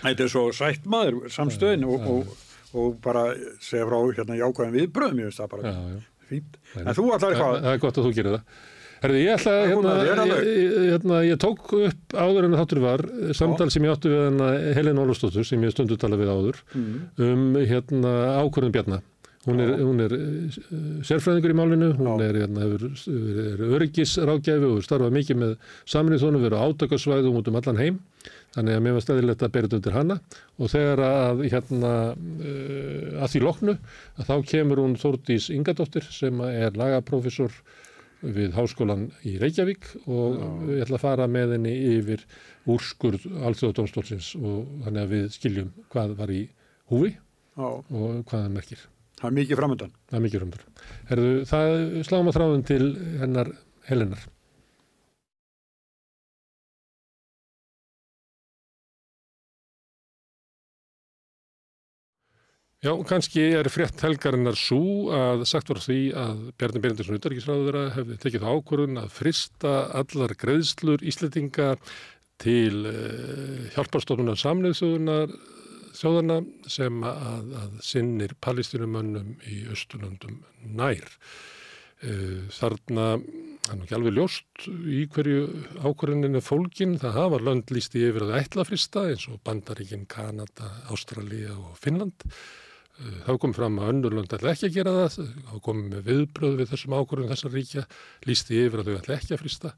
þetta er svo sætt maður, samstöðin og, og, og bara segja frá hérna jákvæðin viðbröðum, ég veist það bara Já, já. fínt. En þú allar Það hvað, það er gott að þú gerir það. Herði, ég ætla að, hérna, er ég- hérna, ég tók upp áður en þáttur var, eh, samtal sem ég áttu við hérna Helena Ólafsdóttur, sem ég stundu tala við áður, um hérna ákvörðum Bjarna. Hún er, hún er uh, sérfræðingur í málinu, hún er, hérna, hefur, er öryggisrákjafi og starfað mikið með saminni þónu, verið á átakasvæðum út um allan heim, þannig að mér var stæðilegt að bera þetta undir hana. Og þegar að, hérna, uh, að því loknu, að þá kemur hún Þórdís Ingadóttir sem er lagaprófessor við Háskólan í Reykjavík og ég ætla að fara með henni yfir úrskurð alþjóðadómstólsins og þannig að við skiljum hvað var í húfi já, og hvað það merkir. það er mikið framöndan. Það er mikið rumdur. Herðu, það sláum að þráðum til hennar Helenar. Já, kannski er frétt helgarinnar svo að sagt var því að Bjarni Berindarsson utarikisráður hefði tekið ákvörðun að frista allar greiðslur Íslendinga til uh, hjálparstofnunar samneðsöðunar þjóðana sem að, að sinnir palestinumönnum í Östurlöndum nær. Uh, þarna, það er ekki alveg ljóst í hverju ákvörðuninu fólkin, það hafa lönd lísti yfir að ætla frista eins og Bandaríkin, Kanada, Ástralía og Finnland. Það kom fram að önnur lönd ætla ekki að gera það, þá komum við viðbröð við þessum ákvörðum þessar ríkja, lísti yfir að þau ætla ekki að frista.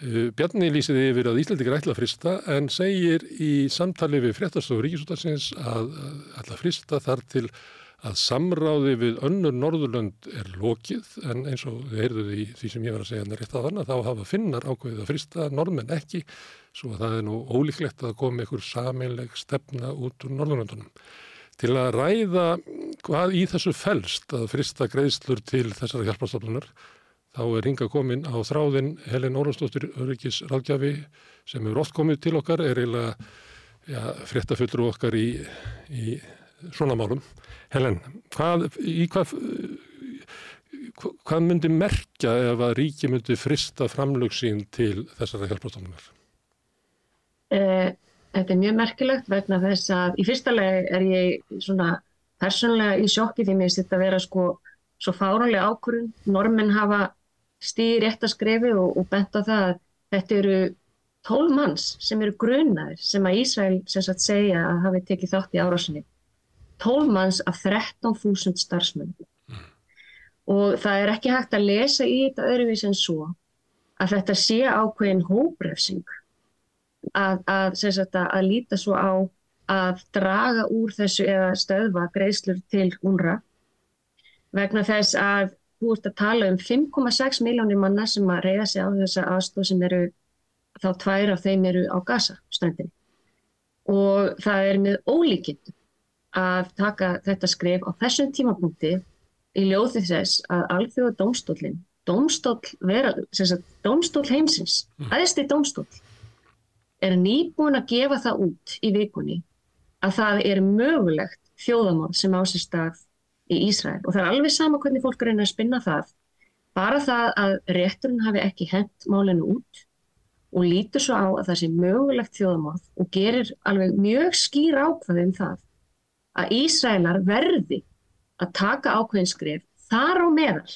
Uh, Bjarni lýsiði yfir að Íslandikar ætla að frista en segir í samtali við fréttastofu Ríkisútarsins að ætla að frista þar til að samráði við önnur Norðurlönd er lokið en eins og þið heyrðuð í því sem ég var að segja hann rétt að þannig þá hafa finnar ákveðið að frista norðmenn ekki svo að það er nú ólíklegt að koma ykkur sameinleg stefna út úr Norðurlöndunum. Til að ræða hvað í þessu felst að frista greiðslur til þessara hjálpastofnunar þá er hinga komin á þráðin Helen Órumsdóttir Öryggis ráðgjafi sem hefur oft komið til okkar, er eiginlega ja, fréttafullur okkar í, í svona málum. Helen, hvað, hvað, hvað myndi merkja ef að ríki myndi frista framlög sín til þessara hjálpastofnunar? Eh, þetta er mjög merkilegt vegna þess að í fyrsta legi er ég svona persónlega í sjokki því mér sitt að vera sko svo fáránlega ákvörðun. Normin hafa stýri rétt að skrefi og, og bent á það að þetta eru tólf manns sem eru grunaðir sem að Ísrael sem sagt segja að hafi tekið þátt í árásinni. Tólf manns af 13.000 starfsmöndum. Mm. Og það er ekki hægt að lesa í þetta öðruvís en svo að þetta sé ákveðin hóbrefsing að, að, sagt, að líta svo á að draga úr þessu eða stöðva greiðslur til UNRWA vegna þess að þú ert að tala um 5,6 miljónir manna sem að reyða sig á þessa aðstóð sem eru þá tvær af þeim eru á Gaza stöndinni og það er með ólíkind að taka þetta skrif á þessum tímapunkti í ljóði þess að alþjóða dómstólinn, dómstól, dómstól heimsins, mm. aðeins því dómstól er nýbúin að gefa það út í vikunni að það er mögulegt þjóðamál sem á sér stað í Ísrael og það er alveg sama hvernig fólk reynar að spinna það. Bara það að rétturinn hafi ekki hent málinu út og lítur svo á að það sé mögulegt þjóðamál og gerir alveg mjög skýr ákvaðið um það að Ísraelar verði að taka ákveðinskrif þar á meðal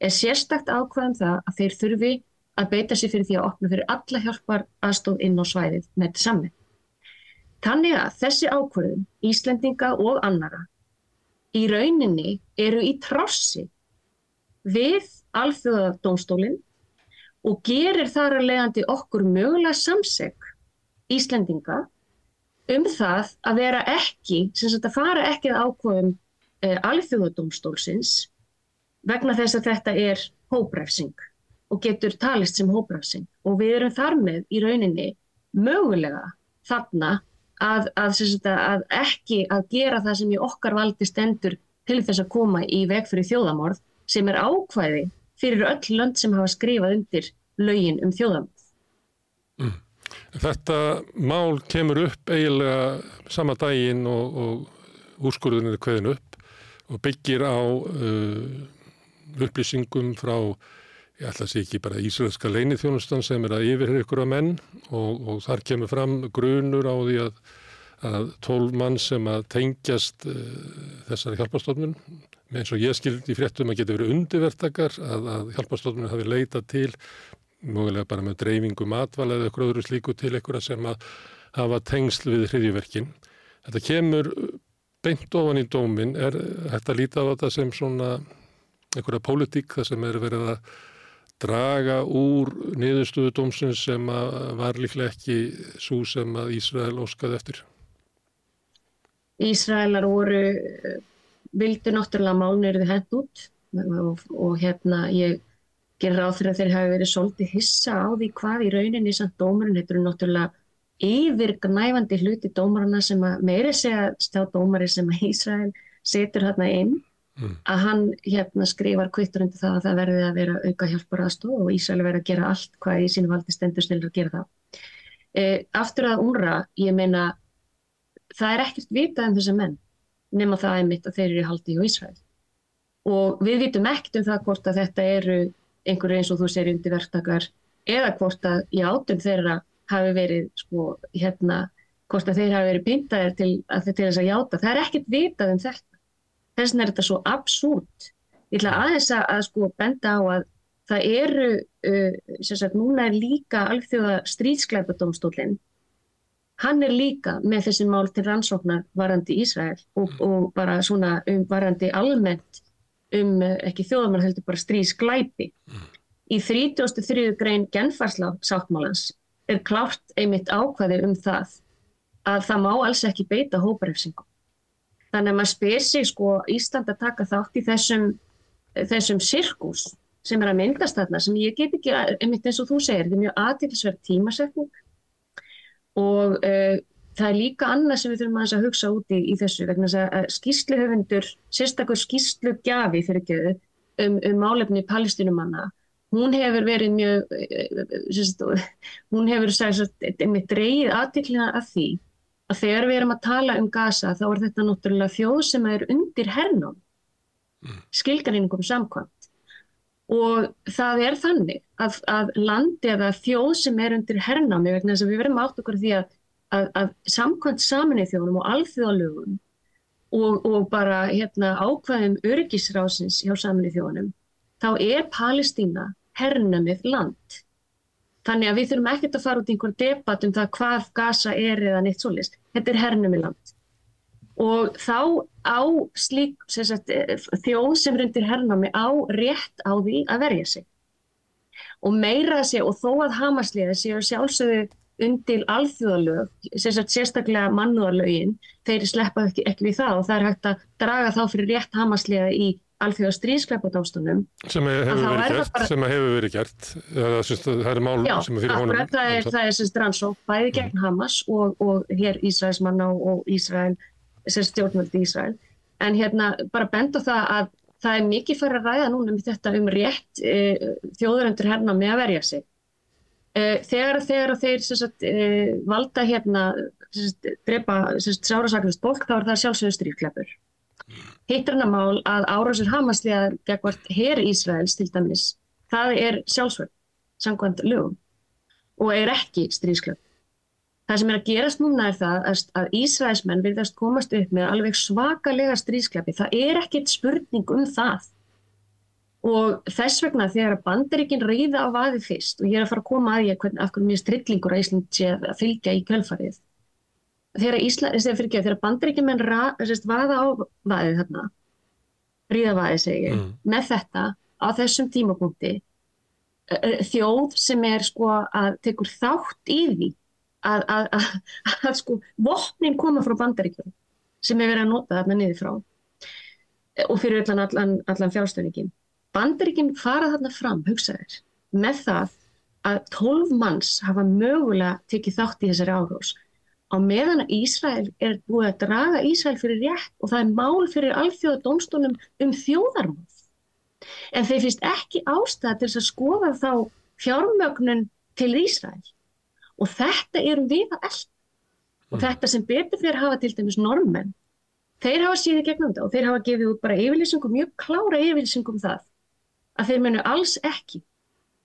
er sérstakt ákvaðum það að þeir þurfi að beita sér fyrir því að opna fyrir alla hjálpar aðstóð inn á svæðið með þetta saman. Þannig að þessi ákvörðum, Íslendinga og annara, í rauninni eru í trássi við alþjóðadónstólinn og gerir þar að leiðandi okkur mögulega samseg Íslendinga um það að vera ekki, sem sagt að fara ekki að ákvöðum eh, alþjóðadónstólsins vegna þess að þetta er hóbrefsing og getur talist sem hóbrefsing og við erum þar með í rauninni mögulega þarna að, að, að ekki að gera það sem í okkar valdi stendur til þess að koma í veg fyrir þjóðamorð sem er ákvæði fyrir öll lönd sem hafa skrifað undir lögin um þjóðamorð. Mm. Þetta mál kemur upp eiginlega sama daginn og, og úrskurðunni er kveðin upp og byggir á uh, upplýsingum frá ég ætla að sé ekki bara Ísraelska leinithjónustan sem er að yfirherra ykkur að menn og, og þar kemur fram grunur á því að, að tólf mann sem að tengjast uh, þessari hjálpastofnun eins og ég skildi fréttum að geta verið undirvertakar að, að hjálpastofnun hafi leitað til mögulega bara með dreifingu matvala eða eitthvað öðru slíku til eitthvað sem að hafa tengsl við hriðjuverkin. Þetta kemur beint ofan í dómin, er hægt að líta á þetta sem svona einhverja pólitík þar sem er verið að draga úr niðurstöðu dómsins sem var líklega ekki svo sem að Ísrael óskaði eftir? Ísraelar voru vildu náttúrulega málnirði hend út og, og hérna ég gerir ráð að þeir hafi verið svolítið hissa á því hvað í rauninni samt dómarinn, þetta eru náttúrulega yfirgnæfandi hluti dómarana sem að meiri segja stjá dómari sem að Ísrael setur hérna inn mm. að hann hérna skrifar kvittur undir það að það verði að vera auka hjálpar aðstof og Ísraeli verði að gera allt hvað í sínu valdi stendur snilur að gera það. E, aftur að unra, ég meina, það er ekkert vitað um þessa menn nema það er mitt að þeir eru í haldi í Ísrael og við vitum ekkert um það hvort að þetta eru einhverju eins og þú segir undir verktakar eða hvort að í átum þeirra hafi verið sko hérna hvort að þeir hafi verið pintaðir til, til þess að játa. Það er ekkert vitað um þetta þess vegna er þetta svo absúrt. Ég ætla aðeins að, að sko benda á að það eru, uh, sem sagt, núna er líka alþjóða stríðskleipadómstólinn, hann er líka með þessi mál til rannsóknar varandi Ísrael og, mm. og bara svona um varandi almennt um ekki þjóðamál heldur bara stríðskleipi. Mm. Í 33. grein genfarsla sáttmálans er klárt einmitt ákvaði um það að það má alls ekki beita hóparefsingum. Þannig að maður spyr sig sko Ísland að taka þátt í þessum, þessum sirkus sem er að myndast þarna sem ég get ekki, einmitt eins og þú segir, þetta er mjög aðtilsverð tímasetning. Og uh, það er líka annað sem við þurfum að hugsa úti í, í þessu vegna að skýrsluhöfundur, sérstakur skýrslugjafi fyrir göðu, um, um málefni palestinumanna, hún hefur verið mjög, sérst, hún hefur með dreyið aðtiklina að því að þegar við erum að tala um Gaza þá er þetta náttúrulega þjóð sem er undir hernum, skilgaríningum samkvæmt. Og það er þannig að, að landi eða þjóð sem er undir hernámi vegna þess að við verðum átt okkur því að, að, að samkvæmt saminnið þjóðunum og alþjóðalögum og, og bara hérna, ákvæðum öryggisrásins hjá saminnið þjóðunum, þá er Palestína hernamið land. Þannig að við þurfum ekkert að fara út í einhver debatt um það hvað Gaza er eða neitt svolítið. Þetta er hernamið land og þá á slík sagt, þjóð sem reyndir hernámi á rétt á því að verja sig. Og meira að sé, og þó að Hamasliða séu sjálfsögðu undir alþjóðalög, sagt, sérstaklega mannúðarlögin, þeir sleppa ekki, ekki við það og það er hægt að draga þá fyrir rétt Hamasliða í alþjóða stríðskleipadómstunum. Sem hefur verið gert, bara... sem hefur verið gert, það er mál Já, sem er fyrir honum. Það er, það er semst rannsók, bæði gegn Hamas og, og hér Ísraelsmanna og Ísrael stjórnvöldi í Ísrael. En hérna bara benda það að það er mikið fyrir að ræða núna um þetta um rétt e, þjóðurendur herna með að verja sig. E, þegar, þegar þeir sagt, e, valda hérna, sagt, drepa sárasakast bólk þá er það sjálfsögur strífkleppur. Hittarna mál að árásur Hamasliða gegvart her Ísraels til dæmis, það er sjálfsvöld samkvæmt lögum og er ekki strífsklepp. Það sem er að gerast núna er það að Ísraelsmenn virðast komast upp með alveg svakalega stríðsklepi. Það er ekkert spurning um það. Og þess vegna þegar bandaríkinn reyða á vaði fyrst og ég er að fara að koma að ég af hvernig mér strillingur að Ísland sé að fylgja í kjölfarið. Þegar, ekki, þegar bandaríkinn menn vaða á vaðið þarna, ríða vaðið segir, mm. með þetta á þessum tímapunkti, þjóð sem er sko að tekur þátt í því að, að, að, að sko vopnin koma frá bandaríkjum sem er verið að nota þarna niður frá og fyrir allan, allan, allan fjárstofningin. Bandaríkinn fara þarna fram, hugsaðir, með það að 12 manns hafa mögulega tekið þátt í þessari árós. Á meðan að Ísrael er búið að draga Ísrael fyrir rétt og það er mál fyrir alþjóða domstólum um þjóðarmáð. En þeir finnst ekki ástæða til að skoða þá fjármögnun til Ísrael og þetta erum við að elda og þetta sem betur fyrir hafa til dæmis normenn þeir hafa síði gegnum þetta og þeir hafa gefið út bara yfirlýsingum, mjög klára yfirlýsingum það að þeir munu alls ekki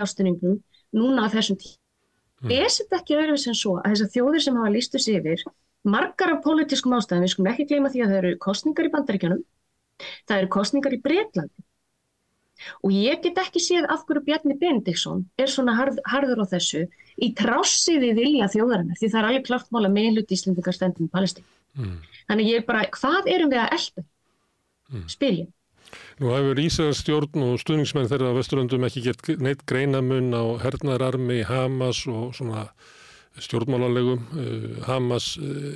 ástuningum núna á þessum tíu. Mm. Er þetta ekki öðruvis en svo að þessar þjóðir sem hafa lístu sig yfir margar af pólitískum ástæðum, við skulum ekki gleyma því að það eru kostningar í bandaríkjanum, það eru kostningar í Breitlandi og ég get ekki séð af hverju Bjarni Benediktsson er svona harð, harður á þessu í trássiði vilja þjóðarinnar því það er alveg klart mál að meðlut Íslandingar stendum í Palestín. Mm. Þannig ég er bara, hvað erum við að elda? Mm. Spyr ég. Nú hefur Ísraels stjórn og stuðningsmenn þeirra á Vesturöndum ekki gett neitt greinamun á hernaðararmi, Hamas og svona stjórnmálarlegum. Uh, Hamas uh,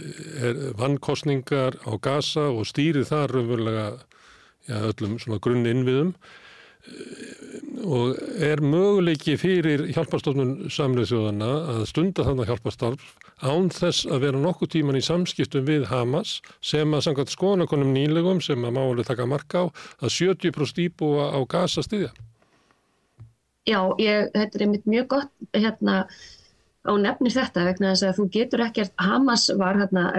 er vannkostningar á Gaza og stýrið þar raunverulega ja, öllum svona grunni innviðum og er möguleiki fyrir hjálparstofnun samlega þjóðana að stunda þannig hjálparstarf án þess að vera nokkuð tíman í samskiptum við Hamas sem að samkvæmt skoðanakonum nýlegum sem að máli taka marka á að 70% íbúa á gasa stiðja. Já, ég, þetta er einmitt mjög gott hérna á nefnir þetta vegna þess að þú getur ekkert Hamas var hérna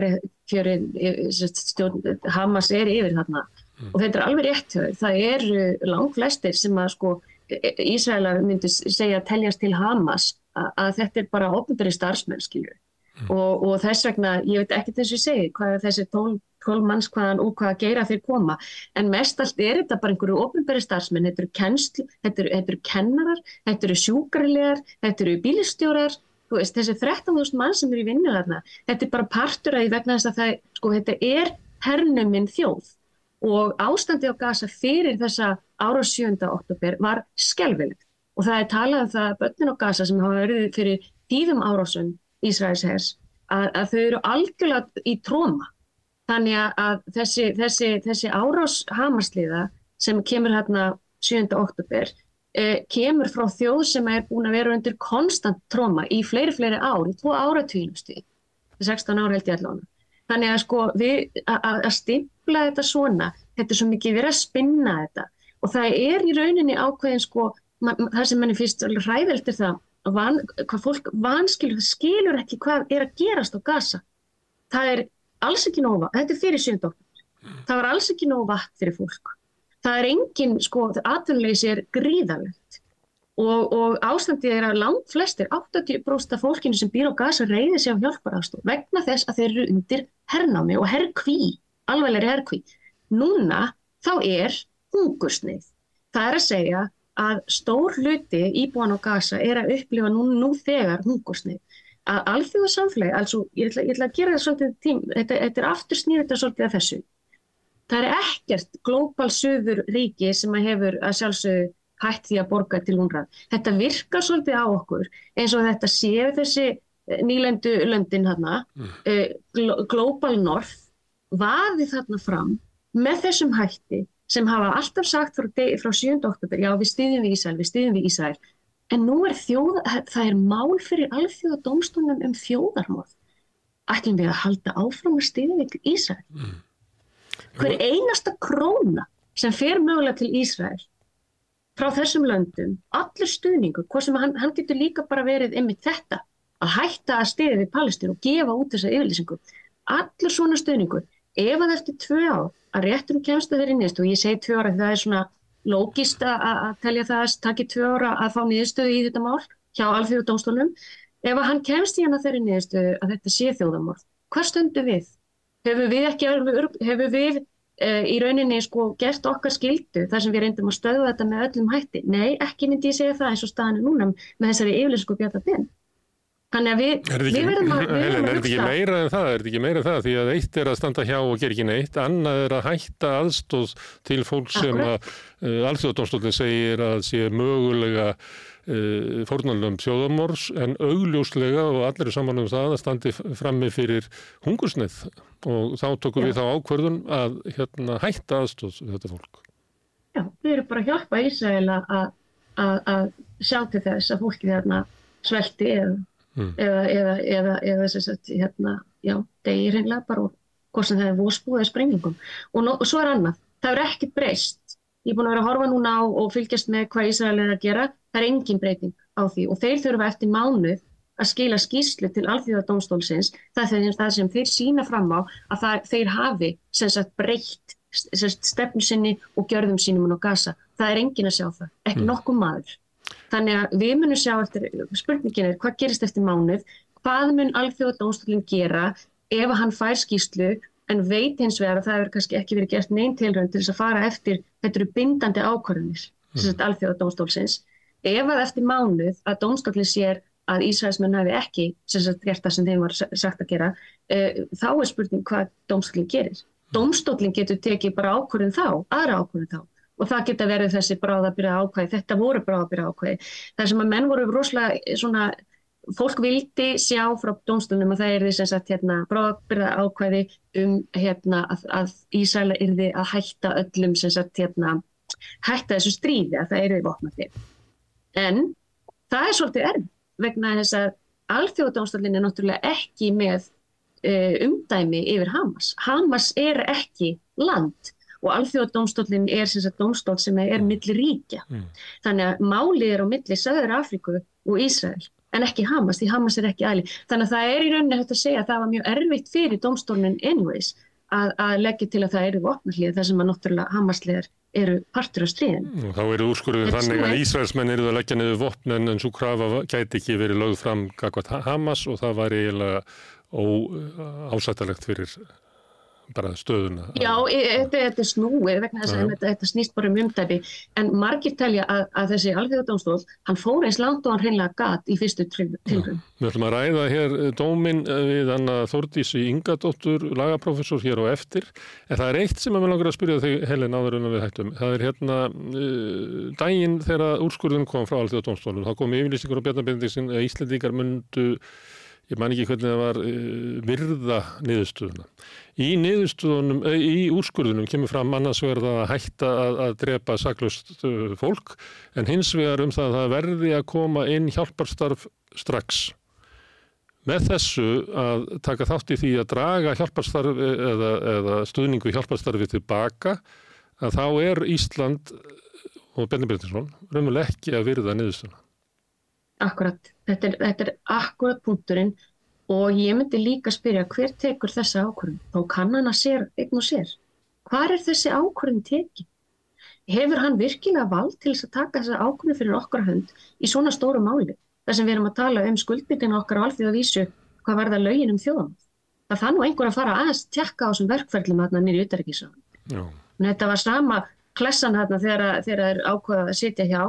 fyrir stjórn, Hamas er yfir hérna Mm. Og þetta er alveg rétt. Það eru langt flestir sem að sko e, e, Ísraelar myndi segja að teljast til Hamas að, þetta er bara ofnbæri starfsmenn, skilju. Mm. Og, og þess vegna, ég veit ekki þess að segja hvað er þessi tól manns hvaðan og hvað að gera þeir koma. En mest allt er þetta bara einhverju ofnbæri starfsmenn. Þetta eru kennslu, þetta eru, þetta eru kennarar, þetta eru sjúkarlegar, þetta eru bílistjórar. Veist, þessi 13.000 mann sem eru í vinnu þarna, þetta er bara partur að því vegna þess að það, sko, þetta er hernuminn þjóð og ástandi á Gaza fyrir þessa ára 7. oktober var skelvilegt og það er talað um það að börnin á Gaza sem hafa verið fyrir tíðum árásum Ísraels hers að, að þau eru algjörlega í tróma þannig að þessi, þessi, þessi árás hamasliða sem kemur hérna 7. oktober eh, kemur frá þjóð sem er búin að vera undir konstant tróma í fleiri fleiri ár, í tvo áratvíðum stíð 16 ára held ég allavega. Þannig að sko við að stimpla þetta svona, þetta er svo mikið verið að spinna þetta. Og það er í rauninni ákveðin sko, það sem manni fyrst ræðilt er það van, hvað fólk vanskilur, skilur ekki hvað er að gerast á gasa. Það er alls ekki nóga, þetta er fyrir sjöndokkur, það var alls ekki nóga vatn fyrir fólk. Það er engin, sko, aðtunleysi er gríðalegt og, og ástandið er að langt flestir, 80% af fólkinu sem býr á gasa reyði sig á hjálparaðstof vegna þess að þeir eru undir hernámi og herrkví, alveglega herrkví. Núna þá er hungursneið. Það er að segja að stór hluti íbúan á gasa er að upplifa nú, nú þegar hungursneið. Að alþjóða samfélagi, altså ég ætla, ég ætla að gera það svolítið tím, þetta, þetta er aftur snýrið þetta svolítið að þessu. Það er ekkert glóbal söður ríki sem að hefur að sjálfsögðu hætt því að borga til húnrað. Þetta virkar svolítið á okkur eins og þetta séu þessi nýlendu löndin hérna, mm. uh, Global North vaði þarna fram með þessum hætti sem hafa alltaf sagt frá, frá 7. oktober, já við stýðum við Ísæl, við stýðum við Ísæl, en nú er þjóða, það er mál fyrir alþjóða domstólunum um þjóðarmóð. Ætlum við að halda áfram að stýðum við Ísæl. Mm. Hver einasta króna sem fer mögulega til Ísæl frá þessum löndum, allur stuðningur, hvað sem hann, hann getur líka bara verið ymmið þetta, að hætta að stýði við Palestín og gefa út þessa yfirlýsingu. Allur svona stuðningur, ef að eftir tvö ár að rétturum kemst að þeirri nýðstu og ég segi tvö ára því það er svona lógist að telja það að takki tvö ára að fá nýðstöðu í þetta mál hjá alþjóðu dómstólum ef að hann kemst í hann að þeirri nýðstöðu að þetta sé þjóðamál, hvað stundu við? Hefur við ekki, hefur við e, í rauninni sko gert okkar skildu þar sem við reyndum að stöðu þetta með öllum hætti? Nei, ekki myndi ég segja það eins og staðinu núna með þessari yfirleysingu bjartabinn. Þannig að við, við verðum að, við verðum að hugsa. Er þetta ekki meira en það? Er þetta ekki meira en það? Því að eitt er að standa hjá og gera ekki neitt, annað er að hætta aðstóð til fólk sem að uh, alþjóðdómsdólinn segir að sé mögulega uh, fórnalum sjóðamors en augljóslega og allir er saman um það að standi frammi fyrir hungursneið og þá tókum Já. við þá ákverðun að hérna, hætta aðstóð þetta fólk. Já, við erum bara að hjálpa Ísraela að, sjá til þess að fólki þarna svelti eða mm. eða, eða, eða, eða sagt, hérna, já, degir hreinlega bara hvort sem það er vósbúið eða sprengingum og, no, og svo er annað, það er ekkert breyst ég er búin að vera að horfa núna á og fylgjast með hvað Ísrael er að gera, það er engin breyting á því og þeir þurfa eftir mánuð að skila skýslu til alþjóðadómstólsins það er það sem þeir sína fram á að það, þeir hafi sagt, breytt stefnu sinni og gjörðum sínum og gasa. Það er engin að sjá það, ekki mm. nokkuð maður. Þannig að við munum sjá eftir, spurningin er hvað gerist eftir mánuð, hvað mun alþjóða dómstólinn gera ef hann fær skýslu en veit hins vegar að það hefur kannski ekki verið gert neyn tilrönd til þess að fara eftir, þetta eru bindandi ákvarðanir, mm. þess að alþjóða dómstólsins. Ef að eftir mánuð að dómstólinn sér að Ísraelsmenn hafi ekki sagt, gert það sem þeim var sagt að gera, uh, þá er spurning hvað dómstólinn gerir. Mm. Dómstólinn getur tekið bara ákvarðin þá, aðra ákvarðin þá og það geta verið þessi bráðabyrja ákvæði, þetta voru bráðabyrja ákvæði. Það sem að menn voru rosalega svona, fólk vildi sjá frá dómstofnum að það er sem sagt hérna bráðabyrja ákvæði um hérna að, að Ísæla yrði að hætta öllum sagt hérna hætta þessu stríði að það í vopnandi. En það er svolítið erf vegna þess að alþjóðdómstofnin er náttúrulega ekki með uh, umdæmi yfir Hamas. Hamas er ekki land og alþjóðadómstólinn er sem sagt dómstól sem er mm. milli ríkja. Mm. Þannig að máli er á milli Söður Afríku og Ísrael en ekki Hamas, því Hamas er ekki aðli. Þannig að það er í rauninni hægt að segja að það var mjög erfitt fyrir dómstólinn anyways að, að leggja til að það eru vopnarlið þar sem að náttúrulega Hamasliðar eru partur á stríðin. Mm, þá eru úrskurðið þannig að Ísraelsmenn eru að leggja niður vopn en svo krafa gæti ekki verið lögð fram Hamas og það var eiginlega óásættalegt fyrir bara stöðuna? Já, þetta, þetta er snúið vegna þess að þetta, þetta snýst bara um umdæfi en margir telja að, að þessi alþjóðadómstól, hann fór eins langt og hann hreinlega gatt í fyrstu tilrum. Við ætlum að ræða hér eh, dómin eh, við Anna Þordísi Ingadóttur, lagaprofessor hér á eftir en það er eitt sem að við langar að spyrja þig Helen áður en við hættum. Það er hérna uh, daginn þegar úrskurðun kom frá alþjóðadómstólum, þá kom yfirlýsingur á Bjarnabindisinn að Íslendingar myndu ég man ekki hvernig það var uh, virða niðurstöðuna. Í niðurstöðunum, uh, í úrskurðunum kemur fram annars verða að hætta að, að drepa saklust uh, fólk en hins vegar um það að það verði að koma inn hjálparstarf strax. Með þessu að taka þátt í því að draga hjálparstarf eða, eða stuðningu hjálparstarfi tilbaka að þá er Ísland og Benni Brettinsson raunverulega ekki að virða niðurstuna. Akkurat, þetta er, þetta er akkurat punkturinn og ég myndi líka spyrja hver tekur þessa ákvörðun? Þá kann hann að sér, einn og sér. Hvar er þessi ákvörðun tekið? Hefur hann virkilega vald til þess að taka þessa ákvörðun fyrir okkar hönd í svona stóru máli? Þar sem við erum að tala um skuldbyggina okkar á alþjóða vísu, hvað verða lögin um þjóðan? Það fann nú einhver að fara aðeins tjekka á þessum verkferðlum að nýri utarrikiðsraðan. Þetta var sama klessan hérna þegar það er ákvöðað að sitja hjá.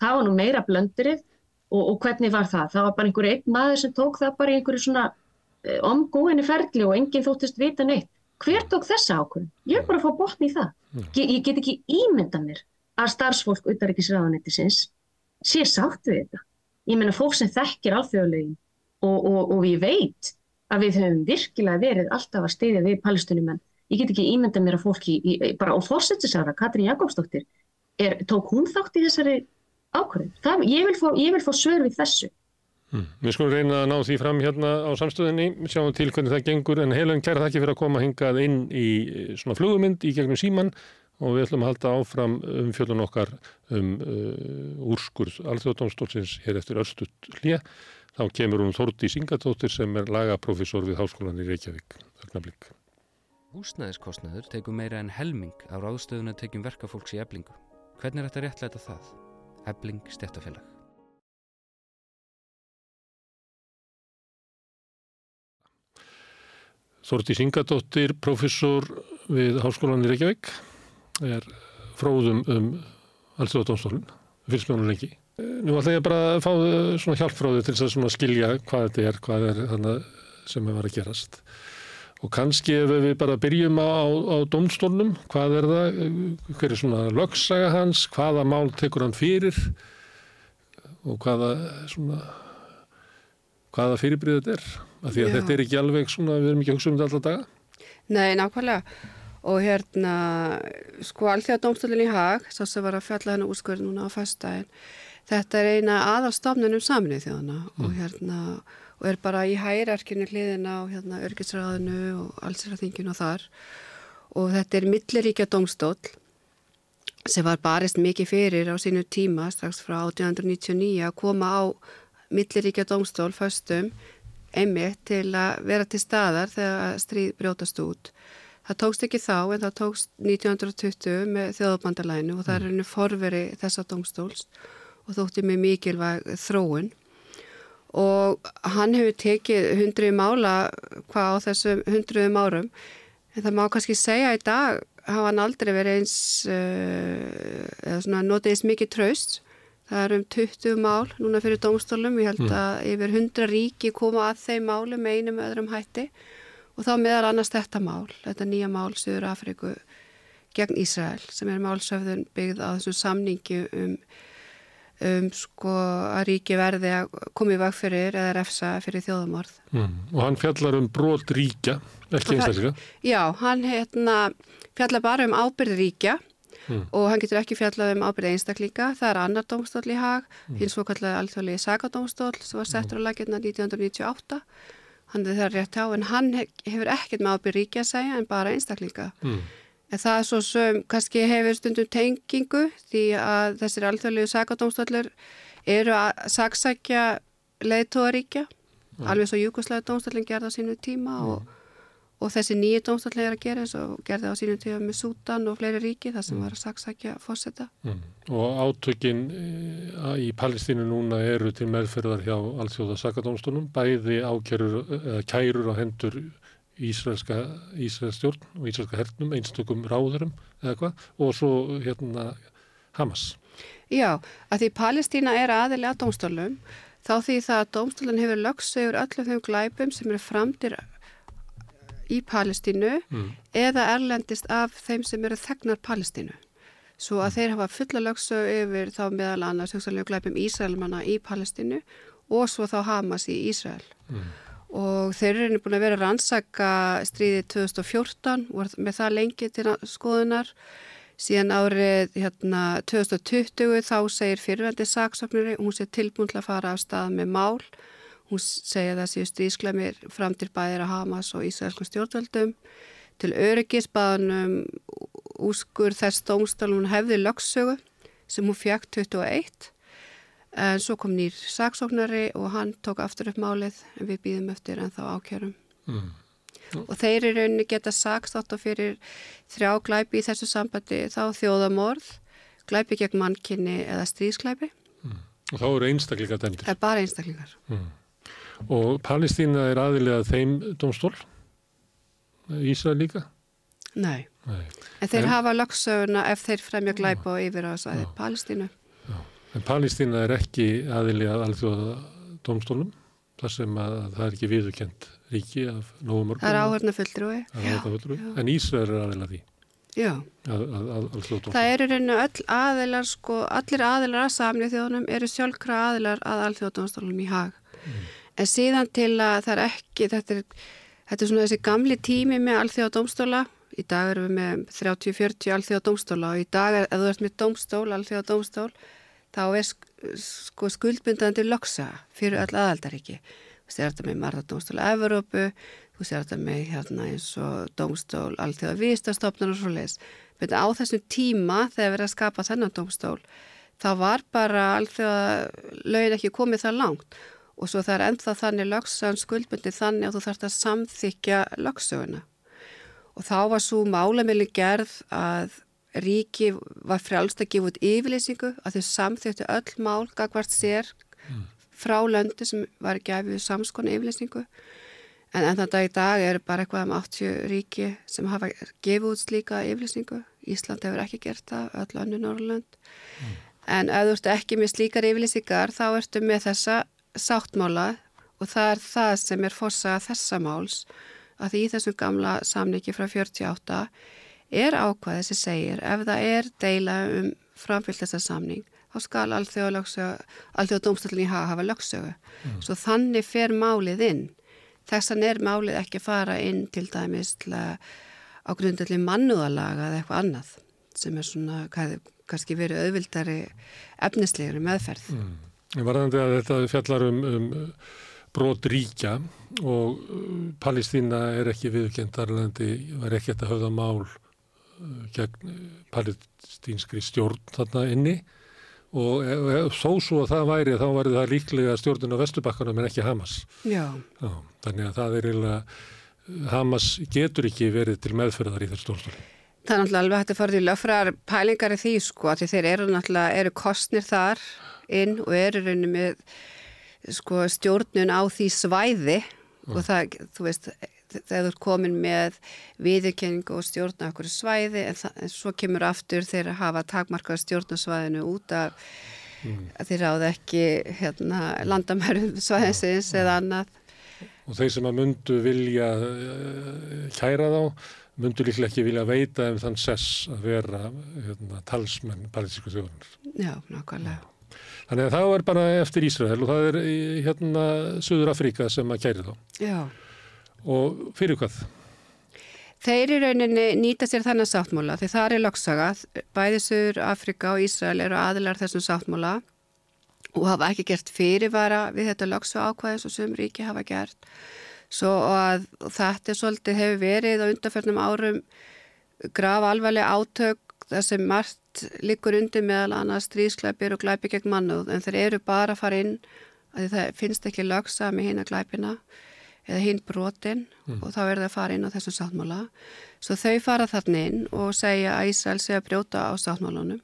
Það var nú meira blöndurinn og, og hvernig var það? Það var bara einhver einn maður sem tók það bara í einhverju svona eh, omgóinni ferli og enginn þóttist vita neitt. Hver tók þessa ákvöðun? Ég er bara að fá botni í það. Ég, ég get ekki ímynda mér að starfsfólk utarrikiðsraðanettisins sé sátt við þetta. Ég menna fólk sem þekkir alþjóðlegin og, og, og ég veit að við höfum virkilega verið alltaf að steyðja við palestinumenn. Ég get ekki ímynda mér að fólki, í, bara á fórsettisára, Katrín Jakobsdóttir, er, tók hún þátt í þessari ákvörðin? Ég vil fá, fá svör við þessu. Hmm. Við skulum reyna að ná því fram hérna á samstöðinni, sjáum til hvernig það gengur, en heilun kæra þakki fyrir að koma hingað inn í svona flugumynd í gegnum síman og við ætlum að halda áfram um fjölun okkar um uh, úrskurð alþjóðdómstólsins hér eftir öllstutt hlýja. Þá kemur hún Þórti Singatóttir sem er lagaprofessor við Háskólan í Reykjavík. Ögnablík. Húsnæðiskostnaður tegur meira en helming á ráðstöðuna tekjum verkafólks í eblingu. Hvernig er þetta réttlæta það? Ebling stjættafélag. Þórti Singatóttir, professor við Háskólan í Reykjavík, er fróðum um alþjóðdómstólun, fyrst mjónum lengi. Nú ætla ég bara að fá eh, svona hjálp frá þau til að skilja hvað þetta er, hvað er sem er að gerast. Og kannski ef við bara byrjum á, á, á domstólnum, hvað er það, hver er svona lögsaga hans, hvaða mál tekur hann fyrir og hvaða, svona, hvaða fyrirbríð þetta er. Af því að Já. þetta er ekki alveg svona, við erum ekki að hugsa um þetta alltaf daga. Nei, nákvæmlega. Og hérna, sko, allþjóða domstólinn í hag, svo sem var að fjalla hennar úrskurð núna á fastdæginn, Þetta er eina aðalstofnunum saminuð þjóðana mm. og hérna og er bara í hærarkinu hliðin á hérna örgisræðinu og allsræðinginu og þar. Og þetta er milliríkja domstól sem var barist mikið fyrir á sínu tíma strax frá 1899 að koma á milliríkja domstól föstum einmitt til að vera til staðar þegar stríð brjótast út. Það tókst ekki þá en það tókst 1920 með þjóðbandalænu og það er henni forveri þessa domstóls og þótti mig mikilvæg þróun og hann hefur tekið hundruði mála hvað á þessum hundruðum árum. En það má kannski segja í dag hafa hann aldrei verið eins uh, eða svona notið eins mikið traust það er um 20 mál núna fyrir domstólum, ég held mm. að yfir 100 ríki koma að þeim málu með einum öðrum hætti. Og þá meðal annars þetta mál, þetta nýja mál Suður Afriku gegn Ísrael sem er málsöfðun byggð á þessum samningi um um sko að ríki verði að koma í vag fyrir eða refsa fyrir þjóðamorð. Mm. Og hann fjallar um brot ríkja, ekki einstaklega? Já, hann hérna, fjallar bara um ábyrð ríkja mm. og hann getur ekki fjallað um ábyrð einstaklinga. Það er annar dómstól í hag, mm. hins svo kallega alþjóðlega sagadómstól sem var settur á laginna 1998. Hann er það rétt á, en hann hefur ekkert með ábyrð ríkja að segja en bara einstaklinga. Mm. En það er svo sem kannski hefur stundum tengingu því að þessir alþjóðlegu sakadómstallur eru að saksækja leiðtóðaríkja, mm. alveg svo Júkoslæða dómstallin gerða á sínu tíma mm. og, og þessi nýju dómstallin er að gera eins og gerða á sínu tíma með Sútan og fleiri ríki þar sem mm. var að saksækja fórseta. Mm. Og átökin eh, í Palestínu núna eru til meðferðar hjá alþjóða sakadómstallum, bæði ákjörur, eða kærur á hendur Ísraelska, Ísraelska stjórn og Ísraelska hernum, einstökum ráðurum eða hvað og svo hérna Hamas. Já, að því Palestína er aðilega dómstólum þá því það að dómstólun hefur lögsegur öllum þeim glæpum sem eru framtir í Palestínu mm. eða erlendist af þeim sem eru þegnar Palestínu. Svo að mm. þeir hafa fulla lögsög yfir þá meðal annars hugsaðlega glæpum Ísraelmanna í Palestínu og svo þá Hamas í Ísrael. Mm og þeir eru búin að vera að rannsaka stríðið 2014 og með það lengi til skoðunar. Síðan árið hérna, 2020 þá segir fyrirvændi saksóknari hún sé tilbúin til að fara af stað með mál. Hún segja það séu stríðsklemir fram til bæðir að Hamas og Ísraelskum stjórnvöldum. Til öryggisbaðunum úskur þess dómstólum hún hefði lögssögu sem hún fekk 21 en svo kom nýr saksóknari og hann tók aftur upp málið en við býðum eftir en þá ákjörum mm. og þeir eru rauninni geta sakstátt og fyrir þrjá glæpi í þessu sambandi þá þjóðamorð glæpi gegn mannkinni eða stríðsklæpi mm. og þá eru einstaklingar dæmdir er bara einstaklingar mm. og Palestína er aðilega þeim domstól Ísrael líka Nei. Nei, en þeir en, hafa lögsöguna ef þeir fremja glæpa og yfir á þess aðeins Palestínu. En Palestína er ekki aðili að alþjóða domstólum þar sem að það er ekki viðukent ríki af nógumörgum. Það er áhörna fulltrúi. En Ísrael er aðila því. Já. Að, að, að, það eru reynu öll aðilar, sko, allir aðilar að samlið þjóðunum eru sjálfkra aðilar að alþjóðdómstólum í hag. Mm. En síðan til að það er ekki, þetta er, þetta er svona þessi gamli tími með alþjóðdómstóla Í dag erum við með 30-40 alþjóða dómstóla og í dag, er, ef þú ert með dómstól, alþjóða dómstól, þá er sko skuldbindandi loksa fyrir öll aðaldaríki. Þú sér þetta með marðardómstóla Evrópu, þú sér þetta með hérna eins og dómstól, alþjóða vistastofnar og svo leiðis. Á þessum tíma þegar erum að skapa þennan dómstól, þá var bara alþjóða lögin ekki komið það langt og svo það er ennþá þannig loksan skuldbindi þannig að þú þarfst að samþykja loksöguna og þá var svo málamili gerð að ríki var frjálst að gefa út yfirlýsingu að þau samþjóttu öll mál gagvart sér mm. frá löndu sem var gefið samskonu yfirlýsingu en enn þann dag í dag er bara eitthvað um 80 ríki sem hafa gefið út slíka yfirlýsingu Ísland hefur ekki gert það, öll önnu Norrlönd mm. en ef þú ert ekki með slíkar yfirlýsingar þá ertu með þessa sáttmála og það er það sem er fossað þessa máls að því í þessum gamla samniki frá 48 er ákvæðið sem segir ef það er deila um framfyllt þessa samning þá skal allþjóða domstallin í hafa hafa lögsögu. Mm. Svo þannig fer málið inn. Þessan er málið ekki að fara inn til dæmis til að á grundalli mannúðalaga eða eitthvað annað sem er svona kannski verið auðvildari efnislegri meðferð. Mm. Varðandi að þetta fjallar um, um brot ríkja og uh, Palestína er ekki viðkendarlandi, var ekki að höfða mál gegn uh, palestínskri stjórn þarna inni og þó svo að það væri þá væri það líklega stjórnun á Vestubakkanum en ekki Hamas. Já. Já. Þannig að það er eiginlega, Hamas getur ekki verið til meðferðar í þessu stjórnstóli. Það er náttúrulega alveg hægt að fara til löffrar pælingar í því sko að þeir eru náttúrulega, eru kostnir þar inn og eru rauninni með sko, stjórnun á því svæði mm. og það, þú veist, þegar þú er komin með viðurkenning og stjórna okkur svæði en, það, en svo kemur aftur þeirra að hafa takmarkað stjórnasvæðinu út af mm. að þeir ráða ekki hérna, landamærum svæðinsins mm. eða annað. Og þeir sem að myndu vilja uh, kæra þá, myndu líklega ekki vilja veita um þann sess að vera hérna, talsmenn palestísku þjóðunar. Já, nákvæmlega. Þannig að það er bara eftir Ísrael og það er hérna Suður Afríka sem að kæri þá. Já. Og fyrir hvað? Þeir í rauninni nýta sér þannig sáttmóla því það er loksaga. Bæði Suður Afríka og Ísrael eru aðilar þessum sáttmóla og hafa ekki gert fyrirvara við þetta loksa ákvæðis og sum ríki hafa gert. Svo að þetta svolítið hefur verið á undarförnum árum graf alvarlega átök það sem margt likur undir meðal annars stríðsklæpir og glæpi gegn mannuð en þeir eru bara að fara inn að það finnst ekki lögsa með hinn að glæpina eða hinn brotin mm. og þá er það að fara inn á þessum sáttmála svo þau fara þarna inn og segja að Ísrael sé að brjóta á sáttmálunum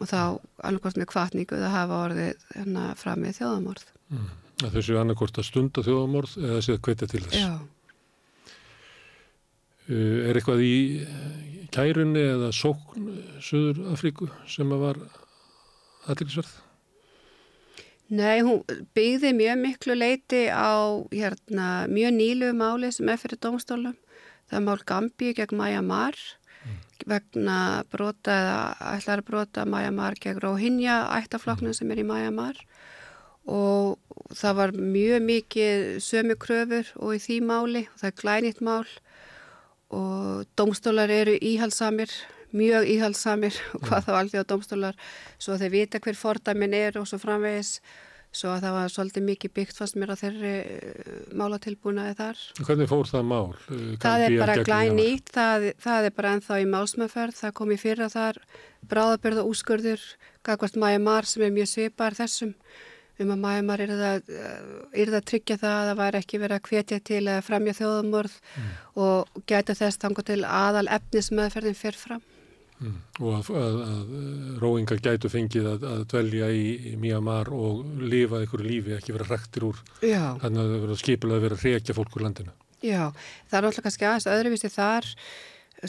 og þá annarkort með kvartningu það hafa orðið hérna fram með þjóðamorð mm. Þessu annarkort að stunda þjóðamorð eða séð kveita til þess Já uh, Er eitthvað í kærunni eða sókn Suður Afríku sem að var aðlisverð? Nei, hún byggði mjög miklu leiti á hérna, mjög nýlu máli sem er fyrir domstólum. Það mál Gambíu gegn Mæjamar mm. vegna brota eða ætlar brota Mæjamar gegn Róhinja ættafloknum mm. sem er í Mæjamar og það var mjög mikið sömu kröfur og í því máli og það er glænitt mál og domstólar eru íhalsamir, mjög íhalsamir og hvað þá á domstólar svo þeir vita hver fordamin er og svo framvegis svo að það var svolítið mikið byggt fannst mér á þeirri uh, málatilbúnaði þar. Hvernig fór það mál? Uh, Það er bara glænýtt, það, það er bara ennþá í málsmeðferð, það kom í fyrra þar bráðabörða úrskurður, gagvart Mæjamar sem er mjög svipar þessum um að Mæjamar er það, er það tryggja það að það væri ekki verið að hvetja til að fremja þjóðamorð og gæta þess tango til aðal efnismeðferðin fyrir fram. Mm. Og að, að, að róingar gætu fengið að, að dvelja í, í Myanmar og lifa einhverju lífi, ekki vera hrektir úr. Já. Þannig að það verður skipulega að vera að hrekja fólk úr landinu. Já, það er náttúrulega kannski aðeins öðruvísi þar,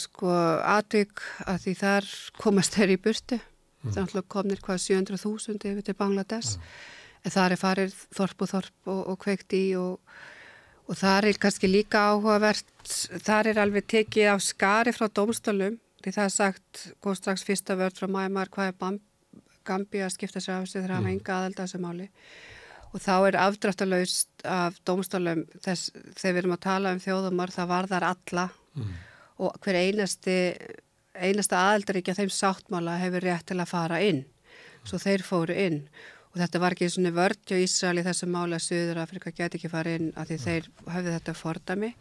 sko, atvik að því þar komast þeir í burtu. Það er náttúrulega komnir hvað 700.000 yfir til Bangladesh. En þar er farið þorp og þorp og, og kveikt í og, og þar er kannski líka áhugavert, þar er alveg tekið á skari frá dómstölum, því það er sagt, góð strax fyrsta vörd frá Mæmar, hvað er Gambi að skipta sér af þessu þegar hafa enga aðelda þessu máli. Og þá er afdráttalaust af dómstólum þess, þegar við erum að tala um þjóðumar, það varðar alla og hver einasti, einasta aðeldaríkja þeim sáttmála hefur rétt til að fara inn. Svo þeir fóru inn. Og þetta var ekki svona vörd hjá Ísrael í þessu máli að Suður Afrika geti ekki fara inn að því þeir höfðu þetta fordami.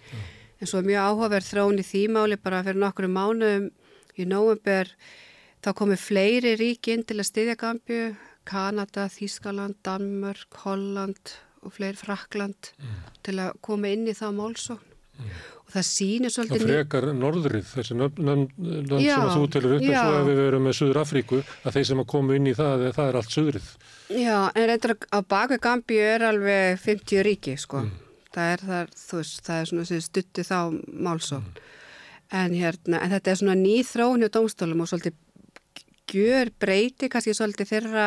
En svo er mjög áhugaverð þrón í því máli bara fyrir nokkru mánuðum í nóvember þá komu fleiri ríki inn til að styðja Gambju, Kanada, Þískaland, Danmörk, Holland og fleiri Frakland til að koma inn í það málsókn. Og það sýnir Það svolítið... frekar norðrið, þessi Já, sem að þú telur upp, en svo ef við verum með Suður Afríku, að þeir sem að komu inn í það, það er allt Suðrið. Já, en reyndar á baku Gambíu er alveg 50 ríki, sko. Það er þar, þú veist, það er svona sem stutti þá málsókn. En hérna, en þetta er svona ný þróun hjá dómstólum og svolítið gjör breyti, kannski svolítið þeirra,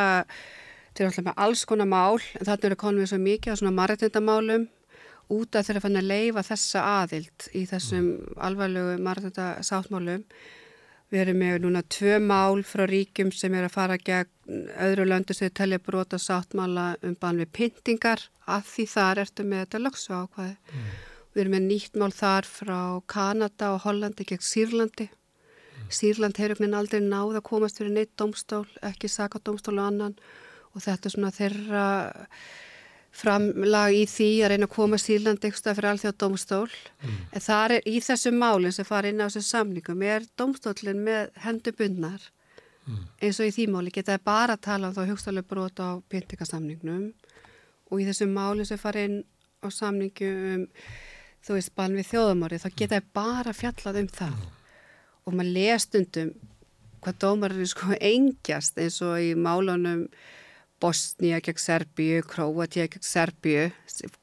þeirra alltaf með alls konar mál, en þarna eru konum við svo mikið á svona marrættindamálum út af þeirra fann að leifa þessa aðild í þessum alvarlegu marrættinda sáttmálum. Við erum með núna tvö mál frá ríkjum sem er að fara gegn öðru löndu sem telja brota sáttmála um bann við pyntingar að því þar ertu með þetta lögsu ákvaði. Við erum með nýtt mál þar frá Kanada og Hollandi gegn Sýrlandi. Sýrland hefur einhvern veginn aldrei náð að komast fyrir neitt domstól, ekki sakadómstól og annan. Og þetta er svona þeirra framlag í því að reyna að koma Sýrlandi eitthvað fyrir alþjóða domstól. En það er í þessum málinn sem fara inn á þessum samningum er domstólinn með hendubundnar eins og í því máli geta bara að tala um þá hugstæðlega brot á pyntingasamningnum og í þessum máli sem fara inn á samningu um þú veist bann við þjóðamári þá geta það bara fjallað um það. Og maður les stundum hvað dómarinn sko engjast eins og í málunum Bosnia gegn Serbíu, Króatia gegn Serbíu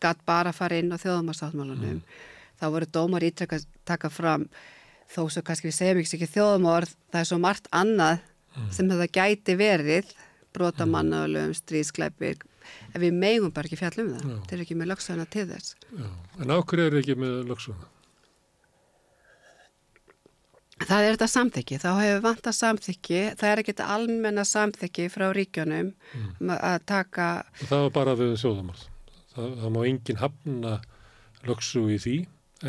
gætt bara að fara inn á þjóðamarsáttmálunum þá voru dómar ítrekka taka fram þó svo kannski við segjum ekki þjóðamorð það er svo margt annað sem þetta gæti verið brotamannaðalöfum, stríðskleipir en við megum bara ekki fjalla um það Já. þetta er ekki með lögsöguna til þess Já. En ákveður er ekki með lögsuna? Það er þetta samþykki, þá hefur vantað samþykki, það er ekki þetta almenna samþykki frá ríkjunum um að taka, Og það var bara við þjóðamorð. Það, það má enginn hafna lögsu í því,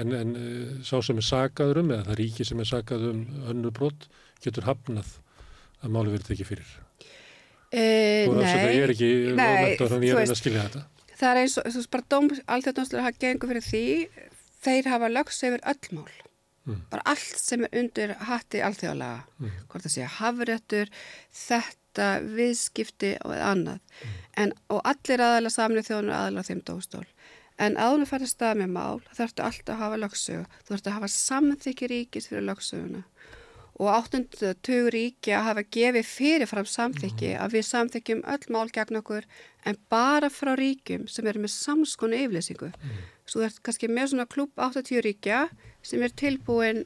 en, en eh, sá sem er sakaður um, eða það ríki sem er sakað um önnu brot, getur hafnað að máli verið tekið fyrir. E, Þú er afsakað, ég er ekki nei, mentor, en ég þú er að veist, að skilja þetta. það er eins og, þú veist, bara dóm, alltaf dómslega hafa gengur fyrir því, þeir hafa lögst yfir öll mál. Bara allt sem er undir hatti alþjóðlega, hvort það sé hafréttur, þetta, viðskipti og annað. En, og allir aðalega samlið þjóðinu aðalega þeim dómstól. En áður að fara að stað með mál, þarftu alltaf að hafa lögsögu. Þú þarftu að hafa samþykki ríkis fyrir lögsöguna. Og áttundu tugur ríki að hafa gefið fyrirfram samþykki að við samþykjum öll mál gegn okkur en bara frá ríkjum sem eru með samskonu yflýsingu. Svo þú ert kannski með svona klúb 80 ríkja sem er tilbúin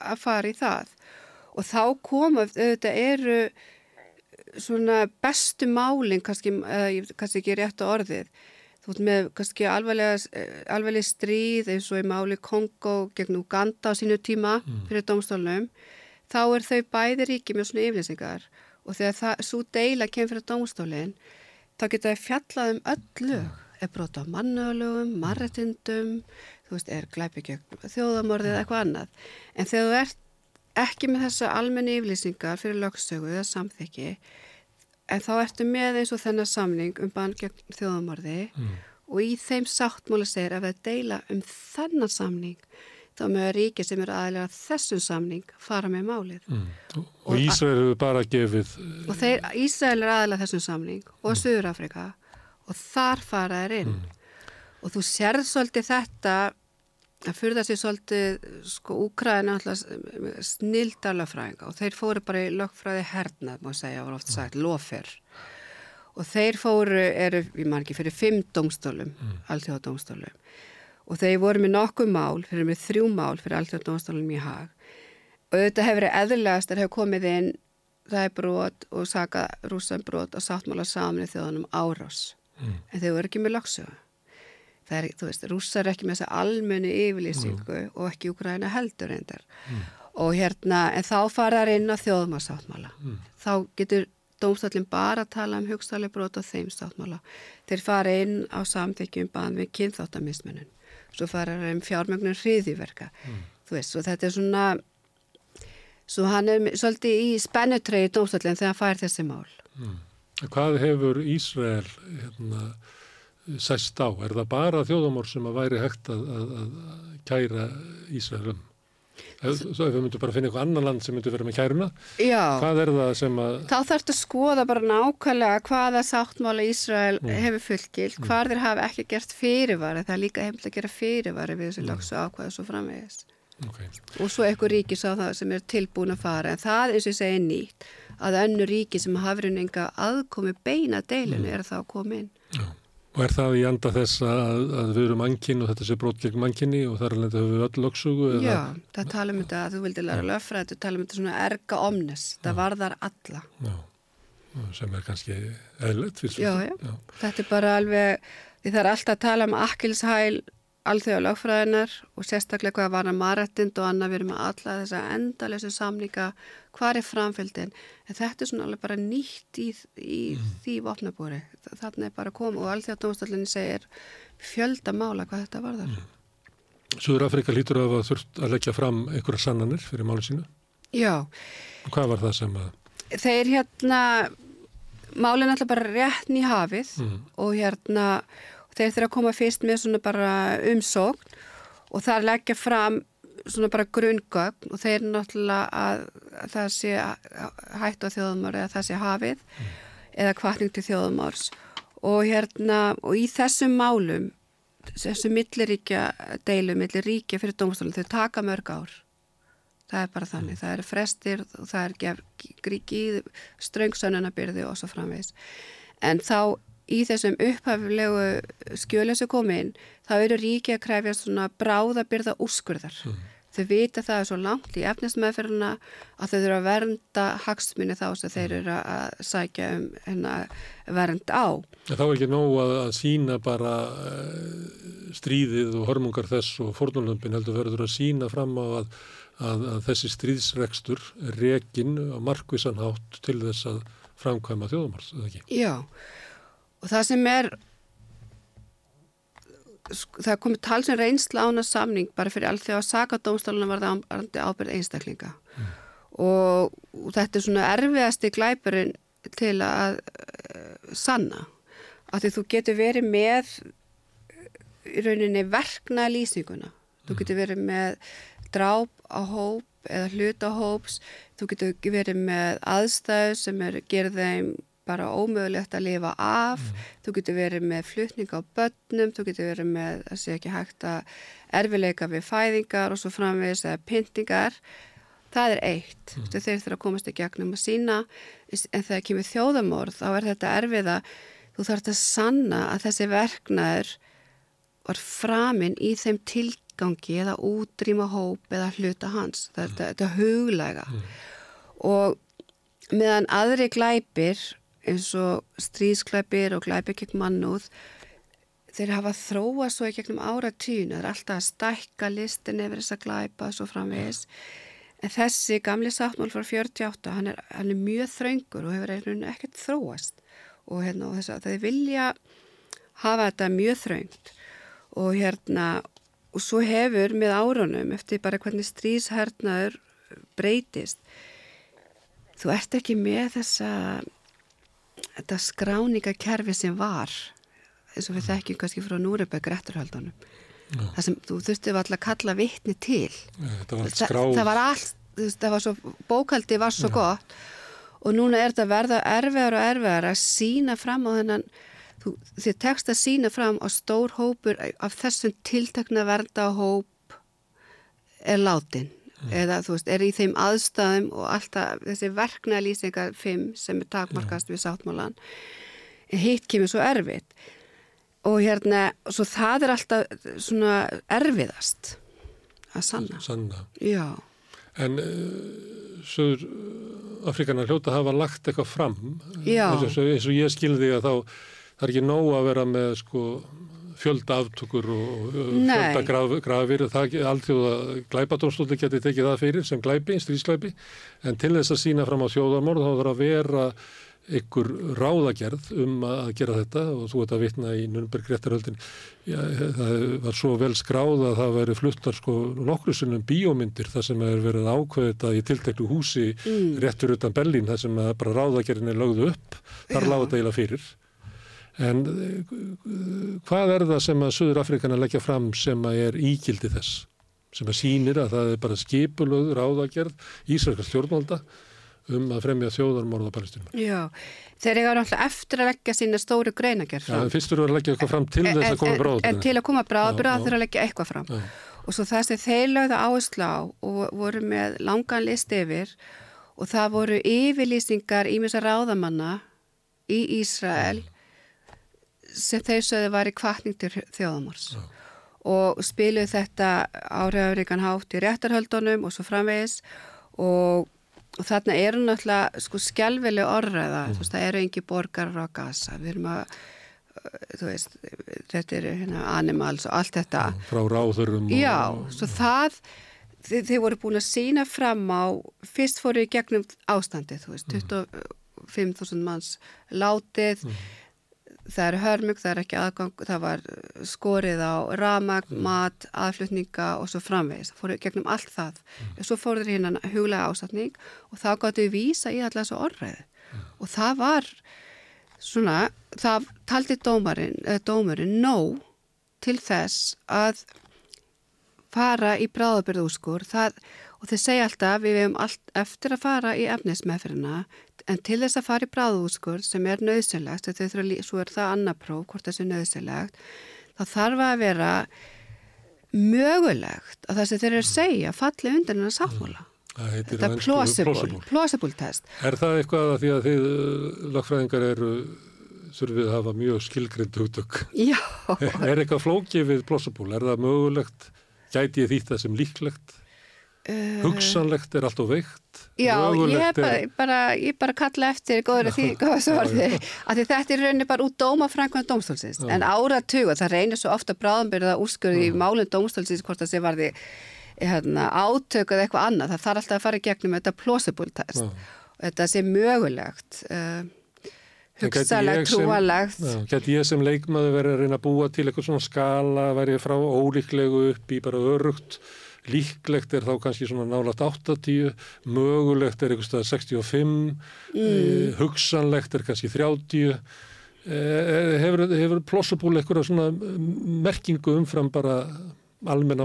að fara í það. Og þá koma, auðvitað eru svona bestu málinn, kannski, eða, ég- kannski ekki rétt á orðið, þú ert með kannski alvarlega, eh, stríð eins og í máli Kongo gegn Uganda á sínu tíma fyrir dómstólnum, þá er þau bæði ríki með svona yflýsingar og þegar það, svo deila kemur fyrir dómstólinn, þá geta það fjallað um öll lög, er brot á mannöðlögum, marretindum, þú veist, er glæpi gegn þjóðamorðið eða eitthvað annað. En þegar þú ert ekki með þessa almenni yflýsingar fyrir lögsögu eða samþykki, en þá ertu með eins og þennan samning um bann gegn þjóðamorði Mm. og í þeim sáttmála segir að við deila um þennan samning þá að ríki sem eru aðlega þessum samning fara með málið. Mm. Og Ísrael hefur bara gefið Og þeir, Ísrael er aðlega þessum samning og Suður-Afrika og þar fara þeir inn. Og þú sérð svolítið þetta að fyrða sér svolítið sko Úkraðina alltaf snildarlögfræðinga og þeir fóru bara í lögfræði hernað, má segja, var oft sagt, lofer. Og þeir fóru, eru, ég ekki, fyrir fimm dómstólum, mm. alþjóðadómstólum. Og þeir voru með nokkuð mál, fyrir með þrjú mál fyrir alþjóðadómstólum í hag. Og þetta hefur verið eðlilegast að hefur komið inn það er brot og saka rúsan brot og sáttmála saman í þjóðanum árás. Mm. En þeir voru ekki með lagsögu. Það er, þú veist, rússar er ekki með þessa almennu yfirlýsingu og ekki úgræna heldur reyndar. Mm. Og hérna, en þá fara þær inn á þjóðmásáttmála. Mm. Þá getur dómstallin bara að tala um hugstæðlega brot og þeim sáttmála. Þeir fara inn á samþykjum bann við kynþáttamismunum. Svo fara um fjármögnum hriðiverka. Mm. Þú veist, og þetta er svona, svo hann er svolítið í spennutregi dómstallin þegar hann fær þessi mál. Mm. Hvað hefur Ísrael hérna, sæst á? Er það bara þjóðamór sem að væri hægt að, að, að kæra Ísrael um? Ef, svo ef við myndum bara finna eitthvað annan land sem myndum vera með kæruna, Já. hvað er það sem að... Þá þarf þetta að skoða bara nákvæmlega hvaða sáttmála Ísrael Mm. hefur fullgilt, hvar þeir hafa ekki gert fyrirvari, það er líka heimilt að gera fyrirvari við þessu Mm. lögsu ákvæðu svo framvegis. Okay. Og svo eitthvað ríki sá það sem er tilbúin að fara, en það eins og ég segi nýtt, að önnu ríki sem hafur enga aðkomi beina deilinu Mm. er þá að koma inn. Og er það í anda þess að, að við erum mannkinn og þetta sé brot gegn mannkinni og þar alveg höfum við öll lögsugu? Já, það tala um þetta að þú vildi læra löffræð, þú tala um þetta svona erga omnes, það varðar alla. Já, sem er kannski eðlert. Já, já, þetta er bara alveg, því það er alltaf að tala um akkilshæl alþjóða lögfræðinar og sérstaklega hvað var að marættind og annað við erum með alla þessa endalessu samninga, hvað er framfjöldin, en þetta er svona alveg bara nýtt í, í því vopnabúri, þarna er bara að koma og alþjóða dómstallinni segir fjölda mála hvað þetta varðar. Súður Afrika lítur að hafa þurft að leggja fram einhverja sannanir fyrir máli sínu. Já. Hvað var það sem að... Þeir hérna, málinn alltaf bara rétt í hafið Mm. og hérna, þeir þurfa að koma fyrst með svona bara umsókn og þar leggja fram svona bara grunngögn og þeir náttúrulega að, að það sé hætt á þjóðumar eða það sé hafið eða kvartning til þjóðumars og hérna, og í þessum málum þessu milliríkja deilu, milliríkja fyrir dómstólum, þau taka mörg ár. Það er bara þannig, það eru frestir og það er gríkið ströngsönunabyrði og svo framvegs en þá í þessum upphaflegu skjölu sem kom inn, þá eru ríki að kræfja svona bráðabyrða úrskurðar. Þau vita það er svo langt í efnismæðferðina að þau þurfa að vernda hagsmunni þá sem þeir eru að sækja um hérna, vernd á. En þá er ekki nóg að, að sína bara uh, stríðið og hörmungar þess og fórnulömpin heldur verður að sína fram á að, að, að þessi stríðsrekstur rekin á markvisan hátt til þess að framkvæma þjóðumars, eða ekki? Já, og það sem er það komið talsum reynsla ána samning bara fyrir allt þegar sakadómstálunum var það ábyrð einstaklinga. Og, og þetta er svona erfiðasti glæpurinn til að uh, sanna. Að því þú getur verið með í rauninni verkna lýsinguna þú getur verið með dráp á hóp eða hluta hóps. Þú getur verið með aðstæðu sem er gerð þeim bara ómögulegt að lifa af þú getur verið með flutning á börnum þú getur verið með að sé ekki hægt að erfileika við fæðingar og svo framvegis eða pyntingar það er eitt, mm. þeir þurfa að komast í gegnum að sína, en þegar kemur þjóðamorð þá er þetta erfiða þú þarf að sanna að þessi verknaður var framinn í þeim tilgangi eða útrýma hóp eða hluta hans þetta, mm. huglæga mm. og meðan aðri glæpir eins og stríðsklæpir og glæpir gegn mannúð þeir hafa þróa svo í gegnum áratýn það er alltaf að stækka listin yfir þess að glæpa svo framvegis. En þessi gamli sáttmál frá 48 hann er, hann er mjög þraungur og hefur einhvern veginn ekkert þróast. Og, hérna, og þess að þeir vilja hafa þetta mjög þraungt og hérna og svo hefur með árunum eftir bara hvernig þetta skráningakerfi sem var eins og við þekkjum kannski frá Núrebæk rétturhaldunum það sem þú þurfti alltaf að kalla vitni til. Þetta var Þa, það var allt, það var svo bókaldi var svo gott og núna er þetta verða erfiðar og erfiðar að sína fram á þennan þú, þið tekst að sína fram á stór hópur af þessum tiltekna verða hóp er látin eða þú veist, er í þeim aðstæðum og alltaf þessi verknælýsingar fimm sem er takmarkast við sáttmálan hitt kemur svo erfitt. Og hérna, svo það er alltaf svona erfiðast að sanna. Sanna. já, En uh, Söður Afrikanar hljóta hafa lagt eitthvað fram. Eins og, eins og ég skilði að þá það er ekki nóg að vera með sko fjölda aftökur og fjölda graf, grafir það allþjóða glæpadómstóli geti tekið það fyrir sem glæpi, stríðsglæpi. En til þess að sína fram á þjóðarmorð þá þarf að vera ykkur ráðagerð um að gera þetta. Og þú ert að vitna í Nürnberg réttarhöldin. Já, það var svo vel skráð að það veri fluttar sko nokkru sinnum bíómyndir þar sem er verið ákveðið í tilteknu húsi Mm. réttur utan Berlín þar sem bara ráðagerðin er lögðu upp. Þar lága þetta eiginlega fyrir en eh, hvað er það sem að Suður Afrikana leggja fram sem að er ígildi þess sem að sýnir að það er bara skipulögð ráðagerð Ísraelska stjórnvalda um að fremja þjóðarmorða palestinum. já þeir eiga náttúrulega eftir að leggja sína stóru greinagerð Já, fram en fyrst eru að leggja eitthvað fram til En- þess að koma bráðabyrða. En til að koma bráðabyrða Já, já. þurfa að leggja eitthvað fram. Já. Og svo það sem þeir lögðu áherslu á og voru með langan list yfir og það voru yfirlýsingar ímessa ráðamanna í Ísrael sem þeir sögðu var í kvartning til þjóðamors. Og spiluðu þetta áriðaríkan hátt í réttarhöldunum og svo framvegis. Og, og þarna eru náttúrulega sko skjálfileg orðræða, þú veist, það eru engi borgar á gasa, við erum að þú veist, þetta eru hérna, animals og allt þetta. Frá ráðurum og... já, svo það þið, þið voru búin að sína fram á fyrst fóru í gegnum ástandið þú veist, 25.000 manns látið það er hörmug, það er ekki aðgang það var skorið á ramag, mat, aðflutninga og svo framvegis, það fóru gegnum allt það. Og svo fóru þeir hérna huglega ástandning og þá gáttu við vísa í allar þessu orðræði og það var svona, það taldi dómarinn, eða dómarinn nóg til þess að fara í bráðabyrðúskur það, og þeir segja alltaf við hefum allt eftir að fara í efnismefrina en til þess að fara í bráðúskur sem er nöðsynlegt, svo er það annar próf hvort sé nöðsynlegt þá þarf að vera mögulegt að það sem þeir eru að segja falli undan hennar sáttmála Það heitir þetta er plausible, plausible test Er það eitthvað að því að þið uh, lögfræðingar eru þurfið að hafa mjög skilgrind hugtök? Já. Er eitthvað flókið við plausible? Er það mögulegt? Gæti ég þýtt það sem líklegt? Uh, Hugsanlegt er allt og veikt? Já, ég er bara, bara, ég bara kalla eftir góður því, að því þetta er rauninni bara út dóma frænkvæðan dómstólsins, Já. en áratuga, það reynir svo ofta bráðanbyrða úrskurði í málinn dómstólsins hvort það sé varði hérna, átök eða eitthvað annað, það þarf alltaf að fara í gegnum þetta plausible test. Og þetta sé mögulegt, uh, trúalegt, Já, Gæti ég sem leikmaður verið að reyna að búa til eitthvað svona skala, verið frá ólíklegu upp í bara örugt, líklegt er þá kannski svona nálat 80, mögulegt er eitthvað stað 65, Mm. eh, hugsanlegt er kannski 30, eh, hefur, hefur plausible eitthvað svona merkingu umfram bara almenna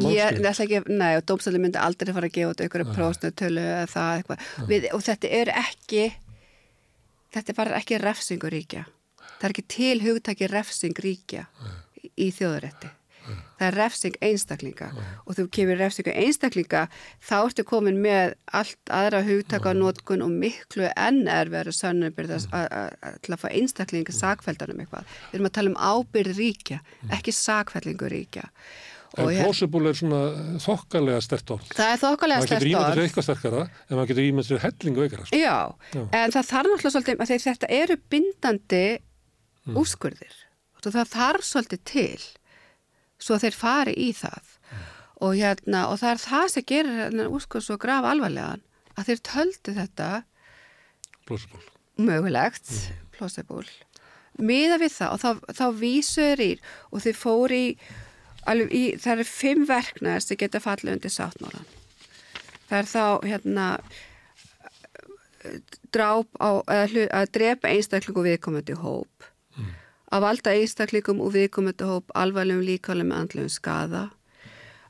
ekki, nei, og dómstæli myndi aldrei fara að gefa út einhverju prósnutölu eða það eitthvað. Við, og þetta er ekki, þetta er bara ekki refsingur ríkja. Það er ekki til hugtaki refsing ríkja í, þjóðarétti. Það er refsing einstaklinga og þú kemur refsingu einstaklinga þá ertu komin með allt aðra hugtaka notkun og miklu enn er verið sönnubyrð til að fá einstaklinga sakveldanum eitthvað. Við erum að tala um ábyrð ríkja, ekki sakvellingu ríkja. En plausible er svona þokkalega stert orð. Það er þokkalega maður getur sterkt ímyndið orð. sér eitthvað sterkara en maður getur ímyndið sér hellingu veikara. sko. Já, Já. en það þarf náttúrulega svolítið, því þetta eru bindandi Mm. úrskurðir og það þarf svolítið til svo þeir fari í það og, hérna, og það er það sem gerir hérna, úrskurð svo graf alvarlegan að þeir töldu þetta Plausible. mögulegt, Mm. plausible miða við það og þá, þá vísuður í og þeir fóru í, í það eru fimm verknar sem geta fallið undir sáttmálan það er þá hérna dráp á, að, að drepa einstaklingu viðkomandi hóp að valda einstaklingum og viðkomandi hóp alvarlegum líkvæðum með andlegum skada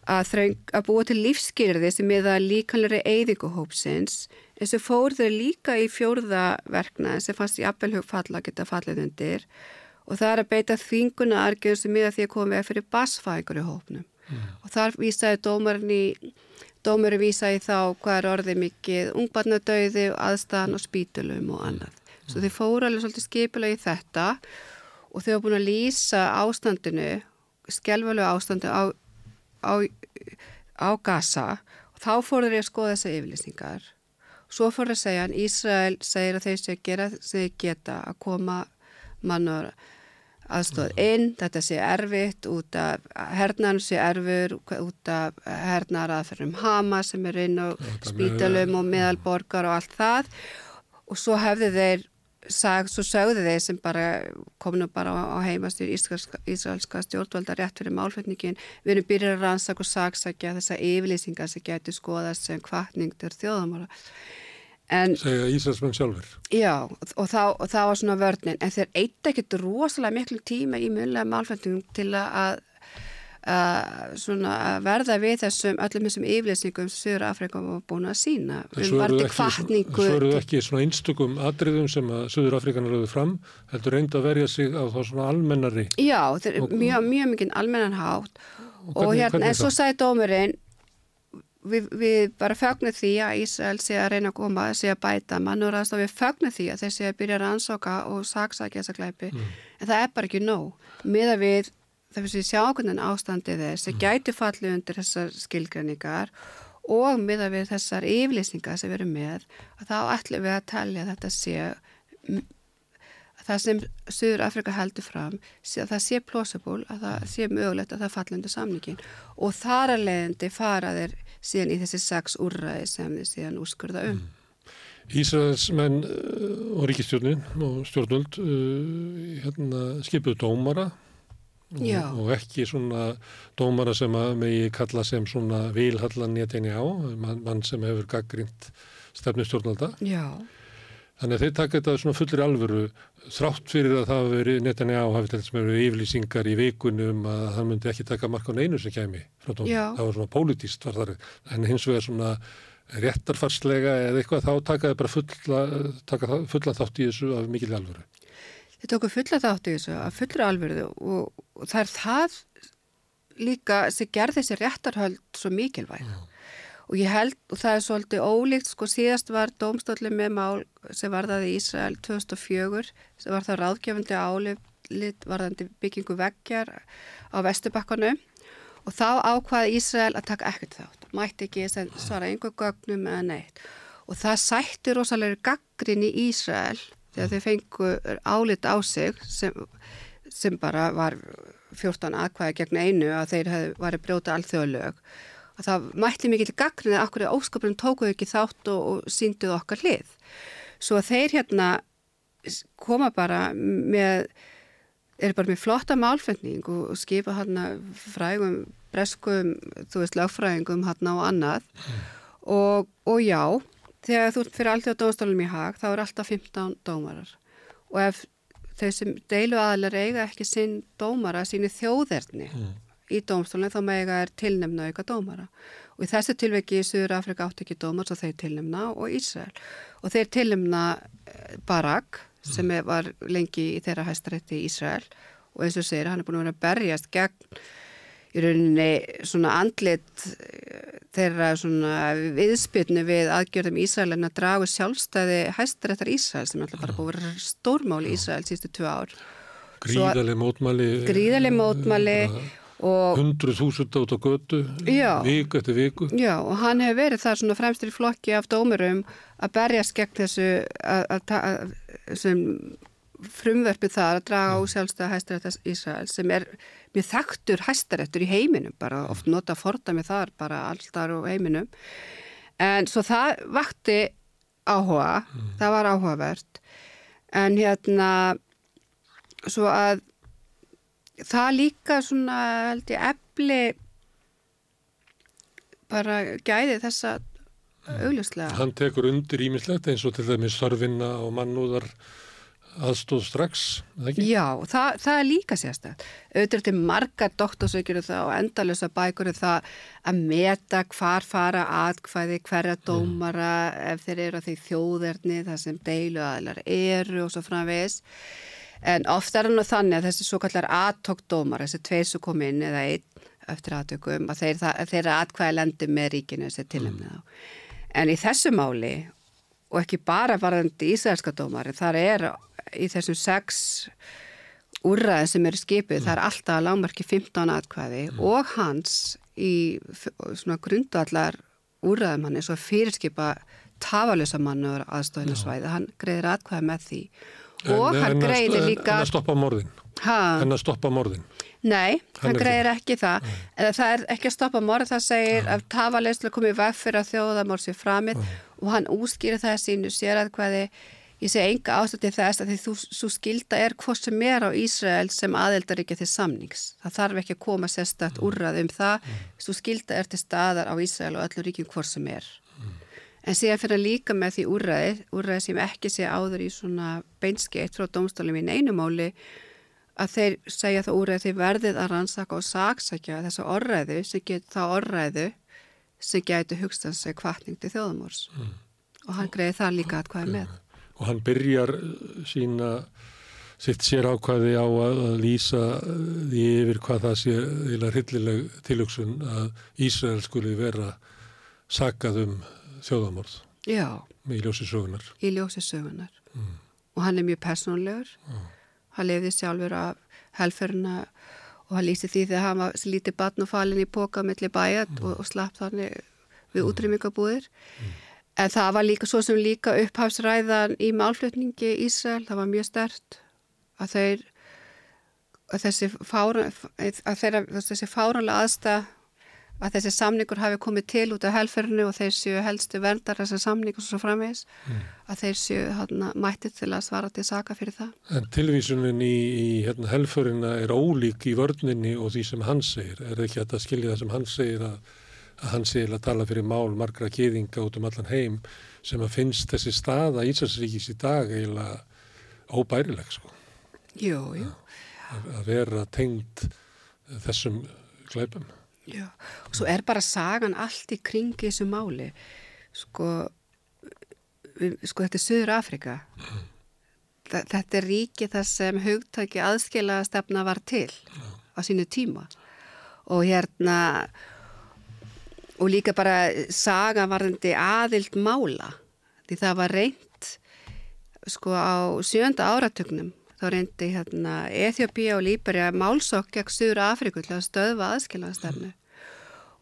að, þröng, að búa til lífskýrði sem er það líkanlega eyðingu hópsins eins og fór þau líka í fjórða verkna sem fannst í appelhug falla geta fallið undir og það er að beita þinguna argjörn sem er að því að koma við fyrir basfækur í hópnum mm. og þar vísaði dómarinn í dómarinn vísaði þá hvað er orðið mikið ungbarnadauði, aðstæðan og spítulum og annað. Svo þau fóru alveg svolítið skipilega í þetta og þau hafa búin að lýsa ástandinu, skjálfalegu ástandu á, á, á Gaza. Og þá fóru þeir að skoða þessa yfirlýsingar. Svo fóru að segja að Ísrael segir að þeir sé að gera þeir geta að koma mannur aðstóð inn, þetta sé erfitt út af hernaðan sé erfur út af hernaðar aðferðum Hama sem er inn á spítalum og meðalborgar og allt það. Og svo hefði þeir sag, svo sögðu þeir sem bara kominu bara á heimastýr Ísraelska stjórnvalda rétt fyrir málfætningin við erum byrjað að rannsaka og sagsækja þessa yfirlýsingar sem getur skoðast sem kvartning til þjóðamála En, segja Íslandsmenn sjálfur. Já, og þá, og þá var svona vörninn, en þeir eitt ekkert rosalega miklu tíma í munlega málfættingum til að, að verða við þessum, öllum þessum yfirleysningum sem Söður Afrika var búin að sína. Svo eru þau ekki svona einstökum atriðum sem að Söður Afrikanar lögðu fram, heldur reynd að verja sig á þá svona almennari. Já, þeir eru mjög, mjög mikið almennanhátt og, og hérna, en svo sagði dómurinn við, við bara fögnum því að Ísrael sé að reyna að koma, sé að bæta mannúrast og við fögnum því að þeir sé að byrja að ansóka og saksækja þessa glæpi mm. en það er bara ekki nóg með að við þess að við sjá hvernig ástandið þess mm. gæti fallið undir þessar skilgræningar og með að við þessar yflýsingar sem við erum með að þá ætlum við að talja að þetta sé það sem Suður Afrika heldur fram að það sé plausible, að það sé mögulegt að það falli undir samningin og þar að leiðandi fara þeir síðan í þessi sex úrræði sem þið síðan úrskurða um. Mm. Ísraelsmenn uh, og ríkistjórnin og stjórnvöld uh, hérna, skipuðu dómara og, og ekki svona dómara sem að megi kalla sem svona vilhallan néttinni á, mann man sem hefur gaggrínt stefnustjórnvalda. Já. Þannig að þeir taka þetta svona fullir alvöru þrátt fyrir að það veri netan á hafið þess að vera yflýsingar í vikunum að það myndi ekki taka marka á neinu sem kemi. Það var svona pólitíst var þar en hins vegar svona réttarfarslega eða eitthvað þá takaði bara fulla, taka fulla þátt í þessu af mikil alvöru. Þeir tóku fulla þátt í þessu af fullri alvöru og, og það er það líka sem gerði þessi réttarhöld svo mikilvæg. Já. Og ég held, og það er svolítið ólíkt, sko síðast var dómstólið með mál sem var það í Ísrael 2004, sem var það ráðgefandi álit varðandi byggingu veggjar á Vestubakkanu og þá ákvaði Ísrael að taka ekkert þátt, mætti ekki svara einhver gögnum eða neitt. Og það sætti rosalega gaggrin í Ísrael þegar þau fengu álit á sig sem, sem bara var 14 aðkvæði gegn einu að þeir hefði varið brjóta alþjóðlög að það mætti mikið til gagnrið að okkur óskapurinn tókuðu ekki þátt og, og sínduðu okkar hlið. Svo að þeir hérna koma bara með, er bara með flotta málfendning og, og skipa hérna frægum, breskum, þú veist, lögfræðingum hérna og annað mm. og, og já, þegar þú fyrir alltaf dómstólum í hag, þá er alltaf 15 dómarar. Og ef þau sem deilu aðlar eiga ekki sinn dómara, síni þjóðerni mm. í dómstólinn þá mega er tilnemna auka dómara. Og í þessu tilveki í Suður Afrika átt ekki dómar svo þeir tilnemna og Ísrael. Og þeir tilnemna eh, Barak sem var lengi í þeirra hæstarétti í Ísrael. Og eins og segir hann er búin að vera berjast gegn í rauninni svona andlit eh, þeirra svona viðspilnu við aðgjörðum að dragu sjálfstæði hæstaréttar Ísrael sem alltaf bara búin að vera stórmáli í Ísrael sístu tvö ár. Gríðarlega mótmæli Gríðarlega mótmæli Hundru þúsund át á götu, viku eftir viku. Já, og hann hefur verið það svona fremstir flokki af dómurum að berjast gegn þessu sem frumverfið það að draga á sjálfstæða hæstarættas Ísrael sem er mjög þekktur hæstarættur í heiminum, bara oft nota forða með þar bara allstar og heiminum. En svo það vakti áhuga, mm. það var áhugavert, en hérna svo að það líka svona held ég efli bara gæði þessa augljóslega. Hann tekur undir ímislegt eins og til dæmis þarfinna og mannúðar aðstóð strax, eða ekki? Já, það, það er líka sérstætt. Auðvitað til margar doktorsveikir það og endalösa bækur er það að meta hvar fara atkvæði, hverja dómara ef þeir eru á því þjóðerni þar sem deilu aðlar eru og svo framvegis. En ofta er hann og þannig að þessi svo kallar aðtókdómar, þessi tveir sem kom inn eða einn eftir aðtökum, að þeir, það, þeir atkvæði lendi með ríkinu þessi tilnefnið á. En í þessu máli og ekki bara varðandi ísæðarska dómari, þar er í þessum sex úrraði sem eru skipið, það er alltaf að lámarki 15 atkvæði og hans í svona grundvallar úrraðum hann eins og fyrirskipa tafalösa mannur aðstofinu svæði, hann greiðir atkvæði með því. Og en, hann greiðir líka... En að stoppa morðin. Ha? En að stoppa morðin. Nei, hann, er greiðir ekki það. Eða það er ekki að stoppa morð, það segir að tafaleyslu komið veg fyrir að þjóðamór sér framið og hann úskýrir það sínu sér að hvaði ég segi enga ástætti þess að því þú, þú skilda er hvort sem er á Ísrael sem aðeldar ekki til samnings. Það þarf ekki að koma sérstætt úrrað um það. Þú skilda er til staðar á Ísrael og öllu ríkjum hvort sem er. En síðan fyrir að líka með því úrræði, úrræði sem ekki sé áður í svona beinskeitt frá dómstólum í neinumáli, að þeir segja það úrræði því verðið að rannsaka og saksækja þessu orræðu sem getur þá orræðu sem getur hugstað sig kvartning til þjóðamórs. Mm. Og hann greiði það líka að hvað er með. Og hann byrjar sína sitt sér ákvæði á að, að lýsa því yfir hvað það sé eða hryllileg tilugsun að Ísrael skuli vera sakað um þjóðamorð. Já. Í ljósi sögunar. Í ljósi sögunar. Mm. Og hann er mjög personlegur. Mm. Hann lefði sjálfur af helferna og hann lýsti því þegar hann var lítið batn og falin í póka mellir bæjat mm. og, og slapp þannig við útrymmingabúðir. En það var líka svo sem líka upphafsræðan í málflutningi Ísrael, það var mjög stert að þeir að þessi, fára, að þeirra, þessi fáranlega aðstæð að þessi samningur hafi komið til út af helferðinu og þeir séu helstu verndar þessar samningur svo framvegs mm. að þeir séu hérna, mættið til að svara til saka fyrir það. En tilvísunin í, í hérna, helferðina er ólík í vörninni og því sem hann segir. Er ekki að skilja það sem hann segir að, að hann segir að tala fyrir mál margra geðinga út um allan heim sem að finnst þessi staða Íslandsríkis í dag eiginlega óbærileg sko. Jú, jú. Að, að vera tengd þessum glæpum. Já, og svo er bara sagan allt í kringi þessu máli. Sko, sko þetta er Suður Afrika Þa, þetta er ríki þar sem hugtæki aðskila stefna var til á sínu tíma. Og hérna og líka bara saga varðandi aðild mála. Því það var reynd sko á sjönda áratögnum þá reyndi hérna Eþjópía og Líberi að málsokk gegn Suður Afriku til að stöðva aðskilnaðastefnu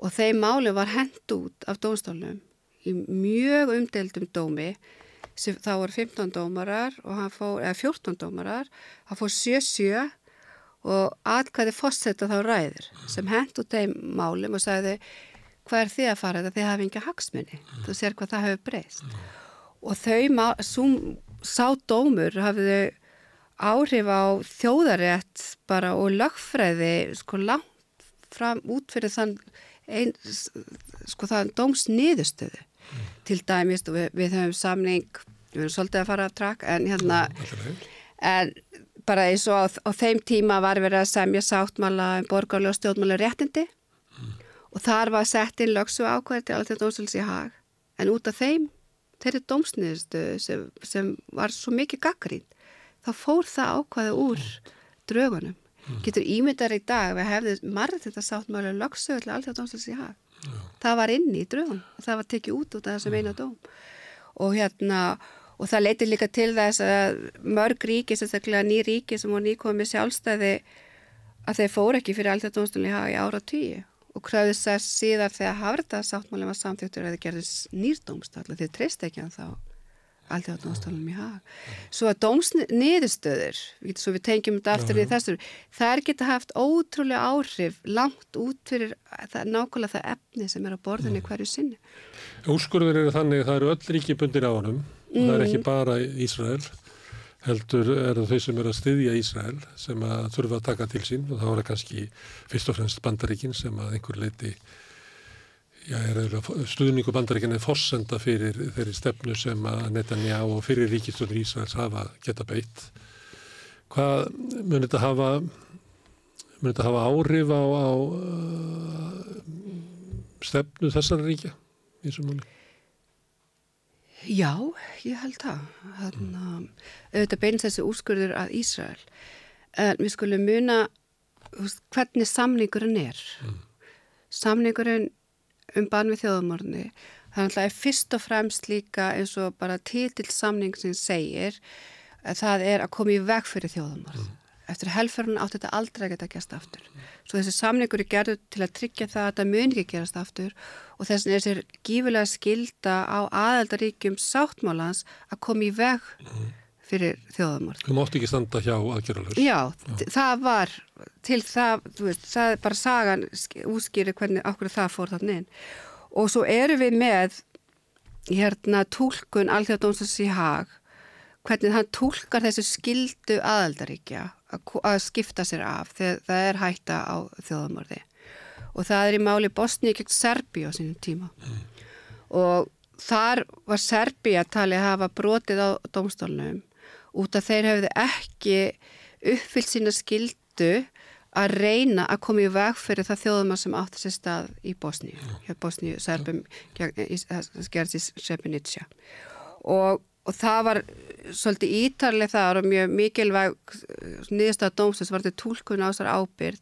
og þeim máli var hend út af dómstólunum í mjög umdeildum dómi sem þá voru 15 dómarar og hann fór, eða 14 dómarar. Hann fór 7-7 og atkvæði fórsetta þá ræður sem hend út þeim málum og sagði hvað er þið að fara þetta? Þið hafi ekki hagsmunni, þú sér hvað það hefur breyst. Og þau, svo, sá dómur hafiðu áhrif á þjóðarétt bara og lögfræði sko langt fram út fyrir þann ein, sko það dóms niðurstöðu mm. til dæmis við, við höfum samning við höfum svolítið að fara að trakk en hérna mm, en bara eins og á, á þeim tíma var verið að semja sáttmála um borgarlega og stjórnmála réttindi mm. og þar var sett inn lögsu ákvæði til alltaf dómsvölds í hag en út af þeim þeirri dómsniðurstöðu sem, sem var svo mikið gaggrínt þá fór það ákvaði úr draugunum. Mm. Getur ímyndar í dag við hefðum margir þetta sáttmáli lögsögulega alltaf dómsins í haf. Mm. Það var inni í draugun. Það var tekið út út af þessum eina dóm. Og hérna, og það leiti líka til þess að mörg ríki, sérstaklega ný ríki sem voru nýkomið sjálfstæði að þeir fóru ekki fyrir alltaf dómsins í haf í ára tíu og kröðis þess síðar þegar hafrita sáttmáli var samþjóttur að það gerðist nýrdómstall þeir treyst ekki að þá alltaf á dómstólunum í hag. Svo að dómsniðurstöður, svo við tengjum þetta aftur í þessur, það er geta haft ótrúlega áhrif langt út fyrir það, nákvæmlega það efni sem er á borðinni hverju sinni. Úrskurður eru þannig að það eru öll ríki bundir á honum mm. það er ekki bara Ísrael heldur eru þau sem eru að styðja Ísrael sem að þurfa að taka til sín og þá er það kannski fyrst og fremst bandaríkin sem að einhver leiti stuðningu bandaríkina er forsenda fyrir þeirri stefnu sem að Netanyahu og fyrir ríkistöður Ísraels hafa geta beitt. Hvað munir þetta hafa, munir þetta hafa áhrif á, á uh, stefnu þessara ríkja í þessum múli? Já, ég held það. Þannig að mm. auðvitað beinst þessi úrskurður að Ísrael. En við skulum muna hvernig samningurinn er. Mm. Samningurinn um bann við að það er fyrst og fremst líka eins og bara títill samning sem segir að það er að koma í veg fyrir þjóðumorð. Mm. Eftir helferðun átti þetta aldrei að geta gæst aftur. Svo þessi samningur er gerður til að tryggja það að þetta mun ekki gerast aftur og þess vegna er sér gífilega skilda á aðeldaríkjum sáttmálans að koma í veg fyrir þjóðamorð. Þú mátti ekki standa hjá aðgerðalus. Já, Já, það var til það, þú veist, það er bara sagan útskýri hvernig okkur það fór þarna inn. Og svo eru við með hérna tólkun alþjóðdómsins í hag hvernig hann tólkar þessu skildu aðaldaríkja að skipta sér af þegar það er hætta á þjóðamorði og það er í máli Bosníu gegn Serbi á sínum tíma mm. og þar var Serbi að tali að hafa brotið á domstólunum út að þeir hefði ekki uppfyllt sína skildu að reyna að koma í veg fyrir það þjóðumar sem átti sér stað í Bosníu, hjá Bosníu, Serbum, það gerðs í Srebrenica. Og og það var svolítið ítarlega það og mjög mikilvæg nýðast að dómsins var þetta tólkun á þessar ábyrð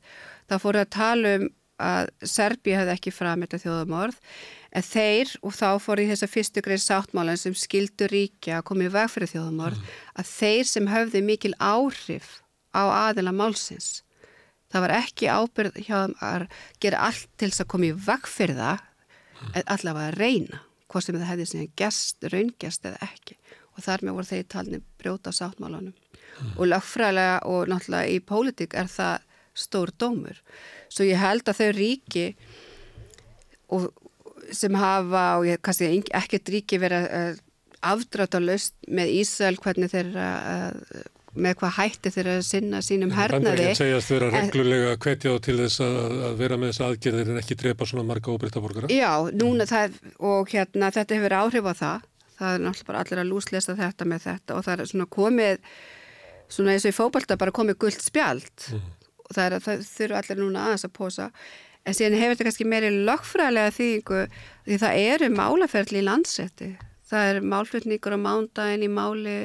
þá fóru að tala um að Serbi hefði ekki framið þjóðamorð en þeir og þá fóru í þessa fyrstu greið sáttmálan sem skildu ríkja að koma í veg fyrir þjóðamorð mm. að þeir sem höfði mikil áhrif á aðila málsins það var ekki ábyrð hjá að gera allt til þess að koma í veg fyrir það en allavega að reyna hvort sem það hefði sem gest, raungest eða ekki og þar með voru þeir talni brjóta sáttmálanum mm. og lögfræðilega og náttúrulega í pólitík er það stór dómur. Svo ég held að þau ríki og sem hafa og ég kannski ekkert ríki verið að afdráta löst með Ísæl hvernig þeirra með hvað hætti þeirra að sinna sínum hernaði. Það segja að þeirra reglulega hvetja á til þess að, að vera með þess aðgerðir en ekki drepa svona marga óbyrtaborgara? Já, núna það og hérna þetta hefur áhrif á það það er náttúrulega bara allir að lúslesa þetta með þetta og það er svona komið svona eins og í fókbalta bara komið gullt spjald mm. Og það, það þurfu allir núna aðeins að posa. En síðan hefur þetta kannski meiri lögfræðilega þýðingu því það eru málaferðli í landsetti það er málflutningur á mándagin í máli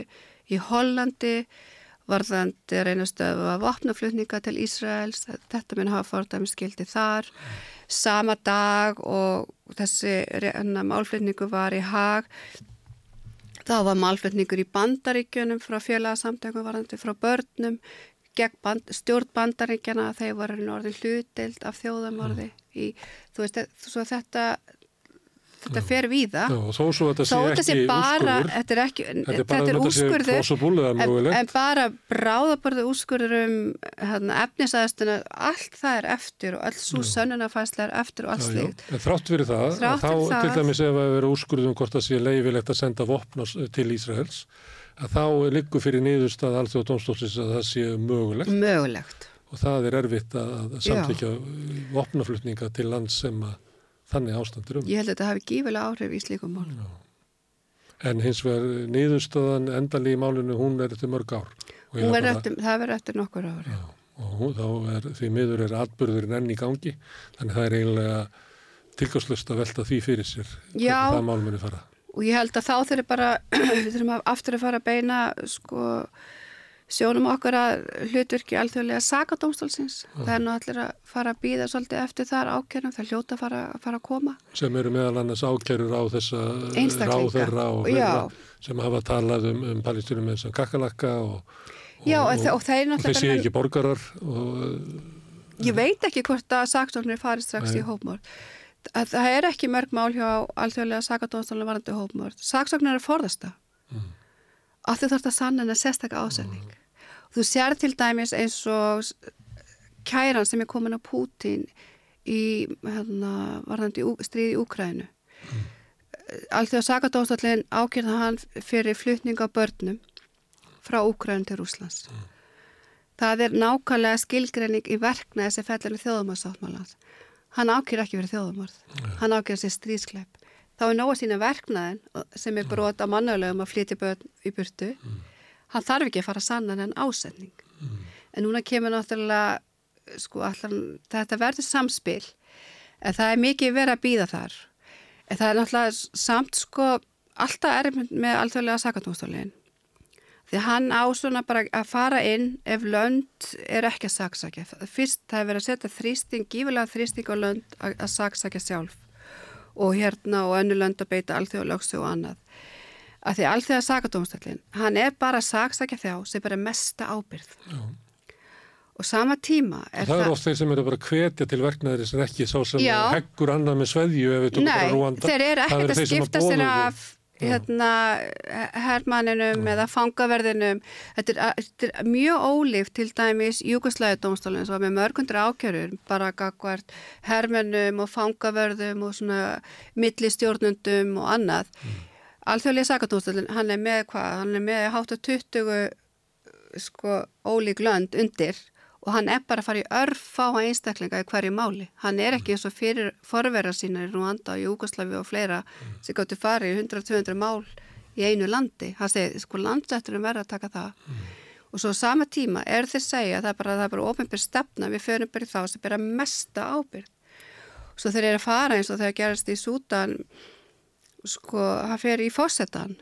í Hollandi varðandi að reyna stöðu að vopnaflutninga til Ísraels. Þetta mun hafa fordæmi skildi þar. Sama dag og þessi málflutningu var í hag Það var málflutningur í bandaríkjunum frá félagsamtöngum varandi frá börnum gegn band, stjórn bandaríkjana að þeir voru orðin hlutild af þjóðamorði mm. í, þú veist, svo þetta þetta fer við það þó svo þetta sé ekki úrskurður. þetta er, ekki, þetta er úrskurður. en, en bara bráðaborðu úrskurður um hérna, efnisæðastuna allt það er eftir og alls svo sönnunafæsla er eftir og alls líkt en þrátt fyrir það, þrátt þá það, til dæmis ef að vera úrskurðum hvort það sé leifilegt að senda vopn til Ísraels að þá liggur fyrir niðurstað alþjóð dómstólsins að það sé mögulegt mögulegt og það er erfitt að samtlíkja vopnaflutninga til land sem að þannig ástandur um. Ég held að þetta hafi gífilega áhrif í slíkum mál. Já. En hins vegar nýðustöðan endali í málinu, hún er eftir mörg ár. Eftir, það verður eftir nokkur ár. Já, og hún, þá er því miður er atbyrðurinn enn í gangi, þannig það er eiginlega tilgáðslust að velta því fyrir sér hvernig það mál muni fara. Og ég held að þá þurfum bara, við þurfum aftur að fara að beina sko sjónum okkar að hlutverki alþjóðlega sakadómstólsins. Ja. Það er nú allir að fara að býða svolítið eftir þar ákjörnum, það hljóta að fara, fara að koma. Sem eru meðal annars ákjörur á þessa ráðherra og þeirra sem hafa talað um, um palestinum eins og kakalakka og, og, Já, og, og þeir. Þeir sé ekki borgarar og... Ég veit ekki hvort að sakdómsnir fari strax Nei. í hópmór. Það er ekki mörg mál hjá alþjóðlega sakadómstólinu varandi hópmór. Saksóknir er forðasta. Mm. Af því þarf þetta sann en að sérstakka ásending. Mm. Þú sér til dæmis eins og kæran sem er komin á Pútin í hérna, varðandi stríði í Úkrænu. Mm. Allþjóða sakadómsdóllin ákjörða hann fyrir flutning á börnum frá Úkrænu til Rúslands. Mm. Það er nákvæmlega skilgreining í verkna þessi fellinu þjóðumarsáttmálans hann ákýr ekki verið þjóðumorð, hann ákýr sér stríðskleip. Þá er nóga sína verknaðin sem er brot að mannögulegum að flytja börn í burtu. Hann þarf ekki að fara sannan en ásetning. En núna kemur náttúrulega, sko, allan, þetta verður samspil, en það er mikið verið að býða þar. En það er náttúrulega samt, sko, alltaf er með alþjóðlega sakatúnstólinn. Því hann á svona bara að fara inn ef lönd er ekki að saksækja. Fyrst það er verið að setja þrýsting, gífilega þrýsting á lönd að, að saksækja sjálf og hérna og önnu lönd að beita alþjóðalögsu og annað. Að því alþjóða sakadómstallin, hann er bara að saksækja þjá sem bara mesta ábyrð. Já. Og sama tíma er það... Það er oft þeir sem eru bara hvetja til verknæðir sem ekki sá sem heggur annað með sveðju ef við tókum bara rúanda. Nei, þeir eru ekkert að skipta sér af hérna herrmanninum eða fangaverðinum. Þetta er, þetta er mjög ólíft til dæmis Júkoslæði domstólinn sem var með mörgundur ákjörur bara gagvart herrmennum og fangaverðum og svona millistjórnundum og annað. Mm. alþjóðlega sakadómstólinn hann er með hvað, hann er með hátt að 20 sko ólík lönd undir og hann er bara að fara í örf á einstaklinga í hverju máli. Hann er ekki eins og fyrir forverðar sína í Rúanda og Júkoslavi og fleira sem gáttu farið í 100-200 mál í einu landi. Hann segir, sko landsetturum verður að taka það. Mm. Og svo sama tíma er þeir segja að það er bara, bara ofinbyrð stefna, við förum bara í þá sem byrja mesta ábyrð. Svo þeir eru að fara eins og þegar gerast í Sútan, sko, hann fer í fósettan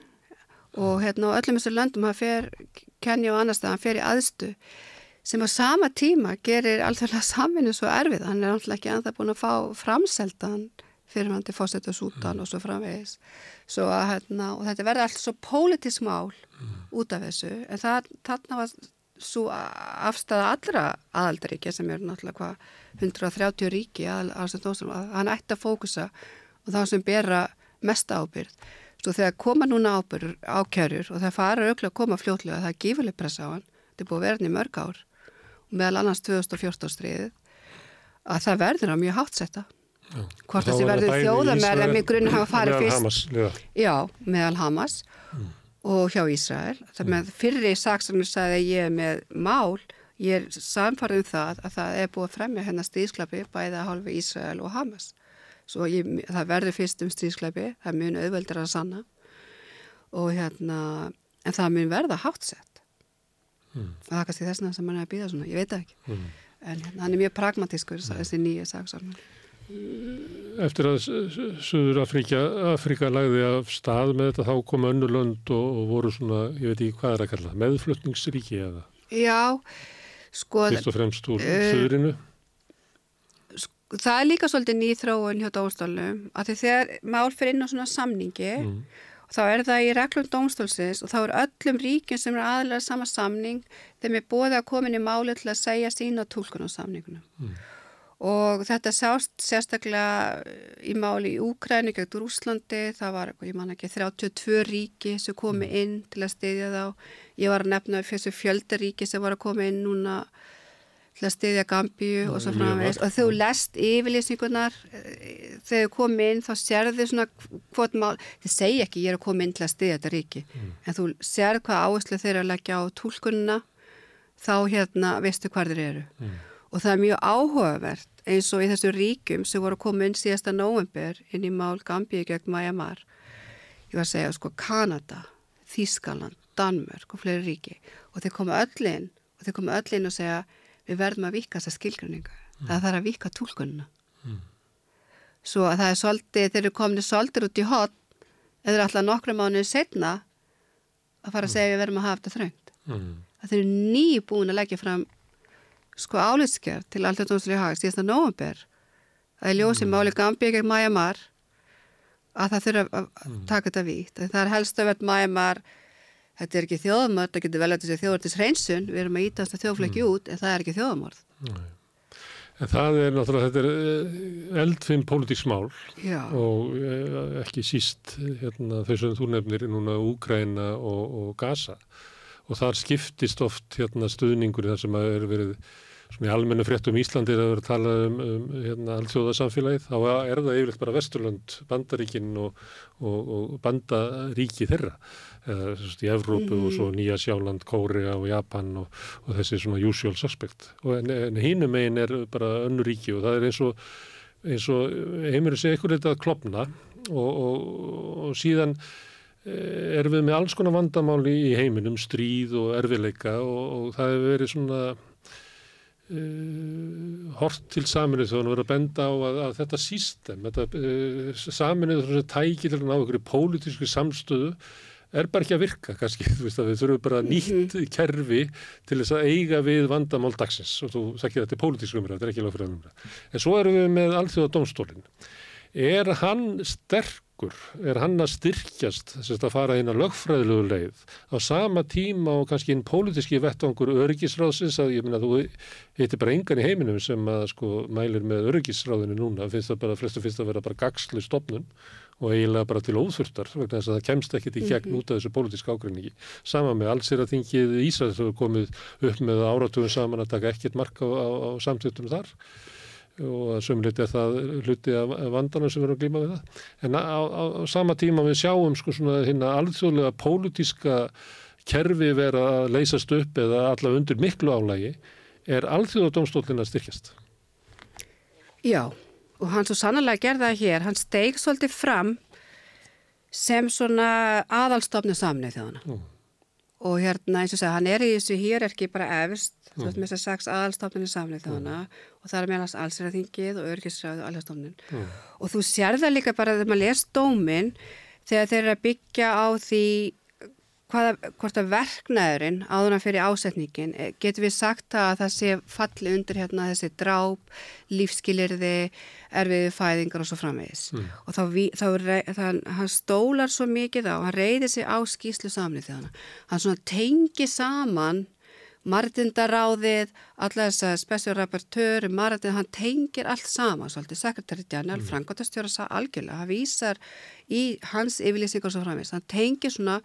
og hérna á öllum þessu löndum hann fer, Kenja og annars það, hann fer í aðstu sem á sama tíma gerir alþjóðlega saminu svo erfið. Hann er náttúrulega ekki ennþá búin að fá framseldan fyrir hann til fósett og sútan mm. og svo framvegis. Svo að, hérna, og þetta verði alltaf svo pólitísk mál mm. út af þessu, en það, þarna var svo afstæða allra aðaldaríkja sem eru náttúrulega hvað 130 ríki að, að hann ætti að fókusa og það sem bera mest ábyrð. Svo þegar koma núna ábyrð ákjörur og það fara auðvitað að koma fljótlega, það er gífurlega pressa á hann, þetta er búið að verða í mörg ár meðal annars 2014 stríðið að það verður að mjög hátsetta hvort þessi verður þjóðamerð en mig grunni hafa farið fyrst Hamas, Já, meðal Hamas mm. og hjá Ísrael. Það með fyrri saksanur sagði að ég er með mál ég er samfarið um það að það er búið að fremja hennar stríðsklapi bæða hálfu Ísrael og Hamas. Svo ég, það verður fyrst um stríðsklapi það mun auðveldur að sanna. Og hérna en það mun verða hátsett mm. það er kannski þessna sem mann er að býða svona, ég veit það ekki mm. en hérna, hann er mjög pragmatískur mm. þessi nýja sagsálmur Eftir að Suður Afríka, Afríka lagði af stað með þetta þá kom önnu lönd og, og voru svona, ég veit ekki hvað er að kalla meðflutningsríki eða Já, sko Fyrst og fremst úr uh, Suðurinu sko, Það er líka svolítið nýþróun hjá dóstálum að þegar mál fyrir inn á svona samningi mm þá er það í reglum dómstólsins og þá er öllum ríkjum sem er aðlega sama samning þeim er bóðið að komin í máli til að segja sína tólkun á samningunum. Mm. Og þetta sást sérstaklega í máli í Úkræni, gegn Úslandi, það var, ég man ekki, 32 ríki sem komi mm. inn til að steyðja þá. Ég var að nefna þessu fjöldaríki sem var að koma inn núna til að styðja Gambíu og svo framvegist og þú lest yfirlýsingunar eh, þegar þú komið inn þá sérðu svona hvort mál, þið segja ekki ég er að koma inn til að styðja þetta ríki. Mm. en þú sérðu hvað áherslu þeir að leggja á tólkunna þá hérna veistu hvað þeir eru. Mm. og það er mjög áhugavert eins og í þessu ríkum sem voru að koma inn síðasta november inn í mál Gambíu gegn Mæjamar ég var að segja sko Kanada, Þískaland, Danmörk og fleiri ríki. Og þeir koma öll inn og þeir koma öll inn og segja við verðum að vika þessa skilgrinningu mm. það þarf að vika tólkunna mm. svo að það er svolítið þeir eru komin svolítið út í hot eða alltaf nokkru mánuðið setna að fara að segja við verðum að hafa þetta þröngt mm. að þeir eru nýbúin að leggja fram sko álitskjör til alltaf tónslega hagast í þess að nógumber að það er ljósið máli Gambi ekki Mæjamar að það þurfa að mm. taka þetta vít það er helst að verða Mæjamar þetta er ekki þjóðamörð, það getur vel að þessi þjóðartis hreinsun, við erum að ítast að þjóðflækja mm. út en það er ekki þjóðamörð. En það er náttúrulega, þetta er eh, eldfinn pólitíksmál og eh, ekki síst hérna, þau sem þú nefnir núna Úgræna og, og Gaza. Og þar skiptist oft hérna, stuðningur þar sem að er verið svona í almennu fréttum Íslandi að vera að tala um, um hérna, allþjóðasamfélagið, þá er það yfirleitt bara Vesturland, bandaríkinn og, og, og bandaríki þeirra í Evrópu mm. og svo mm. Nýja Sjáland, Kórea og Japan og, og þessi svona usual suspect. En, en hínum einn er bara önnu ríki og það er eins og eins og heimurinn sé ykkur eitthvað að klopna og, og, og síðan eh, erum við með alls konar vandamáli í heiminum, stríð og erfileika og, og það hefur verið svona uh, hort til saminuð þó að vera að benda á að, að þetta sístem, þetta uh, saminuð þó að tæki til að ná ykkur pólitísku samstöðu er bara ekki að virka kannski, þú veist að við þurfum bara nýtt kerfi til þess að eiga við vandamál dagsins. Og þú sækir þetta er pólitísku umræð, þetta er ekki lögfræðum umræð. En svo erum við með allþjóða domstólinn. Er hann sterkur, er hann að styrkjast þess að fara inn að lögfræðilegu leið? Á sama tíma og kannski einn pólitíski vettangur öryggisráðsins að ég minna þú heitir bara engan í heiminum sem að sko mælir með öryggisráðinu núna, finnst það bara, flestu finnst það að vera bara gagslu stopnum og eiginlega bara til óþurftar vegna þess að það kemst ekkit í gegn út af þessu pólitíska ágrinningi. Sama með allsýraþingið Ísraels hefur komið upp með áratugum saman að taka ekkit marka á, á, á samtöktum þar og að sömuleyti er það hluti af vandanum sem verður að glíma við það. En á, á, á sama tíma við sjáum sko svona hérna alþjóðlega pólitíska kerfi vera að leysast upp eða allavega undir miklu álægi er alþjóðadómstólinn að styrkjast. Já, og hann svo sannlega gerða það hér, hann steig svolítið fram sem svona aðalstofnu samnið þjóðana. Mm. Og hérna eins og segja, hann er í þessu hér ekki bara efst, mm. þú veist með þess að sex aðalstofnunni samnið þjóðana mm. og það er meðalans allsýraþingið og örgisræðu og algjörstofnun. Og þú sér það líka bara þegar maður les dóminn þegar þeir eru að byggja á því hvaða, hvort að verknæðurinn áður hann fyrir ásetningin, eh, getur við sagt að það sé falli undir hérna þessi dráp, lífskilirði, erfiði fæðingar og svo framvegis. Mm. Og þá, þá það, hann stólar svo mikið á, hann reyðir sig á skýslu samlið þegar hann. Hann svona tengi saman Martindaráðið, alla þess að spesjórapportöru, Martin, hann tengir allt saman, svolítið sekretæri Djanel, mm. Frankóttastjóra sá algjörlega, hann vísar í hans yfirlýsingar svo framvegis, hann tengir svona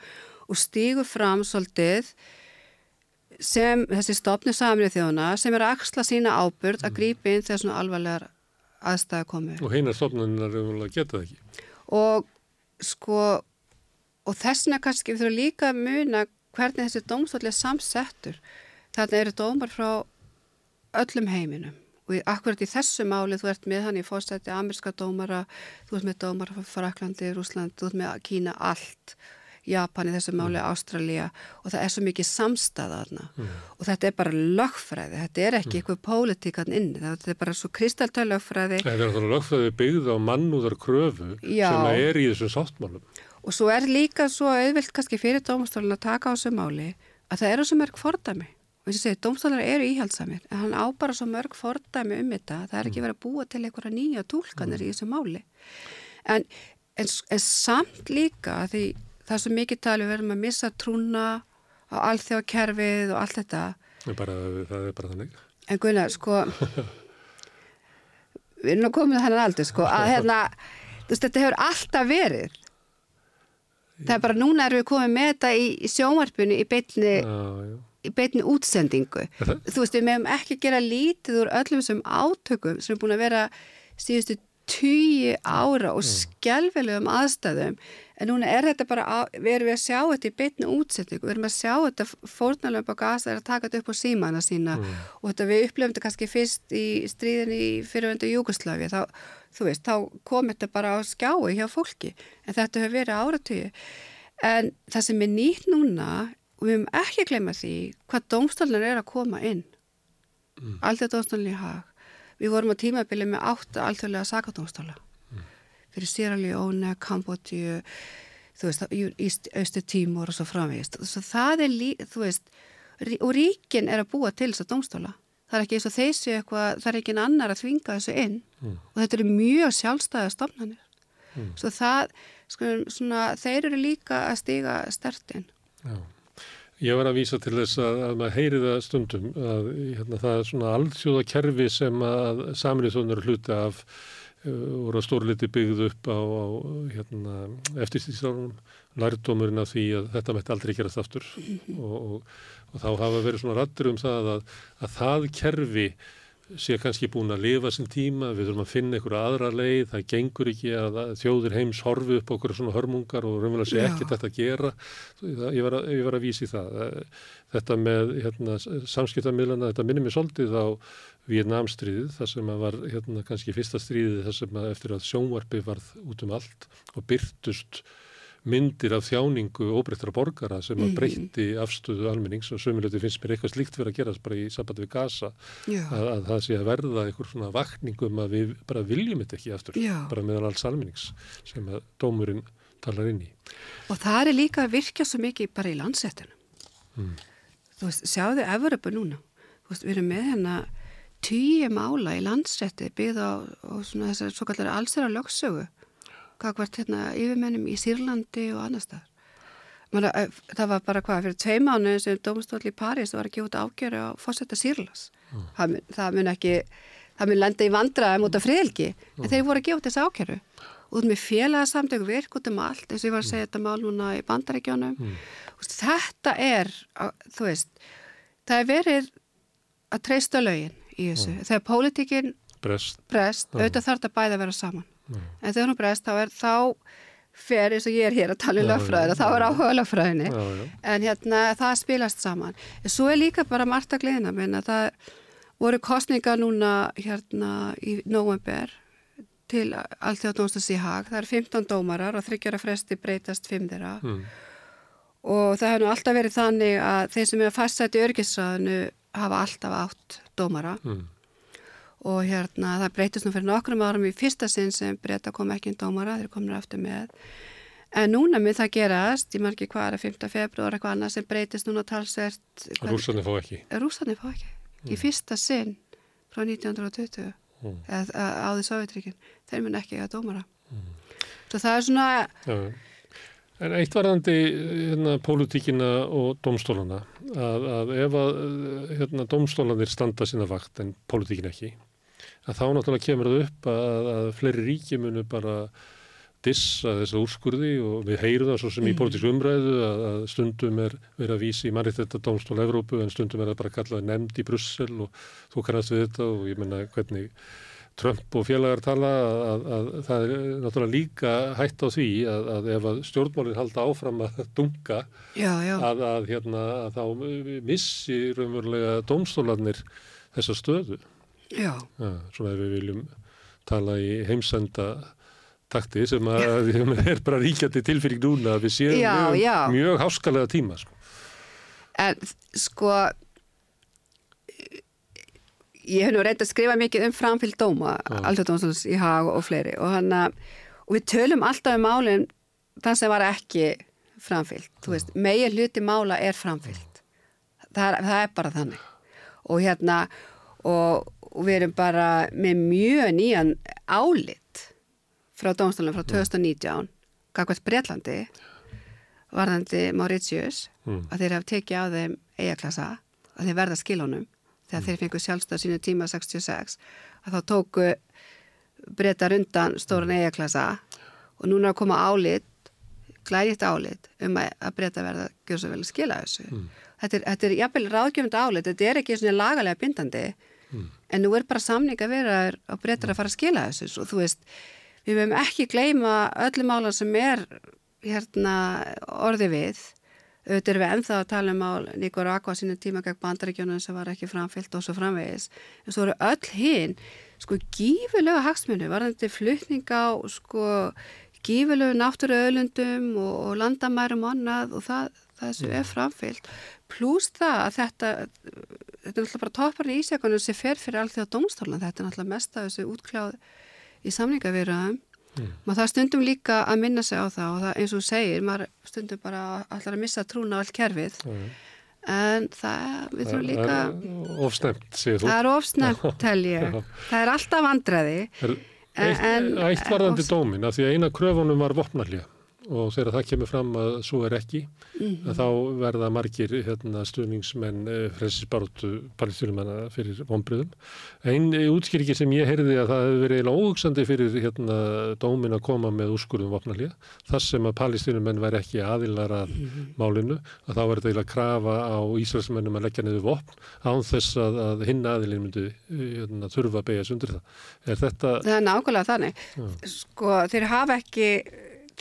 og stígur fram svolítið sem þessi stopni samrið þjóna sem er að axla sína ábyrð að mm. grípi inn þegar svona alvarlegar aðstæða komu. Og heinar stopnarnar eru að geta það ekki. Og sko og þessina kannski við þurfum líka að muna hvernig þessi dómstóli er samsettur. Þarna eru dómar frá öllum heiminum og akkurat í þessu máli þú ert með hann í fórsætti amerska dómara, þú ert með dómara frá Fraklandi, Rúsland, þú ert með Kína allt Japan í þessu máli, mm. Ástralja og það er svo mikið samstæða þarna mm. og þetta er bara lögfræði, þetta er ekki mm. eitthvað pólitíkan inn, þetta er bara svo kristaltæð lögfræði. Það er þannig lögfræði byggð á mannúðar kröfu Já. sem er í þessum sáttmálum. Og svo er líka svo auðvilt kannski fyrir dómstólun að taka á þessu máli að það eru svo mörg fordæmi og þess að segja, dómstólar eru íhaldsamir en hann á bara svo mörg fordæmi um þetta það er ekki mm. verið að búa til einhverja nýja tólkanir í þessu máli en, en, en samt líka því það er svo mikið tali við verðum að missa trúna á alþjóðkerfið og allt þetta. Bara, það er bara þannig. En Gunnar, sko við erum að koma með hennan aldrei sko, að hérna, veist, þetta hefur alltaf verið. Það er bara núna erum við komið með þetta í, í sjómarpunni í beitni í beitni útsendingu. Þú veist, við meðum ekki gera lítið úr öllum sem átökum sem er búin að vera síðustu tíu ára og skjálfilegum aðstæðum en núna er þetta bara, að, við erum við að sjá þetta í bitni útsettingu, við erum að sjá þetta fórnalöfum á gasa er að taka þetta upp á símana sína. Mm. og þetta við upplefum þetta kannski fyrst í stríðin í fyrirvöndu Júgoslavi, þá, þú veist, þá kom þetta bara á skjái hjá fólki. En þetta hefur verið áratöyu en það sem er nýtt núna og við höfum ekki gleyma því hvað dómstólunar er að koma inn. Mm. alltaf dómstólunni í hag Við vorum á tímabili með átta alþjóðlega sakadómstála mm. Fyrir Sierra Leone, Kambodju, þú veist, Östu Tímor og svo framvegist. Svo það er, lí, þú veist, og ríkin er að búa til þess að dómstála. Það er ekki eins og þessu eitthvað, það er ekki annar að þvinga þessu inn mm. og þetta eru mjög sjálfstæða stofnanir. Mm. Svo það, sko, svona, þeir eru líka að stiga stertinn. Já. Ég var að vísa til þess að, að maður heyri það stundum að hérna, það er svona alþjóða kerfi sem að samriðsónar hluti af voru að stórliti byggð upp á, á hérna, eftirstíðsárunum lærdómurinn af því að þetta mætti aldrei gerast aftur. Og, og, og þá hafa verið svona rattur um það að, að það kerfi sé kannski búin að lifa sinn tíma, við þurfum að finna einhverja aðra leið, það gengur ekki að þjóðir heims horfi upp okkur svona hörmungar og raunverulega sé ekkert þetta að gera, ég, var að, ég var að vísi það. Þetta með hérna, samskiptamilana, þetta minnir mér svolítið á Vietnamstríðið, þar sem að var hérna, kannski fyrsta stríðið þar sem að eftir að sjónvarpi varð út um allt og byrtust myndir af þjáningu óbreyttra borgara sem að Mhm. breytti afstöðu almennings og sömulegti finnst mér eitthvað slíkt verið að gerast bara í sambandi við Gaza Já. að, að það sé að verða einhver svona vakningum að við bara viljum þetta ekki aftur Já. bara meðal alls almennings sem að dómurinn talar inn í. Og það er líka að virkja svo mikið bara í landsettinu. Mm. Þú veist, sjáðu Evropu núna. Þú veist, við erum með hérna tíu mála í landsetti byggð á, á þessari svo kallar allsera lögsögu. Hvað hvort hérna yfirmennum í Sýrlandi og annar staðar. Mara, það var bara hvað, fyrir tvei mánu sem dómstóll í París var að gefa út ágjöru á fórsetta Sýrlas. Það, mun- það mun ekki, það mun lenda í vandraðum út af friðelgi, en þeir voru að gefa út þessi ágjöru. Og veist, með félagsamtöku virk út um allt, eins og ég var að segja þetta mál núna í bandaríkjónum. Þú veist, Þetta er, þú veist, það er verið að treysta lögin í þessu. Þegar pólitíkin Brest. brest, Já. auðvitað þarf þetta bæði að vera saman. En þegar hún brest, þá er þá fer eins og ég er hér að tala um já, þá er áhuga já. En hérna, það spilast saman. Svo er líka bara margt að gleðina, menna það voru kostningar núna hérna í november til allþjóðdómstas í hag. Það eru 15 dómarar og þryggjara fresti breytast fimm þeirra. Mm. Og það hefur nú alltaf verið þannig að þeir sem er að fastsetja í örgisræðinu hafa alltaf átt dómara. Mm. Og hérna, það breytist nú fyrir nokkrum árum í fyrsta sinn sem breyta kom ekki inn dómara, þeir komur aftur með. En núna mun það gerast, ég margir hvað er að 5. februar eitthvað annað sem breytist núna talsvert. Rússarnir fá ekki. Rússarnir fá ekki. Í fyrsta sinn frá 1920 Mm. eða áður Sovjetríkin, þeir mun ekki eiga dómara. Svo það er svona. En eitt varðandi hérna, pólitíkina og domstólana að, að ef að hérna, domstólanir standa sína vakt en pólitíkin ekki að þá náttúrulega kemur það upp að, að fleiri ríki munu bara dissa þessa úrskurði og við heyrum það svo sem í Mhm. pólitísku umræðu að, að stundum er verið að vísi í mannréttetta domstól Evrópu en stundum er það bara kallað nefnd í Brussel og þú kannast við þetta og ég menna hvernig Trump og félagar tala að, að, að það er náttúrulega líka hætt á því að, að ef að stjórnmálinn halda áfram að dunga Já, já. Að, að, hérna, að þá missi raunverulega domstólarnir þessa stöðu. já, Ja, svona ef við viljum tala í heimsenda takti sem að er bara ríkjandi tilfyrir núna að við séum Já, mjög, mjög háskalega tíma. Sko. en sko, ég hef nú reynd að skrifa mikið um framfylg dóma, alltaf dómstóls í hag og fleiri. Og hann að, og við tölum alltaf um málinn það sem var ekki framfylgt, þú veist, megin hluti mála er framfylgt, það það er bara þannig. Og hérna og, og við erum bara með mjög nýjan álit frá dómstólunum frá 2019 Gagvært Bretlandi varðandi Mauritius Mm. að þeir hafa tekið á þeim eigaklassa að þeir verða skilunum þegar þeir fengu sjálfstæð sínu tíma 66 að þá tóku breytar undan stóran eigaklassa og núna að koma álit glæriðt álit um að, að breyta verða að að skila þessu. Þetta er, þetta er jafnvel ráðgjöfund álit þetta er ekki svona lagalega bindandi en nú er bara samning að vera á breytar að fara að skila þessu. Og þú veist, við höfum ekki gleyma öllum álan sem er hérna orði við auðvitað erum við ennþá að tala um á Nicaragua sínum tíma gegn bandaríkjónum sem var ekki framfyllt og svo framvegis. En svo eru öll hinn sko gífurlega hagsmunni varðandi flutning á sko gífurlegu náttúru öðlundum og, og landamærum annað og það, þessu er framfyllt pluss það að þetta þetta er náttúrulega bara topparinn í ísjakonum sem fer fyrir allþjóða dómstólan þetta er náttúrulega mest af þessu útkláð í samningavirðum maður það er stundum líka að minna sig á það og það eins og segir, maður stundum bara allar að missa trúna á allt kerfið. En það, við þurfum líka Ofsnemt, segir þú. það er ofsnemt, tel ég. Það er alltaf vandræði. Er- En- Eitt, eitt varðandi dómin, af því að eina kröfunum var vopnallja og þegar það kemur fram að svo er ekki Mhm. að þá verða margir hérna, stuðningsmenn uh, frelsisbaróttu palestínumanna fyrir vonbröðum. Einn uh, útskýringi sem ég heyrði að það hefði verið óhugsandi fyrir hérna, dómin að koma með úrskurðum vopnalíða þar sem að palestínumenn væri ekki aðilar að málinu að þá verður eiginlega krafa á Ísraelsmennum að leggja niður vopn án þess að, að hinn aðilin myndi uh, hérna, þurfa að beigja sundir það. Er þetta... Það er nákvæmlega þannig. Já. Sko, þeir hafa ekki,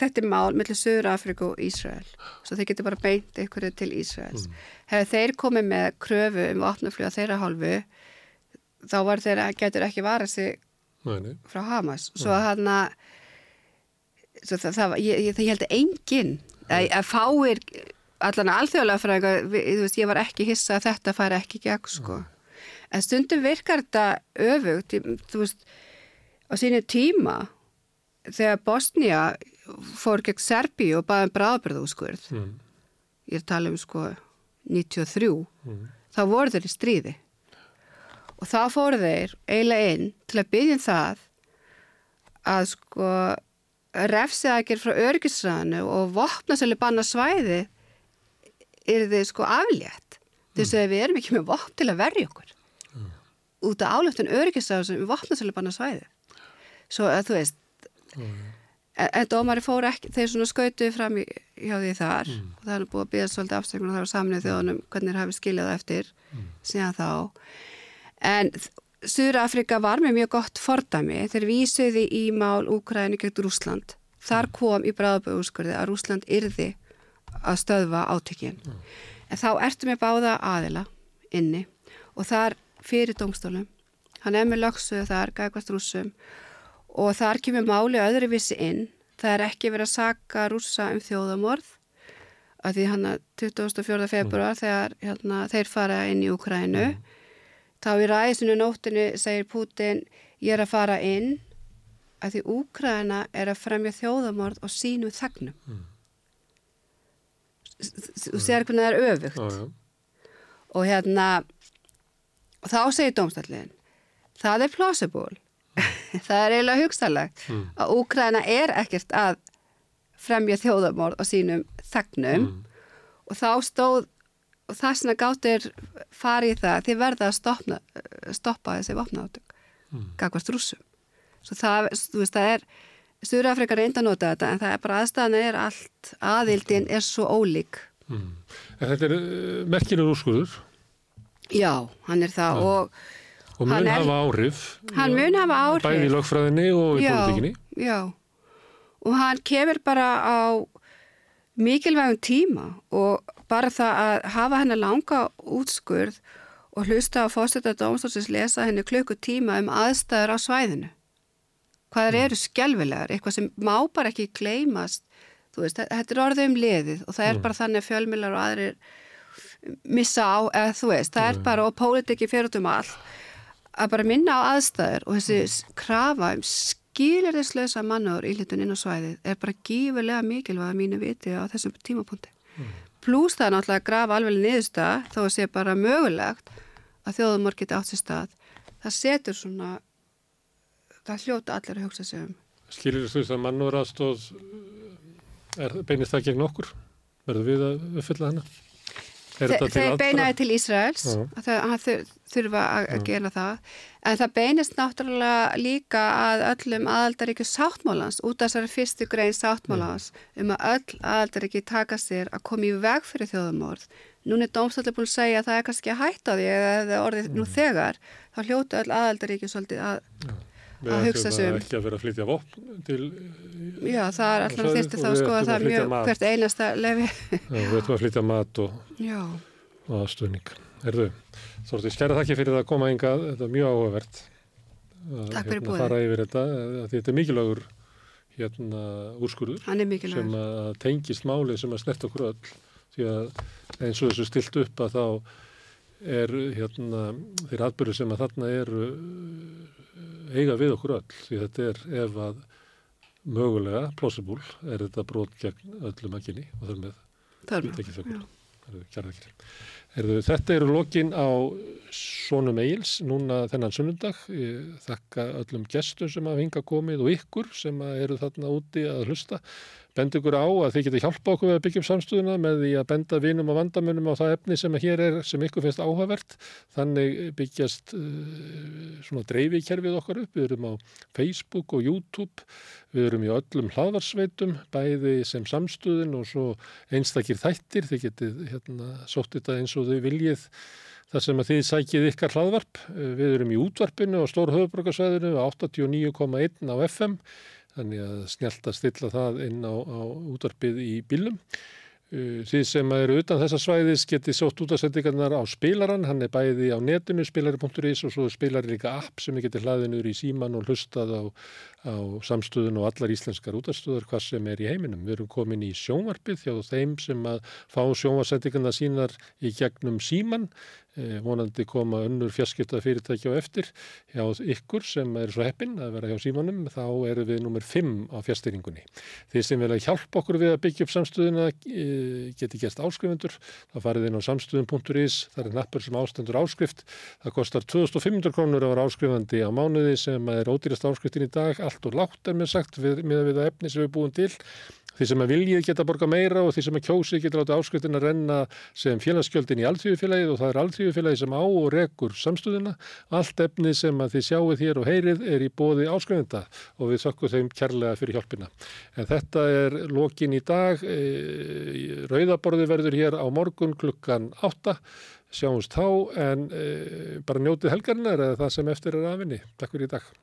þetta er mál millir Suður Afriku og Ísrael. Svo þeir getur bara beint einhverju til Ísraels. Mm. Hefur þeir komið með kröfu um opnufljóða þeirra hálfu, þá var þeir, getur ekki varað sig Nei, nei. frá Hamas. Svo hann að, svo það, það, ég, ég, held að enginn, að, að fáir, allan alþjóðlega þú veist, ég var ekki hissa að þetta færi ekki gegn, sko. En stundum virkar þetta öfugt, þú veist, á sínu tíma, þegar Bosnia fór gegn Serbíu og baði um bráðbyrðúskurð, Mm. ég tala um sko 93, Mm. þá voru þeir í stríði. Og þá fóru þeir eiginlega inn til að byggja um það að sko refsiðakir frá örgisræðinu og vopnasölu banna svæði er þið sko aflétt. Þess að við erum ekki með vopn til að verja okkur. Út af álöftun örgisræðu sem vopnasölu banna svæði. Svo að þú veist, en, en dómari fór ekki, þeir svona skautuði fram í, hjá því þar og það er búið að byggja svolítið afstökun og það var saminuð þjóðunum hvernig þeir hafi skiljað eftir síðan þá. En Suður-Afrika var með mjög gott fordæmi þeir vísuði í mál Úkræðinu gegn Rúsland. Þar kom í bráðaböðurskurði að Rúsland yrði að stöðva átökin. En þá ertu með báða aðila inni og þar fyrir dómstólum. Hann er með lögsuðu þar, gækvast rússum og þar kemur máli öðruvísi inn. Það er ekki verið að saka rússa um þjóðamorð að því hann að 24. februar þegar hérna, þeir fara inn í Úkrænu þá í ræðisinu nóttinu segir Putin ég er að fara inn að því Úkræna er að fremja þjóðamorð og sínu þagnum. Þú sér hvernig það er öfugt. Já, já. Og hérna, og þá segir dómstallin, það er plausible, það er eiginlega hugsalegt Mm. að Úkræna er ekkert að fremja þjóðamorð á sínum þagnum og þá stóð, og það sem að gáttir farið það, þið verða að stopna, stoppa þessi vopnaátök, mm. gagvast rússum. Svo það, veist, það er, Stjórnafrikar reynda að nota þetta en það er bara aðstæðan er allt, aðildin er svo ólík. Mm. En þetta er uh, merkilegur úrskurður Já, hann er það og og Hann mun er- hafa áhrif. hann mun hafa áhrif. Bæði í lögfræðinni og í politíkinni. Já, og hann kemur bara á mikilvægum tíma og bara það að hafa hennar langa útskurð og hlusta á fórstætta dómstólsins lesa henni klukkutíma um aðstæður á svæðinu. Hvað þeir eru skelvilegar, eitthvað sem má bara ekki gleymast. Þú veist, þetta er orðið um liðið og það er bara þannig að fjölmilar og aðrir missa á, eða þú veist, það er bara og pólitikki fyrir um allt að bara minna á aðstæður og þessi krafa um skilirðislösa mannur í hlutun inn á svæðið er bara gífurlega mikilvæg að mínu viti á þessum tímapunkti. Plús það er náttúrulega að grafa alveg niðurstað þó að sé bara mögulegt að þjóðumor geti átt sér stað. Það setur svona, það hljóta allir að hugsa sig um. Skilir þú þess að mannúður aðstóð er, beinist það gegn okkur? Verður við að uppfylla hana? Þe, þeir beinaði til Ísraels, þau að þau þurfa að Já. gera það, en það beinist náttúrulega líka að öllum aðaldaríkju sáttmálans, út af þessari fyrstu grein sáttmálans, um að öll aðaldaríki taka sér að koma í veg fyrir þjóðumorð. Nún er dómstallið búin að segja að það er kannski að hætta því eða er orðið nú þegar, þá hljótu öll aðaldaríki svolítið að, að hugsa bara um. ekki að vera að flytja vopn til... Já, það er alltaf og þá sko að það er mjög hvert einasta lefi. Við ætlum að flytja mat og aðstöðning. Erðu, Þortís, kæra þakki fyrir það að koma hingað, þetta er mjög áhugavert. að, boðið. Fara yfir þetta, að þetta er mikilvægur hérna úrskurður. Er. Sem að tengist máli sem að snert okkur öll. Því að eins og þessu stilt upp að þá er hérna þeir atbyrðu sem að þarna uh, eiga við okkur öll. Því þetta er ef að mögulega, plausible, er þetta brot gegn öllum ekki og þar með tekið þökkur. Kjærðakir. Erðu, þetta eru lokin á Sónum Eils núna þennan sunnundag. Ég þakka öllum gestur sem hafa hinga komið og ykkur sem eru þarna úti að hlusta. Benda ykkur á að þið getur hjálpa okkur að byggja upp samstöðuna með því að benda vinum og vandamunum á það efni sem hér er sem ykkur finnst áhugavert. Þannig byggjast uh, svona dreifikerfið okkar upp. Við erum á Facebook og YouTube, við erum í öllum hlaðvarsveitum, bæði sem samstöðin og svo einstakir þættir. Þið getið hérna, sótt þetta eins og þau viljið þar sem að þið sækið ykkar hlaðvarp. Við erum í útvarpinu á Stór höfuborgarsvæðinu 89,1 á FM þannig að snjált að stilla það inn á, á útvarpið í bílum. Uh, þið sem eru utan þessa svæðis geti sótt út af sendingarnar á spilaran, hann er bæði á netinu spilari.is og svo spilar líka app sem geti hlaðinur í síman og hlustað á, á samstöðun og allar íslenskar útastöður hvað sem er í heiminum. Við erum komin í sjónvarpið hjá þeim sem að fá sjónvarsendingarna sínar í gegnum síman vonandi koma önnur fjarskiptað fyrirtæki á eftir hjá ykkur sem er svo heppin að vera hjá símanum. Þá eru við nummer 5 á fjárstýringunni. Þeir sem vilja hjálpa okkur við að byggja upp samstöðuna eh, geti gert áskrifundur þá farið inn á samstöðun.is það er nappur sem ástendur áskrift. Það kostar 2500 krónur að vera áskrifandi á mánuði sem er ódýrast áskriftin í dag. Allt og látt er mér sagt með við að efni sem við búum til. Því sem að viljið geta borga meira og því sem að kjósið geta láta áskriftin að renna sem félagsgjöldin í alltíðufélagið og það er alltíðufélagið sem á og rekur samstöðuna. Allt efni sem að þið sjáuð hér og heyrið er í bóði áskrifinda og við þökkum þeim kærlega fyrir hjálpina. En þetta er lokin í dag. E, Rauðaborði verður hér á morgun klukkan 8. Sjáumst þá en e, bara njótið helgarnar eða það sem eftir er aðvinni. Takk fyrir í dag.